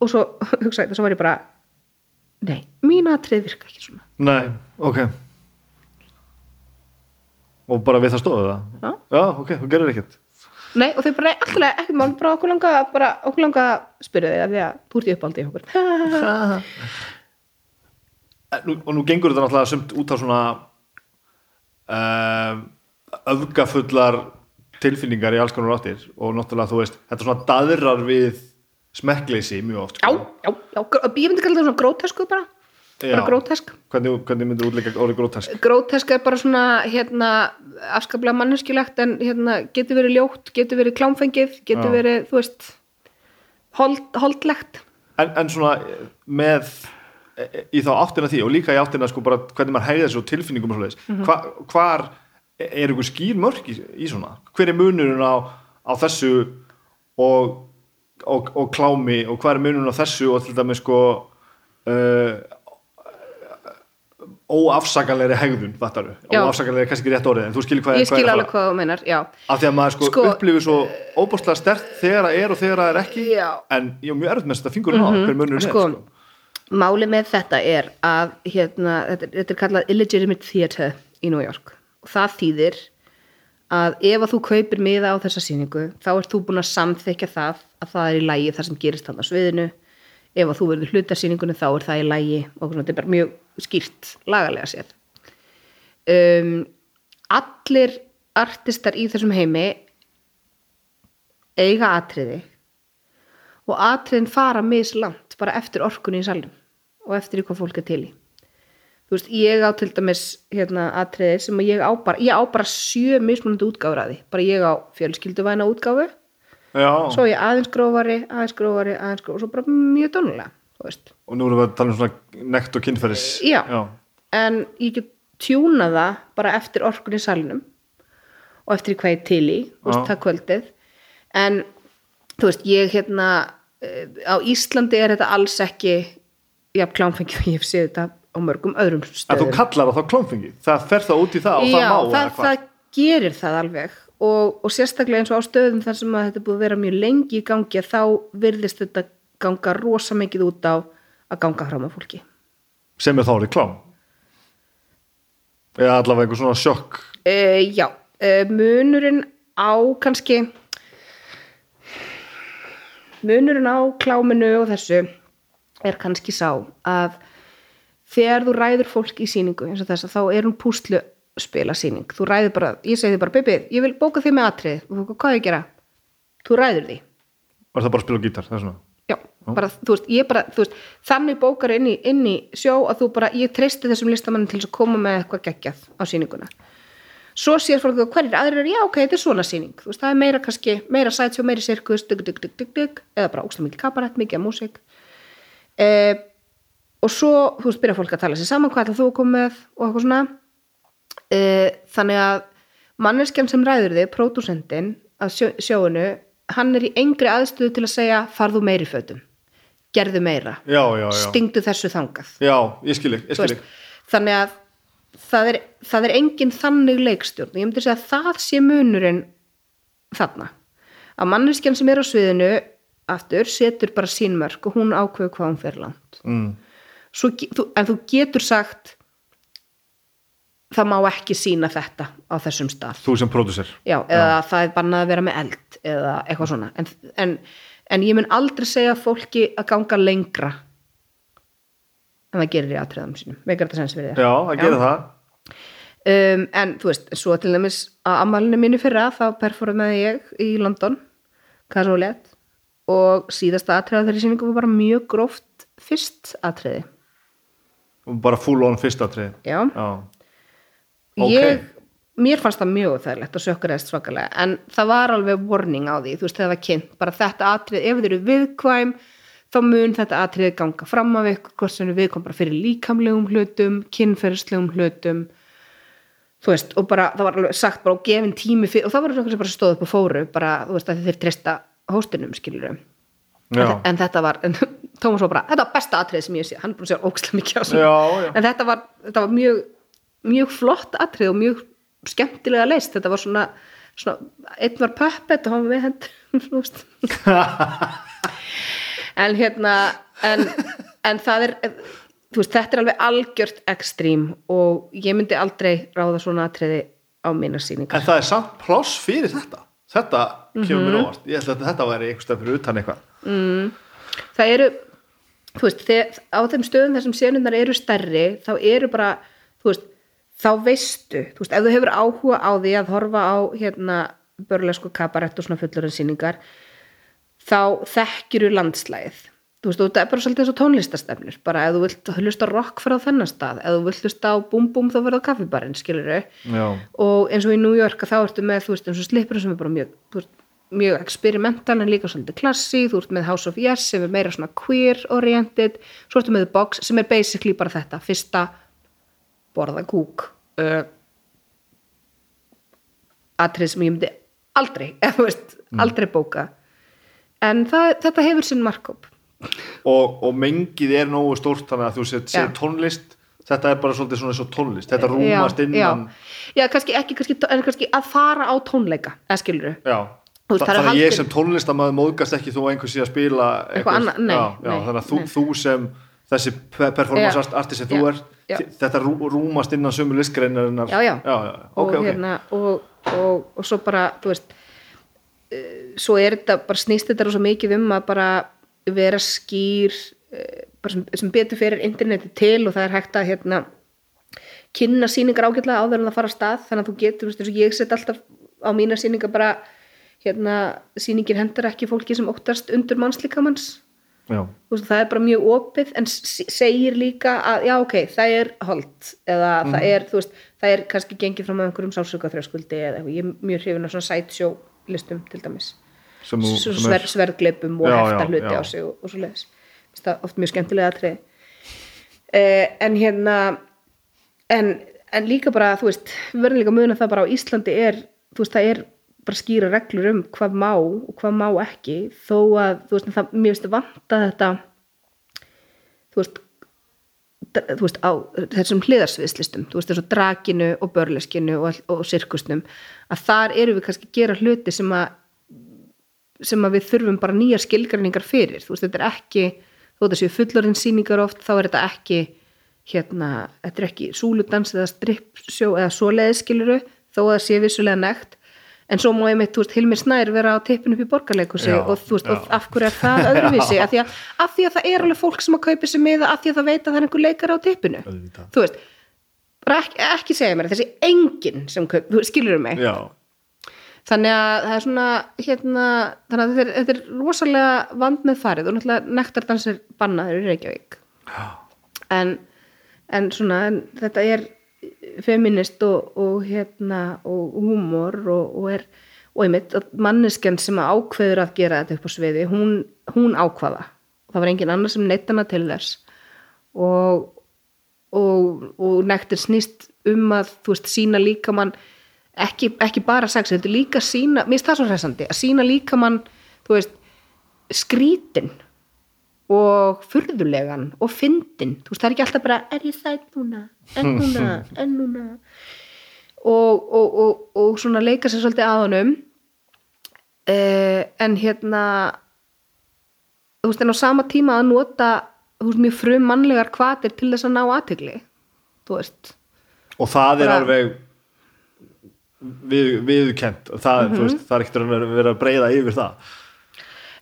og svo hugsaði, svo var ég bara nei, mín atriði virka ekki svona. Nei, ok. Og bara við það stóðu það? Já. Já, ok, þú gerir ekkert nei, og þau bara, alltaf ekki mál, bara okkur langa bara okkur langa spyrja þig að því að þú ert í uppáldi í okkur. Nú, Og nú gengur þetta náttúrulega sumt út á svona uh, öfgafullar tilfinningar í alls konar áttir. Og náttúrulega þú veist, þetta svona daðrar við smekkleysi mjög oft já, sko. já, já, gró- ég myndi kalla það svona grótesku bara, bara grótesk Hvernig, hvernig myndir útleika orðið grótask? grótesk er bara svona hérna, afskaplega manneskjulegt en hérna, getur verið ljótt, getur verið klámfengið getur Já. verið, þú veist hold, holdlegt En, en svona með eh, í þá áttina því og líka í áttina sko bara hvernig maður hegða þessu tilfinningum og svoleiðis Mhm. Hva, hvar er einhver skýr mörk í, í svona hver er munurinn á, á þessu og, og, og klámi og hvað er munurinn á þessu og til dæmis sko uh, óafsakalegri hegðun vattaru, óafsakalegri er kannski ekki rétt orðið en þú skilur hvað, ég hvað skil er að alveg fara hvað þú meinar, já. Af því að maður sko, Sko- upplifir svo óbúrslega stert þegar það er og þegar það er ekki Já. en ég er mjög erfitt með þetta fingurinn á hver munurinn sko, er sko. máli með þetta er að hérna, þetta, þetta er kallað illegitimate theatre í New York. Og það þýðir að ef að þú kaupir miða á þessa sýningu þá ert þú búin að samþykja það að það er í lægi það sem gerist þannig á sviðinu ef að þú verður hlutasýningunni þá er það í lægi og svona, þetta er bara mjög skýrt lagalega sér um, allir artistar í þessum heimi eiga atriði og atriðin fara mislangt bara eftir orkunni í salnum og eftir hvað fólk er til í. Þú veist, ég á til dæmis hérna atriði sem ég á bara ég á bara sjö mismunandi útgáfur að því. Bara ég á fjölskylduvæna útgáfu já, svo ég aðeins grófari, aðeins grófari aðeins grófari, og svo bara mjög dónulega og nú erum við að tala um svona nekt og kynferðis Já. já. en ég get tjúna það bara eftir orkunni í salnum og eftir hvað ég til í veist, Já. það kvöldið. En þú veist, ég hérna eh, á Íslandi er þetta alls ekki jafn klámfengi og ég hef séð þetta á mörgum öðrum en þú stöðum. kallar það þá klómfengi það fer það út í það og Já, það má það, það gerir það alveg og, og sérstaklega eins og á stöðum þar sem að þetta búið að vera mjög lengi í gangi þá virðist þetta ganga rosa mikið út á að ganga fram á fólki. Sem er þá reklám? Eða allavega einhver svona sjokk? Uh, já, uh, munurinn á kannski munurinn á kláminu og þessu er kannski sá að þegar þú ræður fólk í sýningu eins og þess að þá er hún púslu spila sýning, þú ræður bara, ég segi þið bara Bibi, ég vil bóka þig með atrið og þú, hvað er ég að gera? Þú ræður því og það bara að spila gítar það er svona Já, bara, þú veist, ég bara, þú veist, þannig bókar inn í, inn í sjó að þú bara, ég treysti þessum listamann til að koma með eitthvað geggjað á sýninguna. Svo sér fólk að hverjir aðrir eru, já, ok, þetta er svona sýning, þú veist, það er meira kannski, meira sætsjó, meiri sirkus, dugg, dugg, dugg, dugg, dugg, eða bara ógst mikið kabarett, mikið af músík. Eh, og svo, þú veist, byrja fólk að tala sér saman, hvað ætlar þú að koma með og eitthvað svona. Eh, þannig að manneskjan sem ræður þig, pródúsendin að sjó, sjóinu, hann er í engri aðstöðu til að segja farðu meiri fötum, gerðu meira. Já, já, já, stingdu þessu þangað. Já, ég skil ekki, ég Þú skil veist, ekki þannig að það er, það er engin þannig leikstjórn. Ég myndi að það sé munurinn þarna. Að manneskjan sem er á sviðinu aftur setur bara sín mörk og hún ákveður hvað hún fer langt. Mm. Svo, en þú getur sagt það má ekki sína þetta á þessum stað. Þú sem pródusser Já, eða það er bannað að vera með eld eða eitthvað svona. En, en, en ég mun aldrei segja fólki að ganga lengra en það gerir í atriðum sínum. Veikar þetta sens fyrir þér. Já, það gerir það. Um, en þú veist, svo til dæmis að ammálinu mínu fyrra þá performaði ég í London Casualet og síðasta atriða þeirri sýningu var bara mjög gróft fyrst atriði. Og bara full on fyrsta trið Já, já, Ok. ég, mér fannst það mjög þærlegt og sjökkaræðist svakalega en það var alveg warning á því þú veist það var kynnt, bara þetta atrið ef þið eru viðkvæm þá mun þetta atrið ganga fram af ykkur hvort sem eru viðkvæm bara fyrir líkamlegum hlutum kynferðslegum hlutum þú veist, og bara það var alveg sagt bara og gefin tími fyrir, og það var eitthvað sem bara stóð upp og fóru bara, þú veist, að þeir treysta hóstinum skilur en, en þetta var, en Tómas var bara þetta var besta atrið sem ég sé, hann búin að segja ókslega mikið á þessu. En þetta var, þetta var mjög mjög flott atrið og mjög skemmtilega leist, þetta var svona, svona einn var puppet og hann var með hendur en hérna en, en það er veist, þetta er alveg algjört ekstrím og ég myndi aldrei ráða svona atriði á mínar sýningar. En það er samt pláss fyrir þetta. Þetta kemur mér óvart. Ég held að þetta væri einhver stað fyrir utan eitthvað. Það eru veist, á þeim stöðum þessum senundar eru stærri, þá eru bara veist, þá veistu þú veist, ef þú hefur áhuga á því að horfa á hérna börlesku kabarett og svona fullurinn sýningar þá þekkjuru landslæðið þú veist, þetta er bara svolítið eins og tónlistastefnir bara ef þú vilt hlusta rock fyrir á þennan stað ef þú vilt hlusta á búm búm þá verða á kaffibarinn skilur já, og eins og í New York þá ertu með þú veist eins og slipur sem er bara mjög þú veist, mjög experimental en líka svolítið klassi þú ert með House of Yes sem er meira svona queer oriented, svo ertu með The Box sem er basically bara þetta, fyrsta borða kúk. Uh, atrið sem ég myndi aldrei, eða veist, aldrei bóka. En það, þetta hefur sinn markop og, og mengið er nógu stórt þannig að þú set, set tónlist þetta er bara svolítið svona og tónlist. Þetta rúmast já, innan já, já, kannski ekki kannski, kannski að fara á tónleika eða skilur já. Þú veist, Þa, þannig að ég sem tónlistamæður móðgast ekki þú einhver sé að spila Eitthvað annað, nei, já, nei, þannig að þú, þú sem þessi pe- performance artist sem þú ert já. þetta rú, rúmast innan sömu listgreinarinnar Já, já. já, og, ok, ok. hérna, og, og, og svo bara þú veist uh, svo er þetta, bara snýst þetta svo mikið um að bara vera skýr uh, bara sem, sem betur fyrir interneti til og það er hægt að hérna kynna sýningar ágætlega áður en það fara af stað. Þannig að þú getur, veist, ég set alltaf á mína sýningar bara hérna, sýningin hendar ekki fólki sem óttast undur Þú veist, það er bara mjög opið en segir líka að já ok, það er hold eða Mhm. það er, þú veist, það er kannski gengið fram með einhverjum sálsöka þrjóskuldi eða ég er mjög hrifin af svona sideshow listum til dæmis, sver, sverðgleipum og Já, hefta já, hluti já. á sig og, og svo leiðis það er oft mjög skemmtilega atrið eh, en hérna en, en líka bara, þú veist við verðum líka að muna það bara á Íslandi er þú veist, það er bara skýra reglur um hvað má og hvað má ekki þó að, þú veist, það, mér finnst vanta þetta þú veist þú veist, á þessum hliðarsviðslistum þú veist, og drakinu og börleskinu og, og sirkusnum að þar eru við kannski að gera hluti sem að sem að við þurfum bara nýjar skilgræningar fyrir, þú veist, þetta er ekki þó þetta séu fullorðin sýningar oft þá er þetta ekki hérna, þetta er ekki súludans eða strippsjó eða svoleiði skiluru, þó að það sé vissulega nekt, en svo má ég mitt, þú veist, Hilmir Snær vera á tippinu upp í borgarleikusi Já, og þú veist, og af hverju er það öðruvísi, af því, að, af því að það er alveg fólk sem að kaupi sér miða, af því að það veit að það er einhver leikar á tippinu, þú veist bara ekki, ekki segja mér, þessi enginn sem kaup, þú skilur mig? Já, þannig að það er svona hérna, þannig að þetta er, þetta er rosalega vand með farið og náttúrulega nektardansir bannaður í Reykjavík. En, en svona en þetta er feminist og, og hérna og húmor og, og er og einmitt að manneskjan sem ákveður að gera þetta upp á sviði, hún, hún ákvaða. Það var engin annar sem neitt hana til þess. Og og, og nektir snýst um að þú veist, sína líkamann ekki, ekki bara sex, þetta líka sína mér finnst það svo hressandi, að sína líkamann þú veist, skrítin og furðulegan og fyndin, þú veist, það er ekki alltaf bara er ég sætt núna, en núna? En núna? Og, og, og, og svona leika sér svolítið að honum. Eh, en hérna þú veist, en á sama tíma að nota þú veist, mjög frum mannlegar kvatir til þess að ná aðtegli þú veist, og það er alveg við, viðkent það, Mhm. þú veist, það er ekkert að vera að breyða yfir það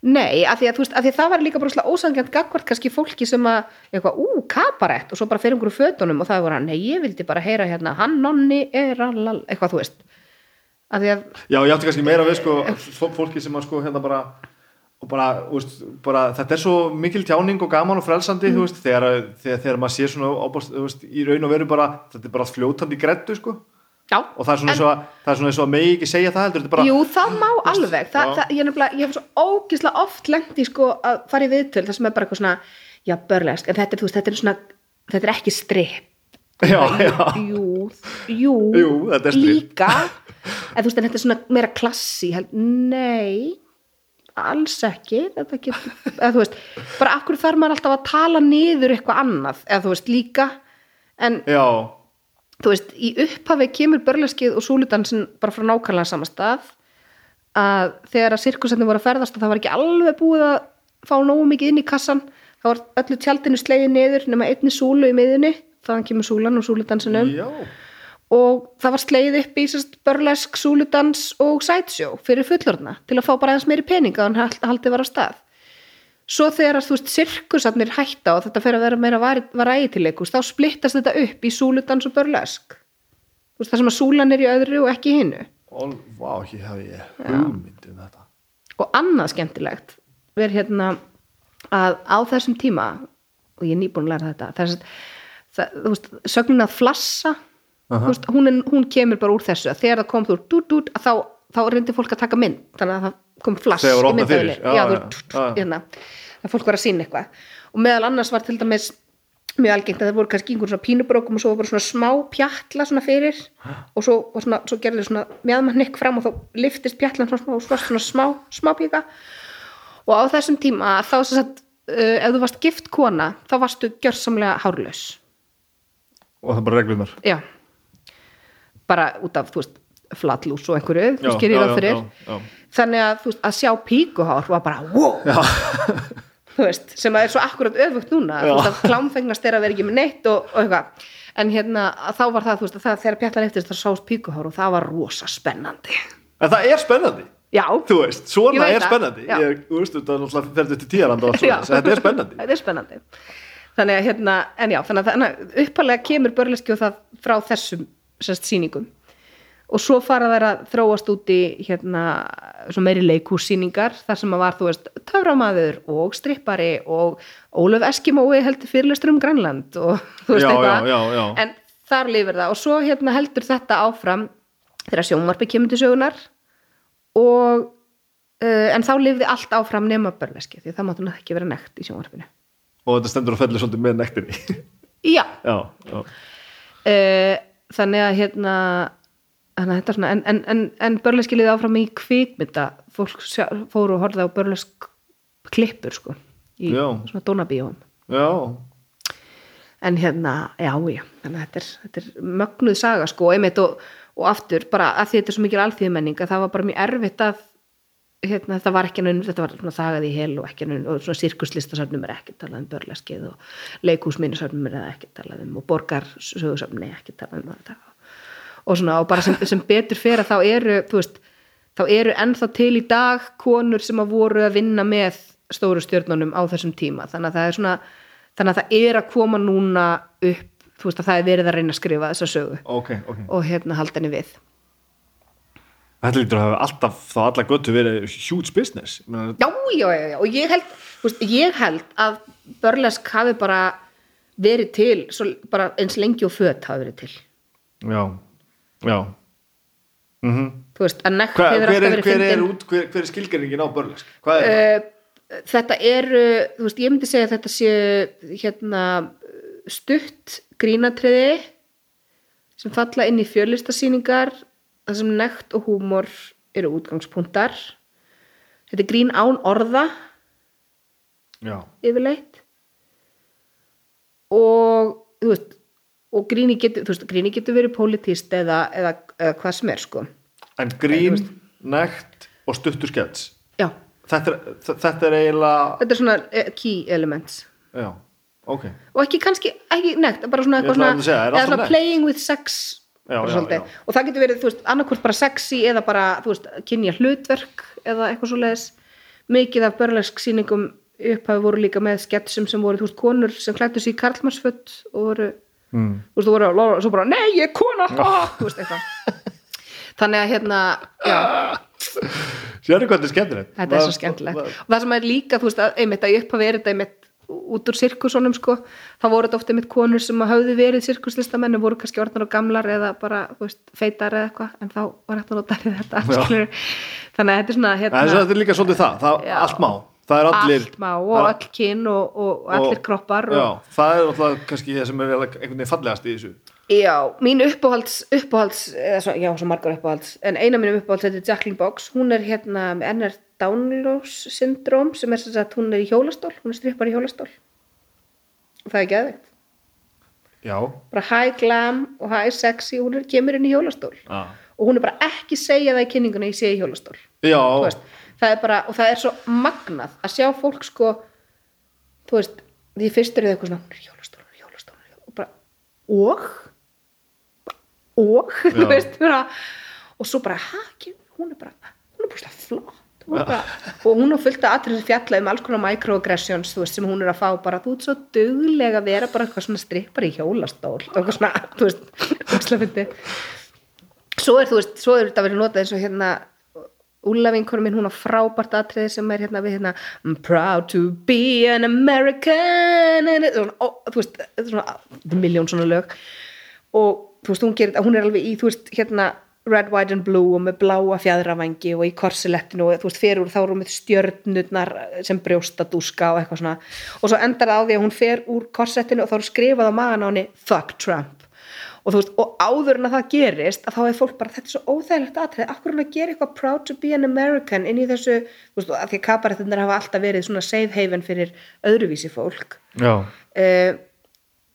nei, af því að, veist, af því að það var líka bara ósangjant gagvart kannski fólki sem að, eitthvað, ú, kabarett og svo bara fyrir einhverju fötunum og það var hann, nei, ég vildi bara heyra hérna, hann nonni er allal, eitthvað, þú veist af því að, já, ég átti kannski meira við sko, fó- fólki sem að sko hérna bara og bara, veist, bara, þetta er svo mikil tjáning og gaman og frelsandi, Mm. þú veist, þegar, þegar, þegar maður sé svona ábúst, þú veist, í raun og veru bara, þetta er bara fljótandi grettu, sko, já. Og það er svona eins og að, það er svona eins og að megi ekki segja það heldur, bara, Jú, það má alveg. Það, það, ég, ég hef svo ógislega oft lendi sko að fara í viðtöl það sem er bara eitthvað svona, já, börlesk en þetta er, þú veist, þetta er svona, þetta er ekki stripp já, já, Jú, jú, Jú, líka. En þú veist, en þetta er svona meira klassi held, nei alls ekki. Þetta getur, eða veist bara akkur þarf maður alltaf að tala niður eitthvað annað, eða þú veist, líka. En já, þú veist, í upphafi kemur börleskið og súludansin bara frá nákvæmlega sama stað að þegar að sirkusendin voru að ferðast og það var ekki alveg búið að fá nógu mikið inn í kassan þá var öllu tjaldinu slegið niður nema einni súlu í miðunni, þaðan kemur súlan og súludansinum. Já, og það var slegið upp í börlesk, súludans og sideshow fyrir fullorðna til að fá bara aðeins meiri peninga en hald- haldið var á stað svo þegar þú veist, sirkusarnir hætta og þetta fer að vera meira varætileikus þá splittast þetta upp í súludans og börlesk þú veist, það sem að súlan er í öðru og ekki hinu. All, vá, ekki hafi ég hugmynd um þetta. Og annað skemmtilegt verð hérna að á þessum tíma og ég er nýbúin að læra þetta þess, það, þú veist, sögnin að flassa Aha. þú veist, hún, er, hún kemur bara úr þessu. Að þegar það kom þú dút dút að þá, þá reyndi fólk að taka mynd þannig að það kom flass voru í já. hérna, að fólk var að sína eitthvað. Og meðal annars var til dæmis mjög algengt að það voru kannski einhver svona pínubrókum og svo bara svona smá pjatla svona fyrir og svo, svona, svo gerði svona meðmann nikk fram og þá liftist pjatlan svona og svo varst svona smá, smá píka. Og á þessum tíma þá sem sagt uh, ef þú varst gift kona þá varstu gjörsamlega hárlaus. Og það bara reglunar já. Bara út af, þú veist, flatlús og einhverju, þú já, það fyrir. þannig að, veist, að sjá píkuhár var bara, wow! Veist, sem að er svo akkurat öfugt núna klámfengnast er að vera ekki með neitt og, og eitthvað, en hérna þá var það, veist, að það, þegar pjallar eftir það sást píkuhár og það var rosa spennandi. En það er spennandi. Já, þú veist, svona er það, spennandi. Ég, þú veist, þetta er náttúrulega ferðið til tíðaranda þetta er spennandi. Þetta er spennandi. Þannig að hérna, en já, þannig að, uppalega kemur börleski og það frá þessum sérst sýningum og svo fara þær að þróast út í hérna, svo meiri leikhússýningar þar sem að var, þú veist, töframaður og strippari og Ólöf Eskimói heldur fyrirlestur um Grænland og þú veist eitthvað. en þar lifir það. Og svo hérna heldur þetta áfram þegar sjónvarpi kemur til sögunar og uh, en þá lifði allt áfram nema börneski því það máttu náttúrulega ekki vera nekt í sjónvarpinu. Og þetta stendur og fellur svolítið með nektinni. Já, já, já, uh, þannig að hérna þannig að er en, en, en, en börneski liði áfram í kvikmynda. Fólk fóru og horfði á börnesk klippur sko í Já. svona dónabíóum. Já. En hérna, já, já þannig að þetta er, þetta er mögnuð saga sko, einmitt og, og aftur bara að því þetta er svo mikil alþýðumenning að það var bara mjög erfitt að hérna, þetta var ekki nönn, þetta var svona þagað í hel og ekki nönn, og svona sirkuslistasöfnum er ekki talað um börleskið og leikhúsminnisöfnum er ekki talað um og borgarsögusöfnum er ekki talað um þetta og svona, og bara sem, sem betur fyrir þá eru, veist þá eru ennþá til í dag konur sem að voru að vinna með stóru stjörnunum á þessum tíma. Þannig að það er svona þannig að það er að koma núna upp þú veist að það er verið að reyna að skrifa þessa sögu ok, ok. og hérna halda henni við. Þetta lítur að hafa alltaf þá alla göttu verið huge business. Meina, já, já, já, já, og ég held veist, ég held að börlesk hafi bara verið til svo, bara eins lengi og föt hafi verið til. Já, já. Mm þú veist, að nekt hver, hefur alltaf er, verið hver, er hver, hver er skilgerningin á börlesk hvað er það? uh, þetta eru þú veist, ég myndi segja að þetta sé hérna stutt grínatriði sem falla inn í fjörlistasýningar þar sem nekt og húmor eru útgangspunktar. Þetta er grín án orða. Já, yfirleitt. Og þú veist og gríni getur, veist, gríni getur verið pólitíst eða, eða, eða hvað sem er sko. En grín, nekt og stuttur skets. Já, þetta er, þetta er eiginlega þetta er svona eh, key elements. Já, ok. Og ekki kannski, ekki nekt, bara svona svona, segja, eða svona playing with sex Já, já, og það getur verið, veist, annarkvort bara sexy eða bara, veist, kynja hlutverk eða eitthvað svo leiðis mikið af börlesk sýningum upphafi voru líka með sketsum sem voru, veist, konur sem klættu sér í karlmannsföt og voru, mm. þú veist, þú voru og svo bara, nei, ég er kona, ah, veist, eitthvað. Þannig að hérna, já. Sérðu hvað þetta er skemmtilegt? Þetta er svo skemmtilegt. og það sem er líka, þú veist, að, einmitt að upp að vera þetta einmitt út úr sirkusunum sko, þá voru þetta ofta einmitt konur sem hafði verið sirkuslistamenn og voru kannski orðnar og gamlar eða bara, þú veist, feitar eða eitthvað en þá var þetta Já. skilur. þannig að þetta er svona hérna, þetta er líka svolítið það, það allt má. það allt má og öll kyn og, og, allir kroppar og, já, það er alltaf kannski það sem er einhvern veginn fallegast í þessu. Já, mín uppáhalds, uppáhalds eða svo, já, svo margar uppáhalds en eina mínum uppáhalds þetta er Jacqueline Box. Hún er hérna með NR Downlows syndróm sem er sem sagt, hún er í hjólastól hún er strippar í hjólastól. Og það er geðveikt. Já, bara high glam og high sexy hún er, kemur inn í hjólastól. Já, og hún er bara ekki segja það í kynningunni ég sé í hjólastól. Já. Þú veist, það er bara, og það er svo magnað að sjá fólk sko þú veist, því fyrst er það eitthvað svona hún er í hjólastól, hún er í hjólastól, hún er í hjólastól og bara, og? Og, þú Já. veist bara, og svo bara, hæ, hún er bara hún er bara flott. Hún bara, og hún er fullt að aðrið fjalla um alls konar microaggressions, þú veist, sem hún er að fá bara, þú ert svo duglega að vera bara eitthvað svona strippar í hjólastól. Og eitthvað svona, þú veist, úrslega fyndi svo er þú veist, svo er þetta verið notað eins og hérna Úlla vinkonum minn, hún á frábært atriði sem er hérna við hérna I'm proud to be an American. And svona, ó, þú veist, svona miljón svona lög. Og þú veist, hún gerir hún er alveg í, þú veist, hérna red, white and blue og með bláa fjæðravangi og í korsilettinu og þú veist, fer úr þá er hún með stjörnurnar sem brjóstadúska og eitthvað svona. Og svo endar það á því að hún fer úr korsettinu og þá er skrifað á magan á henni fuck Trump og þú veist, og áður en að það gerist að þá er fólk bara, þetta er svo óþægilegt atrið af hverju er hún að gera eitthvað proud to be an American inn í þessu, þú veist, að því að kabarettinir hafa alltaf verið svona safe haven fyrir öðruvísi fólk. Uh,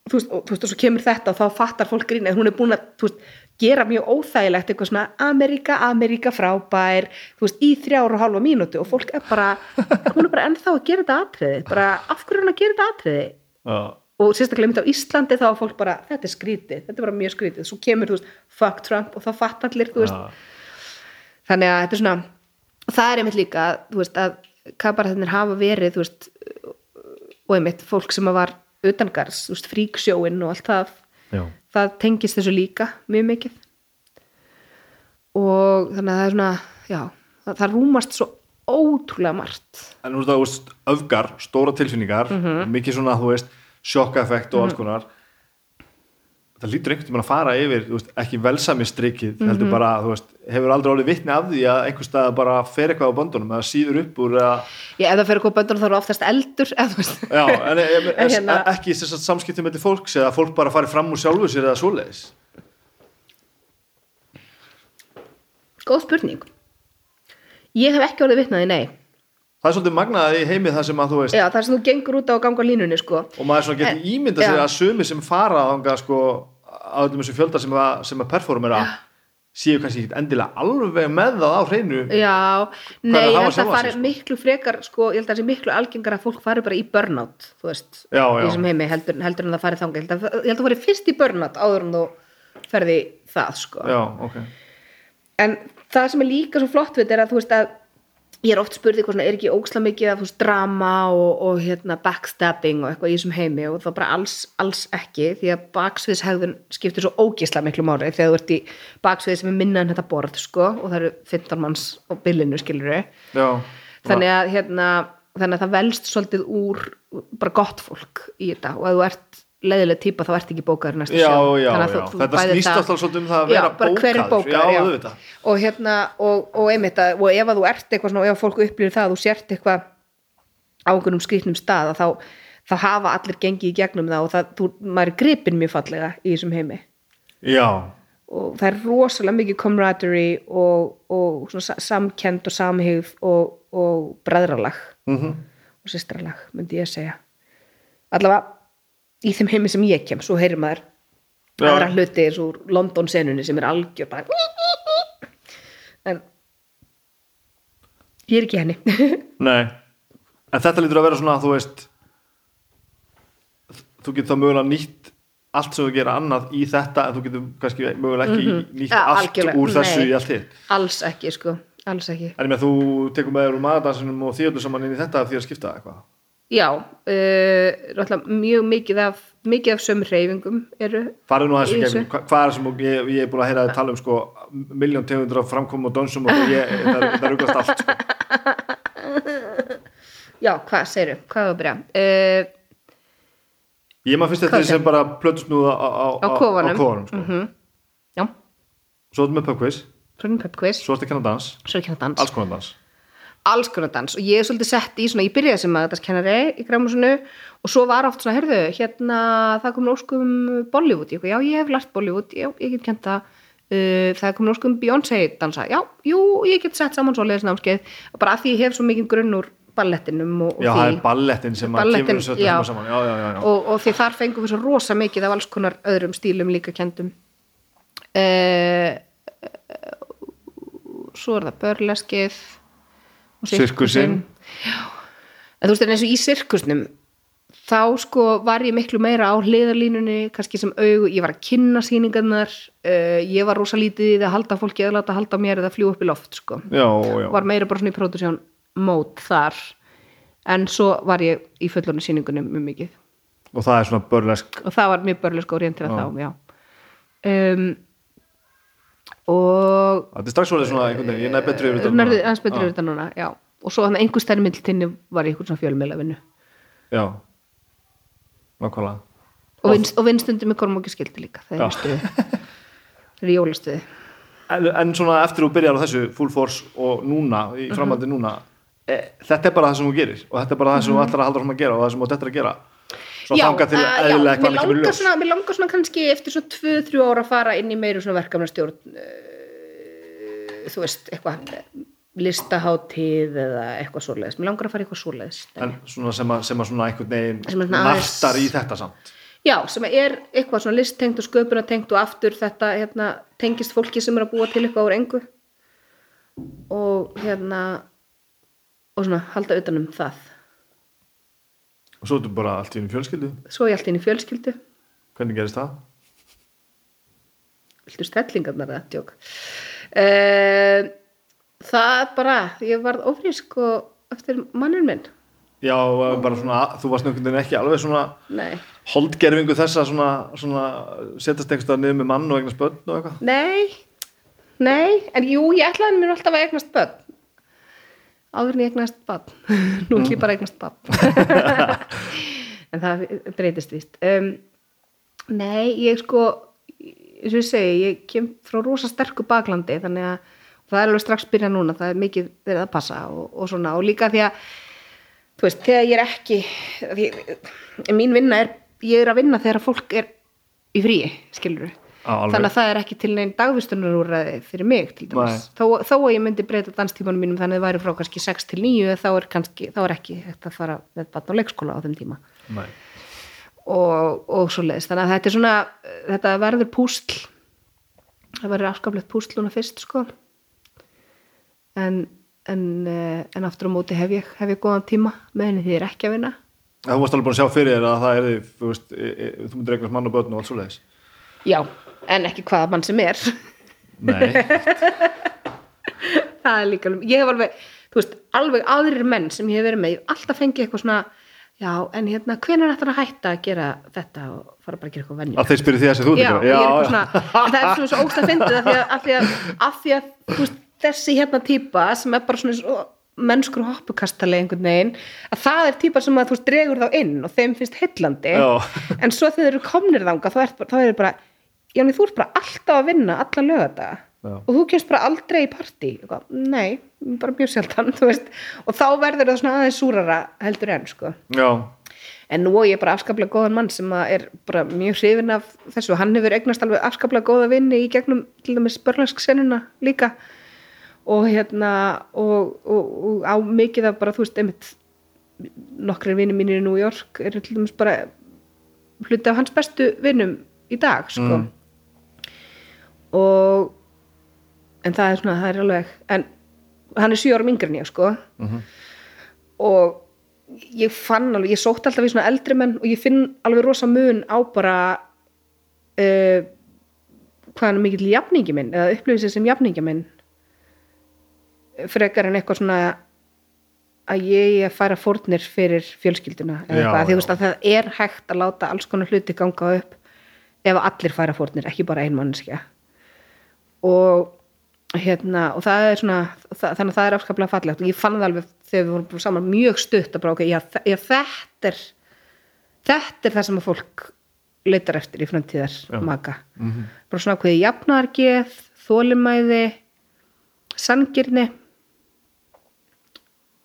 þú, veist, og, þú veist, og svo kemur þetta og þá fattar fólk grín að hún er búin að, þú veist, gera mjög óþægilegt eitthvað svona Amerika, Amerika frábær. Þú veist, í þrjára og hálfa mínútu og fólk er bara, hún er bara ennþá að gera þetta atriði, bara af hverju er hún að gera þetta atriði? Já, og sérstaklega mynd á Íslandi þá er fólk bara, þetta er skrítið, þetta er bara mjög skrítið svo kemur, þú veist, fuck Trump og þá fatt allir, þú veist, já. þannig að þetta er svona, það er einmitt líka þú veist, að kabarættinir hafa verið þú veist, og einmitt fólk sem var utangars, þú veist, fríksjóin og allt það, já. það tengist þessu líka mjög mikið og þannig að það er svona já, það, það rúmast svo ótrúlega margt en þú veist, öfgar, stóra tilfinningar Mhm. mikið svona, þú veist, sjokkaeffekt og alls konar. Það lítur einhvern veginn að fara yfir veist, ekki velsami strikið Mhm. heldur bara, þú veist, hefur aldrei orðið vitni af því að einhver stað bara fer eitthvað á böndunum eða síður upp úr eða, Já, ef það fyrir hvað böndur þá er oftast eldur eða já, en, en, en, En hérna- ekki þess að samskipti með fólks eða fólk bara fari fram úr sjálfu sér eða svoleiðis. Góð spurning. Ég hef ekki orðið vitnaði, nei það er svolítið magnað í heimi það sem að þú veist Já, það er sem þú gengur út á ganga á línunni sko. og maður svona getur ímyndað sér já. að sumi sem fara þangað sko á öllum þessu fjölda sem að, sem að performera séu kannski endilega alveg með það á hreinu Já, er nei, ég held að sjálfan fari sko? miklu frekar sko, ég held að það sé miklu algengar að fólk fari bara í burnout þú veist, Já, í já. þessum heimi heldur, heldur en það fari þangað ég held að, ég held að fari fyrst í burnout áður en þú ferði í það sko. já, en það sem er líka svo flott við þetta er að þú veist að ég er oft spurði hvað svona er ekki óksla mikið af veist drama og, og hérna backstabbing og eitthvað í þessum heimi og það bara alls, alls ekki því að baksviðshegðun skiptir svo ógisla miklu máli þegar þú ert í baksvið sem er minna en þetta borð sko og það eru 15 manns á bylinu skilur já, þannig að hérna þannig að það velst svolítið úr bara gott fólk í þetta og ef þú ert leiðileg típa þá ert ekki bókaður í næsta já, sjó já, Þannig að já. þú- þú þetta snýst alltaf svolítið um það að vera er bókaður. bókaður, já, já. og hérna og, og einmitt að, og ef að þú ert eitthvað svona og ef fólk upplýður það að þú sért eitthvað á einhvernum skrýtnum stað að þá, þá hafa allir gengið í gegnum það og það, þú, maður er gripin mjög fallega í þessum heimi. Já, og það er rosalega mikið camaraderie og, og svona sa- samkennd og samhigð og, og bræðralag. Mhm. Og systralag, myndi ég að segja. Allavega í þeim heimi sem ég kem, svo heyrir maður Já. aðra hluti eins og London senunni sem er algjör bara en ég er ekki henni Nei, en þetta lítur að vera svona þú veist þú getur þá mögulega nýtt allt sem þú gera annað í þetta en þú getur kannski mögulega ekki nýtt Mhm. Ja, allt algjörlega, úr þessu nei. í allt hitt alls ekki sko, alls ekki En ég með þú tekur með þér úr maðurdansinum og öllu saman inn í þetta því að skipta eitthvað já, uh, mjög mikið af mikið af sömu hreyfingum eru farið nú aðeins Í gegnum, hva- hvað er sem og ég, ég er búin að heyra þið tala um sko miljón tegundur af framkomum og dönsum og ég, það, það rugast allt sko. já, hvað segirðu, hvað var að byrja? Uh, ég maður fyrst þetta sem? sem bara plötusnúða á, á, á á kofanum. sko. Mhm. já, svo er þetta með pubquiz, svo er pubquiz. Svo er þetta að kenna dans. Svo er ekki dans. Alls konar dans alls konar dans. Og ég er svolítið sett í svona, ég byrjaði sem að þetta kennari í græmusinu og svo var oft svona, herðu, hérna það kom nóskum Bollywood, ég, já ég hef lært Bollywood, já ég get kent það. Uh, það kom nóskum Beyoncé dansa, já, jú, ég get sett saman svo leiðisnámskeið, bara af því ég hef svo mikið grunn úr ballettinum og, og já, því það er ballettin sem að Ballettin, kemur öllu já. saman. Já, já, já, já. og, og því þar fengum við svo rosa mikið af alls konar öðrum stílum líka kendum uh, svo er það börleskið Sirkusinn. En þú veist en eins og í sirkusnum þá sko var ég miklu meira á hliðarlínunni, kannski sem augu. Ég var að kynna sýningarnar. Uh, ég var rosa lítið í því að halda fólki eða láta halda mér eða fljú upp í loft sko. Já, já. var meira bara svona í produksjón mót þar. En svo var ég í fullorinu sýningunni mjög mikið. Og það er svona börlesk og það var mjög börlesk orientið Já. þá, já. Um, og þetta er strax svolítið svona einhvern veginn, ég næði betri yfir þetta núna. aðeins betur Já. yfir þetta núna, já. Og svo þannig einhver stærri myndlutinni var ég eitthvað svona fjölmiðla vinnu já, nákvæmlega. Og, vinst, og vinnstundum með kormóki skildi líka það er er jólastuði en, en svona eftir þú byrjar á þessu full force og núna, í framhaldi núna e, þetta er bara það sem þú gerir. Og þetta er bara það sem þú ætlar að halda fram að gera og það sem þú ætlar að gera svo þanga til já, eðlilega mér eitthvað í langar, ljós svona, mér langar svona kannski eftir svo 2-3 ára að fara inn í meiri svona verkefnastjórn uh, þú veist, eitthvað eh, listaháttíð eða eitthvað svoleiðis. Mér langar að fara eitthvað svoleiðis en svona sem að, sem að svona einhvern veginn svona aðeins- nartar í þetta samt? Já, sem er eitthvað svona listtengt og sköpunatengt og aftur þetta hérna, tengist fólki sem er að búa til eitthvað úr engu. Og hérna og svona halda utanum það og svo ertu bara allt í einu fjölskyldu? Svo er ég allt í fjölskyldu. Hvernig gerist það? viltu stellingarnar það, tjók uh, það bara ég varð ofrísk og eftir mannin minn. Já, bara svona, þú varst veginn ekki alveg svona holdgerfingu þessa svona, svona setjast einhverstað niður með mann og eignast börn og eitthvað? Nei. Nei, en jú, ég ætlaði mér alltaf að eignast börn áður en ég eignast börn nú ætlum ég bara að eignast börn en það breytist víst. Um, nei, ég sko eins og ég segi, ég kem frá rosa sterku baklandi þannig að það er alveg strax byrja núna, það er mikið verið að passa og, og svona, og líka því að þú veist, þegar ég er ekki því, mín vinna er ég er að vinna þegar fólk er í fríi, skilur alveg. þannig að það er ekki til neinn dagvistunarúræði fyrir mig til dæmis, þó, þó að ég myndi breyta danstímanum mínum þannig að það væri frá kannski 6 til 9 þá er, kannski, þá er ekki hægt að fara með batn á leikskóla á þeim tíma. Nei. og, og svo leiðist þannig að þetta er svona, þetta verður púsl. Það verður afskaplegt púsluna fyrst sko. En en, eh, en aftur á móti hef ég, hef ég góðan tíma með henni því ég er ekki að vinna. Þú varst alveg búin að sjá fyrir þér að það er þú veist, e, e, þú myndir eignast mann og börn og allt svo leiðis já, en ekki hvaða mann sem er. Nei, það er líka, alveg- ég hef alveg þú veist, alveg aðrir menn sem ég hef verið með ég hef alltaf fengið eitthvað svona já, en hérna, hvenær ætlar að hætta að gera þetta og fara bara að gera eitthvað venjulegt? Að þeir spyrir því að þú ert já, er eitthvað svona það er svona svo ógst að fyndið af því að, af því að, af því að þú veist, þessi hérna típa sem er bara svona svo mennskur hoppukastali einhvern veginn að það er típa sem að þú veist dregur þá inn og þeim finnst heillandi. Já. en svo þegar eru komnir þanga þá er, er bara, já, nei, þú ert bara alltaf að vinna alla lögata Já. og þú kemst bara aldrei í Eitthvað, nei, bara mjög sjaldan og þá verður það svona aðeins súrara heldur enn sko. Já, en nú er ég bara afskaplega góðan mann sem að er bara mjög hrifin af þessu hann hefur eignast alveg afskaplega góða vinni í gegnum til dæmis börnarsksenuna líka. Og hérna og, og, og á mikið af bara þú veist einmitt nokkri vinni mínir í New York eru til dæmis bara hluti af hans bestu vinnum í dag sko. Mm. Og en það er svona, það er alveg en hann er sjö árum yngri en ég sko. Og ég fann alveg, ég sótt alltaf í svona eldri menn og ég finn alveg rosa mun á bara uh, hvað hann er mikill jafningi minn eða upplifið sér sem jafningi minn. Frekar en eitthvað svona að ég er að færa fórnir fyrir fjölskylduna eða eitthvað, því að það er hægt að láta alls konar hluti ganga upp ef allir færa fórnir, ekki bara ein mannskja og hérna, og það er svona það, þannig að það er afskaplega fallegt. Og ég fann það alveg þegar við vorum saman mjög stutt að bara ok, já, já, þetta er þetta er það sem að fólk leitar eftir í framtíðar maka Mhm. bara svona hvað jafnargeð þólimæði sangirni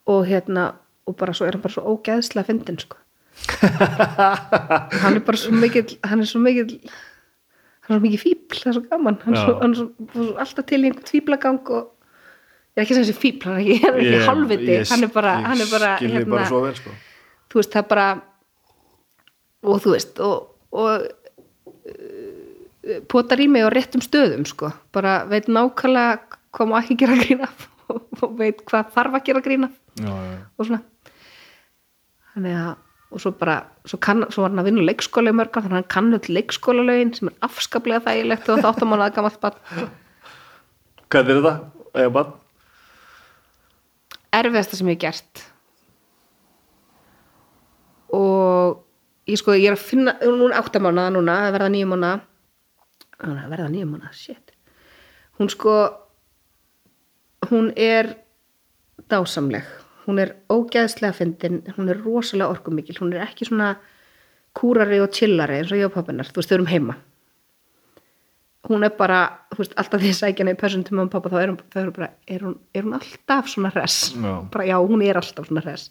og hérna og bara svo er hann bara svo ógeðslega fyndin sko. Hann er bara svo mikill hann er svo mikill hann er svo mikið fíbl, það er svo gaman. Hann er svo, svo, alltaf til í einhvern fíblagang og ég er ekki segja þessi fíbl hann er ekki, ekki halvviti ég- hann er bara, hann er bara, þig bara vel sko. Þú veist það er bara og þú veist og, og uh, potar í mig á réttum stöðum sko, bara veit nákvæmlega hvað má ekki gera grína og, og veit hvað þarf að gera grína Já, já, já. og svona. Þannig að og svo bara, svo, kann, svo var hann að vinna leikskóla í mörgar þannig að hann kann öll leikskóla lögin sem er afskaplega þægilegt og þáttum hann að gamalt bara Hvað er þetta? Eða bann? erfiðasta sem ég hef gert og ég sko, ég er að finna hún er áttamánaða núna, að verða nýjum mánaða að verða nýjum mánaða, shit hún sko hún er dásamleg hún er ógeðslega fyndin hún er rosalega orkumikil hún er ekki svona kúrari og chillari eins og ég og pappinar, þú veist, þau erum heima. Hún er bara, þú veist, alltaf því að sækja henni í persónu til mamma og pappa þá er hún, er bara, er hún, er hún alltaf svona hress? Já. bara já, hún er alltaf svona hress.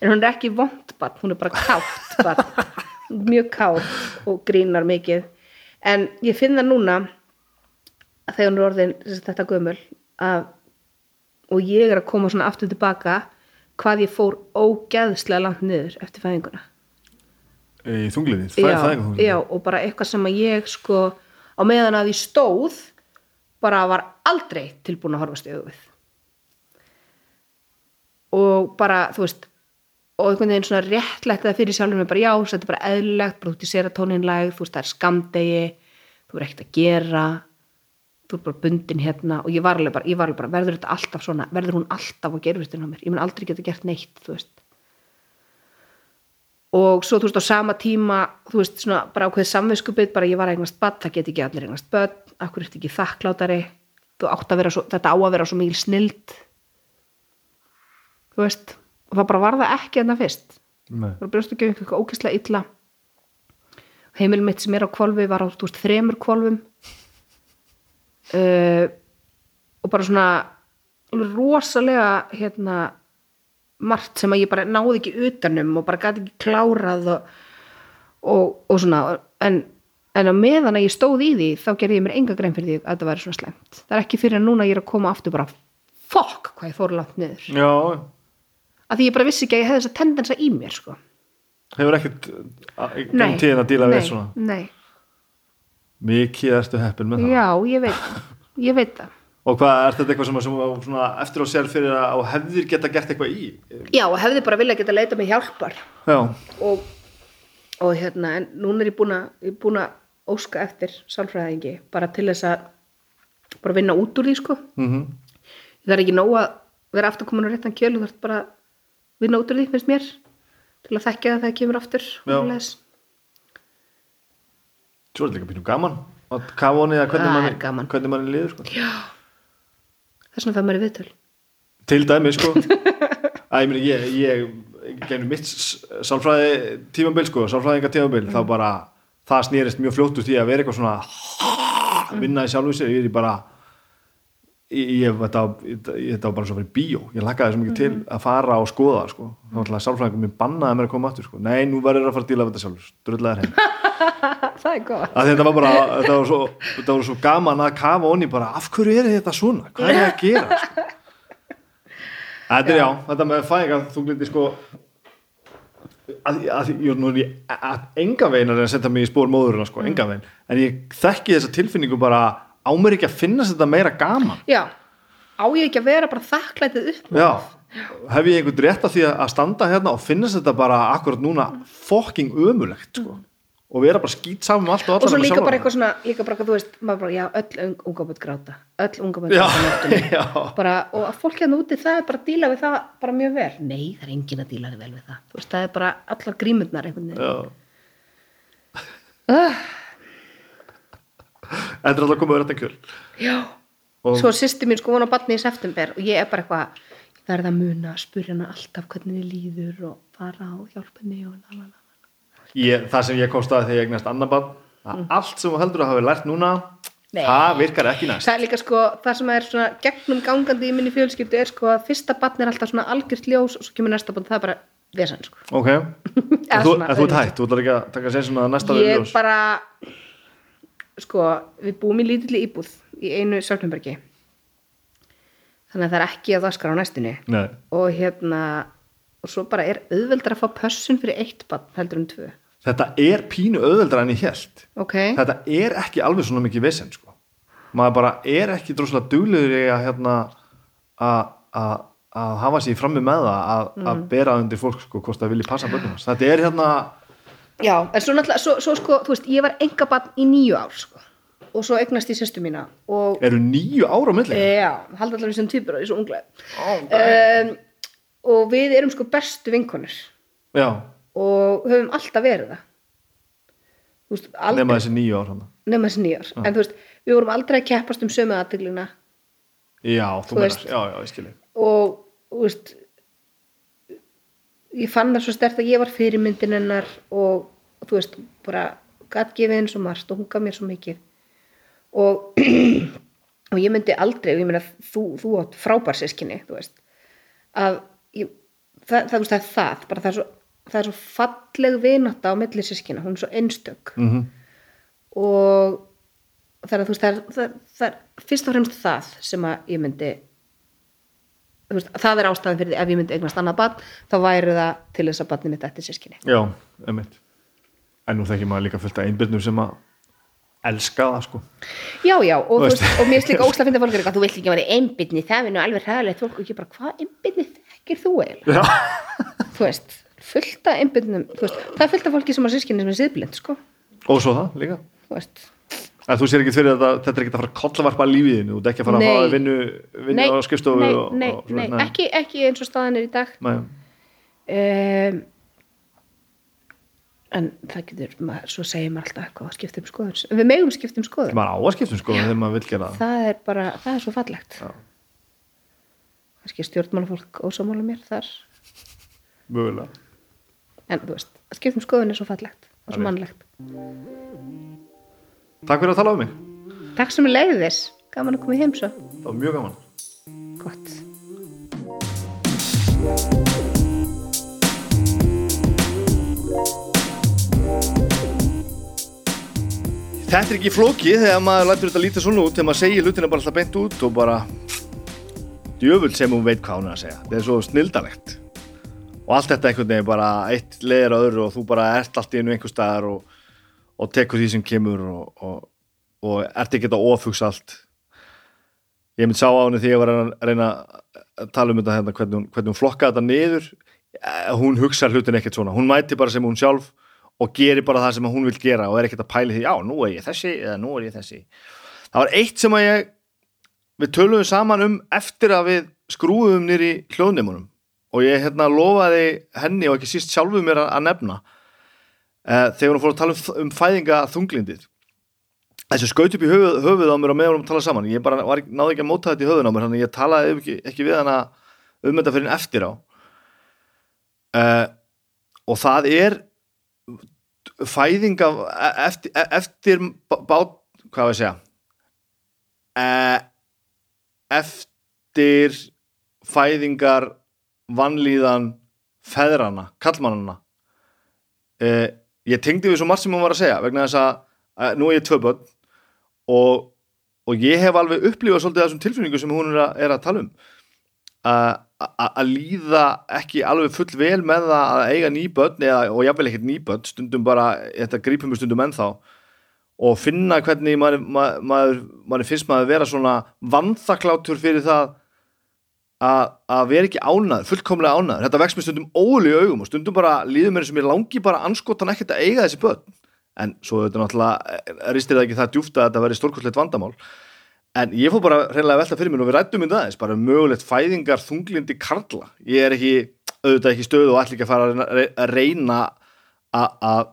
En hún er ekki vondbatt, hún er bara kátt batt, mjög kátt og grínar mikið. En ég finn það núna þegar hún er orðin þetta gömul að, og ég er að koma svona aftur tilbaka hvað ég fór ógeðslega langt niður eftir fæðinguna Í þungliði? Það er já, og bara eitthvað sem að ég sko á meðan að ég stóð bara var aldrei tilbúin að horfast auðvið og bara, þú veist og einhvern veginn svona réttlætt það fyrir sjálfum mig bara já, þetta er bara eðlilegt, bara út í seratóninlæg þú veist, það er skamdegi þú er ekkert að gera þú er bara bundin hérna og ég var alveg bara, var alveg bara verður þetta alltaf svona, verður hún alltaf á gerfistinu á mér, ég mun aldrei geta gert neitt þú veist. Og svo þú veist á sama tíma þú veist svona bara ákveðið samviskupið bara ég var að eignast börn, það get ekki allir eignast börn akkur eftir ekki þakklátari? Að svo, þetta á að vera svo mikil snild þú veist og það bara var það ekki en það fyrst. Nei. það var brjóstukjöf eitthvað ókvæslega illa. Heimil mitt sem er á kvolfi var á þú veist, þremur kvolfum uh, og bara svona rosalega hérna margt sem að ég bara náði ekki utanum og bara gæti ekki klárað og, og, og svona en, en á meðan að ég stóð í því þá gerði ég mér enga grein fyrir því að þetta væri svona slemt það er ekki fyrir að núna ég er að koma aftur bara fokk hvað ég fór langt niður. Já, að því ég bara vissi ekki að ég hefði þessa tendensa í mér sko. hefur ekkert um tíðin að díla nei, við svona? nei. Mikið ertu heppin með það? Já, ég veit ég veit það. Og hvað, er þetta eitthvað sem, sem svona, eftir á sér fyrir að hefðir geta gert eitthvað í? já, og hefði bara vilja geta leita mig hjálpar. Já, og, og hérna en núna er ég búin að, ég búin að óska eftir sálfræðingi bara til þess að bara vinna út úr því sko. Mm það er ekki nóg að vera aftur komin á réttan kjöl þú þarf bara vinna út úr því finnst mér til að þekkja það þegar það kemur aftur. Svo er þetta líka pínum gaman. Að kafa honi að hvernig Það manni, er gaman. hvernig manni liður sko. þess vegna það maður í viðtöl. Til dæmi sko. Að ég meni ég, ég genið mitt sálfræði tímabil sko, sálfræðinga tímabil þá bara, það snýrist mjög fljótt úr því að vera eitthvað svona að vinna í sjálfu sér, ég er bara ég, ég, þetta, var- ég, bara svo fyrir bíó, ég lakaði svo mikið til að fara og skoða það, sko, þá ætlaði sálfræðingum mér bannaði mér að koma aftur, sko, nei, nú verður að fara að díla við þetta sjálfur, drullæðir heim það er að þetta var bara, þetta var svo, þetta var svo gaman að kafa onni bara, af hverju er þetta svona? Hvað er það að gera sko? þetta er já, þetta með fæðingar þú glindi sko að, að, er ég að enga veginn að setja mig í spór móðurina sko, enga veginn, en ég þekki þessa tilfinningu bara á mér ekki að finnast þetta meira gaman? Já, á ég ekki að vera bara þakklætið upp já, hef ég einhvern rétt að því að standa hérna og finnast þetta bara akkurat núna fucking ömulegt sko og vera bara skýt saman um allt og og svo allar líka bara eitthvað svona líka bara, þú veist, maður bara, já, öll unga börn gráta. Öll unga börn Já, gráta bara, og að fólk hérna úti það er bara að díla við það bara mjög vel. Nei, það er enginn að díla vel við það. Þú veist, það er bara allar grímurnar einhvern veginn. Uh, Þetta er alltaf komið að þetta kjöl. Já, og svo sýsti mín sko vona batni í september og ég er bara eitthvað ég verð að muna að spurja hana alltaf hvernig þið líður og fara og hjálpa henni og lalala ég, það sem ég kom staði þegar ég eignast annar bann að allt sem þú heldur að hafa lært núna Nei. það virkar ekki næst. Það er líka sko, það sem er svona gegnum gangandi í minni fjölskyldu er sko að fyrsta batn er alltaf svona algjört ljós og svo kemur næsta batn, það er bara vesen sko. Ok, en þú, ert hætt þú ætlar ekki að taka sér svona að næsta ég ljós bara sko, við búum í lítilli íbúð í einu Sölknumbergi þannig að það er ekki að það skara á næstunni. Nei. og hérna og svo bara er auðveldar að fá pössun fyrir eitt batn heldur en tvö þetta er pínu auðveldra en ég held ok, þetta er ekki alveg svona mikið vesen sko. maður bara er ekki droslega duglegur í að hérna að að- að hafa sér frammi með það að, að bera undir fólk sko, hvort það vilji passa bönnum þetta er hérna já, en svo náttúrulega svo, svo sko, þú veist, ég var enga batn í nýju ár sko og svo eignast ég sérstu mína og eru nýju ára á milli? Já, halda allar við sem týpur og ég er svo unglega um, og við erum sko bestu vinkonur. Já, og höfum alltaf verið það. Veist, aldrei, nema þessi nýju hana. nema þessi nýjar en þú veist, við vorum aldrei að keppast um sömu aðteglina já, þú, veist. já, já, ég skilji og þú veist ég fann það svo stert að ég var fyrirmyndin hennar og, og þú veist, bara gat gefið henn svo margt og hún gaf mér svo mikið. Og og ég myndi aldrei, og ég meina þú, þú átt frábær sískinni, þú veist að ég, það, það, það er það, bara það er svo það er svo falleg vinátta á milli sískina, hún er svo einstök. Mm -hmm. og það er, veist, það, er, það, er, það er fyrst og fremst það sem að ég myndi veist, það er ástæðan fyrir því ef ég myndi eignast annað barn þá væri það til þess að barnið mitt eftir sískinni já, emitt en nú þekki maður líka fullt af einbyrnum sem að elska það sko. Já, já, og, veist. og mér slíka ósla að finna fólk þú vilt ekki vera einbyrni það er nú alveg hræðilegt fólk. Og ég bara, hvað einbyrni þekkir þú eiginlega, þú veist fullt af veist, það er fullt af fólki sem á sískinni sem er siðblind, sko. Og svo það líka. Þú veist, en þú sér ekki fyrir þetta, þetta er ekki að fara að kollavarpa lífiðinu, þú ert ekki að fara Nei. að hafa vinnu, á skrifstofu nei, og, nei, og, nei, ekki, ekki eins og staðan er í dag. Um, en það getur, maður, svo segir maður alltaf eitthvað að skipta um skoðun við megum skipta um skoðun. Maður á að skiptum sko þegar maður vil gera það. Það er bara, það er svo fallegt. Já. kannski stjórnmálafólk ósámála mér þar. Mögulega en þú veist, að skipta um skoðun er svo fallegt og svo mannlegt. Takk fyrir að tala um mig, takk sem er leiðis, gaman að koma í heimsó það var mjög gaman. Gott. Þetta er ekki flókið þegar maður lætur þetta lítið svona út þegar maður segir hlutina bara alltaf beint út og bara djöfull sem hún veit hvað hún er að segja. Þetta er svo snildalegt og allt þetta einhvern veginn bara eitt leiðir að öðru og þú bara ert allt í einu einhver staðar og, og tekur því sem kemur og, og, og ert ekki að ofugsa allt. Ég mynd sá á henni því ég var að reyna að tala um þetta hérna, hvernig, hún, hvernig hún flokkaði þetta niður. Eh, hún hugsa hlutin ekkert svona. Hún mæti bara sem hún sjálf og gerir bara það sem hún vil gera og er ekkert að pæli því já, nú er ég þessi eða nú er ég þessi. Það var eitt sem að ég við töluðum saman um eftir að við skrúðum nýri hljóðneimunum og ég hérna lofaði henni og ekki síst sjálfu mér að, að nefna uh, þegar hún fór að tala um, um fæðinga þunglindið þessu skaut upp í höfuð, höfuð á mér og meðan hún tala saman. Ég bara var, náði ekki að móta þetta í höfun á mér þannig að ég talaði ekki, ekki við hana um þetta fyrir en eftir á. Uh, og það er fæðinga eftir, eftir bát, hvað var ég að segja? Uh, eftir fæðingar vanlíðan feðrana, kallmannana uh, ég tengdi við svo margt sem hún var að segja vegna þess að nú er ég tvö börn og, og ég hef alveg upplifað svolítið þessum tilfinningu sem hún er að, er að tala um. Að líða ekki alveg full vel með það að eiga eða, og jáfnvel ekkert nýbönn stundum bara, þetta grípum við stundum ennþá. Og finna hvernig maður, maður, maður, finnst maður að vera svona vanþaklátur fyrir það að, vera ekki ánaður, fullkomlega ánaður þetta vext með stundum óli í augum og stundum bara líður mér sem ég langi bara anskotan ekkert að eiga þessi bönn en svo þetta náttúrulega ristir það ekki það djúft að þetta veri stórkostlegt vandamál En ég fór bara reynilega velta fyrir mér og við rættum um það bara mögulegt fæðingar þunglindi karla. Ég er ekki, auðvitað ekki stöðu og ætla ekki að fara að reyna að,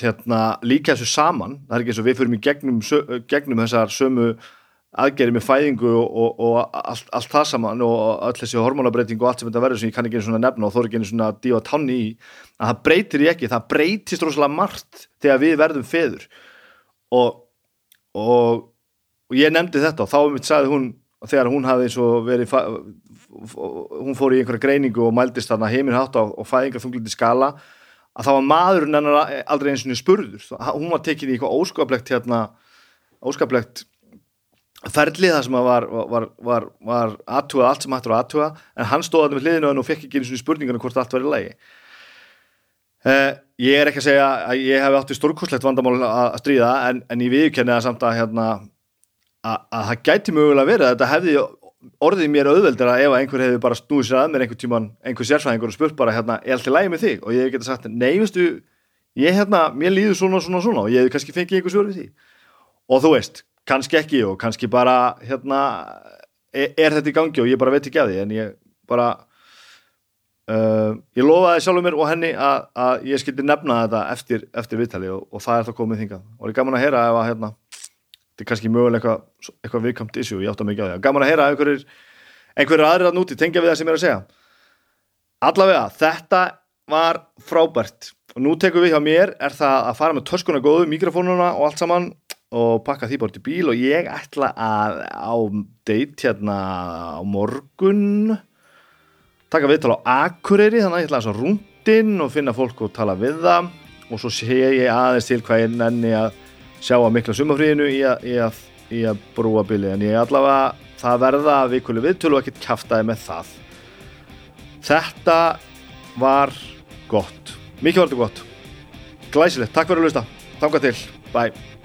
hérna, líka þessu saman. Það er ekki eins og við fyrir mig gegnum, gegnum þessar sömu aðgerið með fæðingu og, og, og allt, allt það saman og öll þessi hormonabreiting og allt sem þetta verður sem ég kann ekki einu svona nefna og þó er ekki einu svona díu að tanni í. Að það breytir ég ekki, það breytist rosalega margt þegar við verðum feður og, og og ég nefndi þetta og þá mitt sagði hún þegar hún hafði svo verið hún fór í einhverja greiningu og mældist þarna heiminn hátt á og fæðingar þunglindi skala að þá var maðurinn hennar aldrei eins og spurður hún var tekin í eitthvað óskaplegt hérna, óskaplegt ferlið það sem var, var, var, var aðtúað allt sem hættur að aðtúa en hann stóði þetta með hliðinu og fekk ekki eins og spurningarna hvort allt var í lagi uh, ég er ekki að segja að ég hef átti stórkoslegt vandamál að stríða en, en ég viðkenni það samt að hérna að það gæti mögulega verið að þetta hefði orðið mér auðveldur að ef einhver hefði bara snúið sér að mér einhver tíman, einhver sérfræðingur og spurt bara hérna, er allt í lægi með þig? Og ég hef getið sagt, nei, veistu, ég hérna, mér líður svona, svona, svona og ég hef kannski fengið einhver svör við því. Og þú veist, kannski ekki og kannski bara, hérna, er, er þetta í gangi og ég bara veit ekki að því, en ég bara, uh, ég lofaði sjálfur mér og henni að, að ég skildi nefna þetta eftir, eftir viðtali og, og það er það komið þingað. Og ég gaman að heyra ef að, hérna, þetta er kannski mögulega eitthvað, eitthvað viðkamt issue, ég átt að mikið á því. Gaman að heyra að einhverjir, einhverjir aðrir að núti tengja við það sem ég er að segja. Allavega, þetta var frábært. Og nú tekum við hjá mér er það að fara með törskuna góðu, mikrofónuna og allt saman og pakka því bort í bíl og ég ætla að á date hérna á morgun taka viðtala á Akureyri þannig að ég ætla að svo rúndinn og finna fólk og tala við það. Og svo sé ég aðeins til hvað ég nenni að sjá að mikla sumafríðinu í að, í að, í að brúa bili en ég allavega það verða vikuli viðtölu og ekkert kæftæði með það. Þetta var gott. Mikið var þetta gott. Glæsilegt, takk fyrir að lusta, tanga til, bye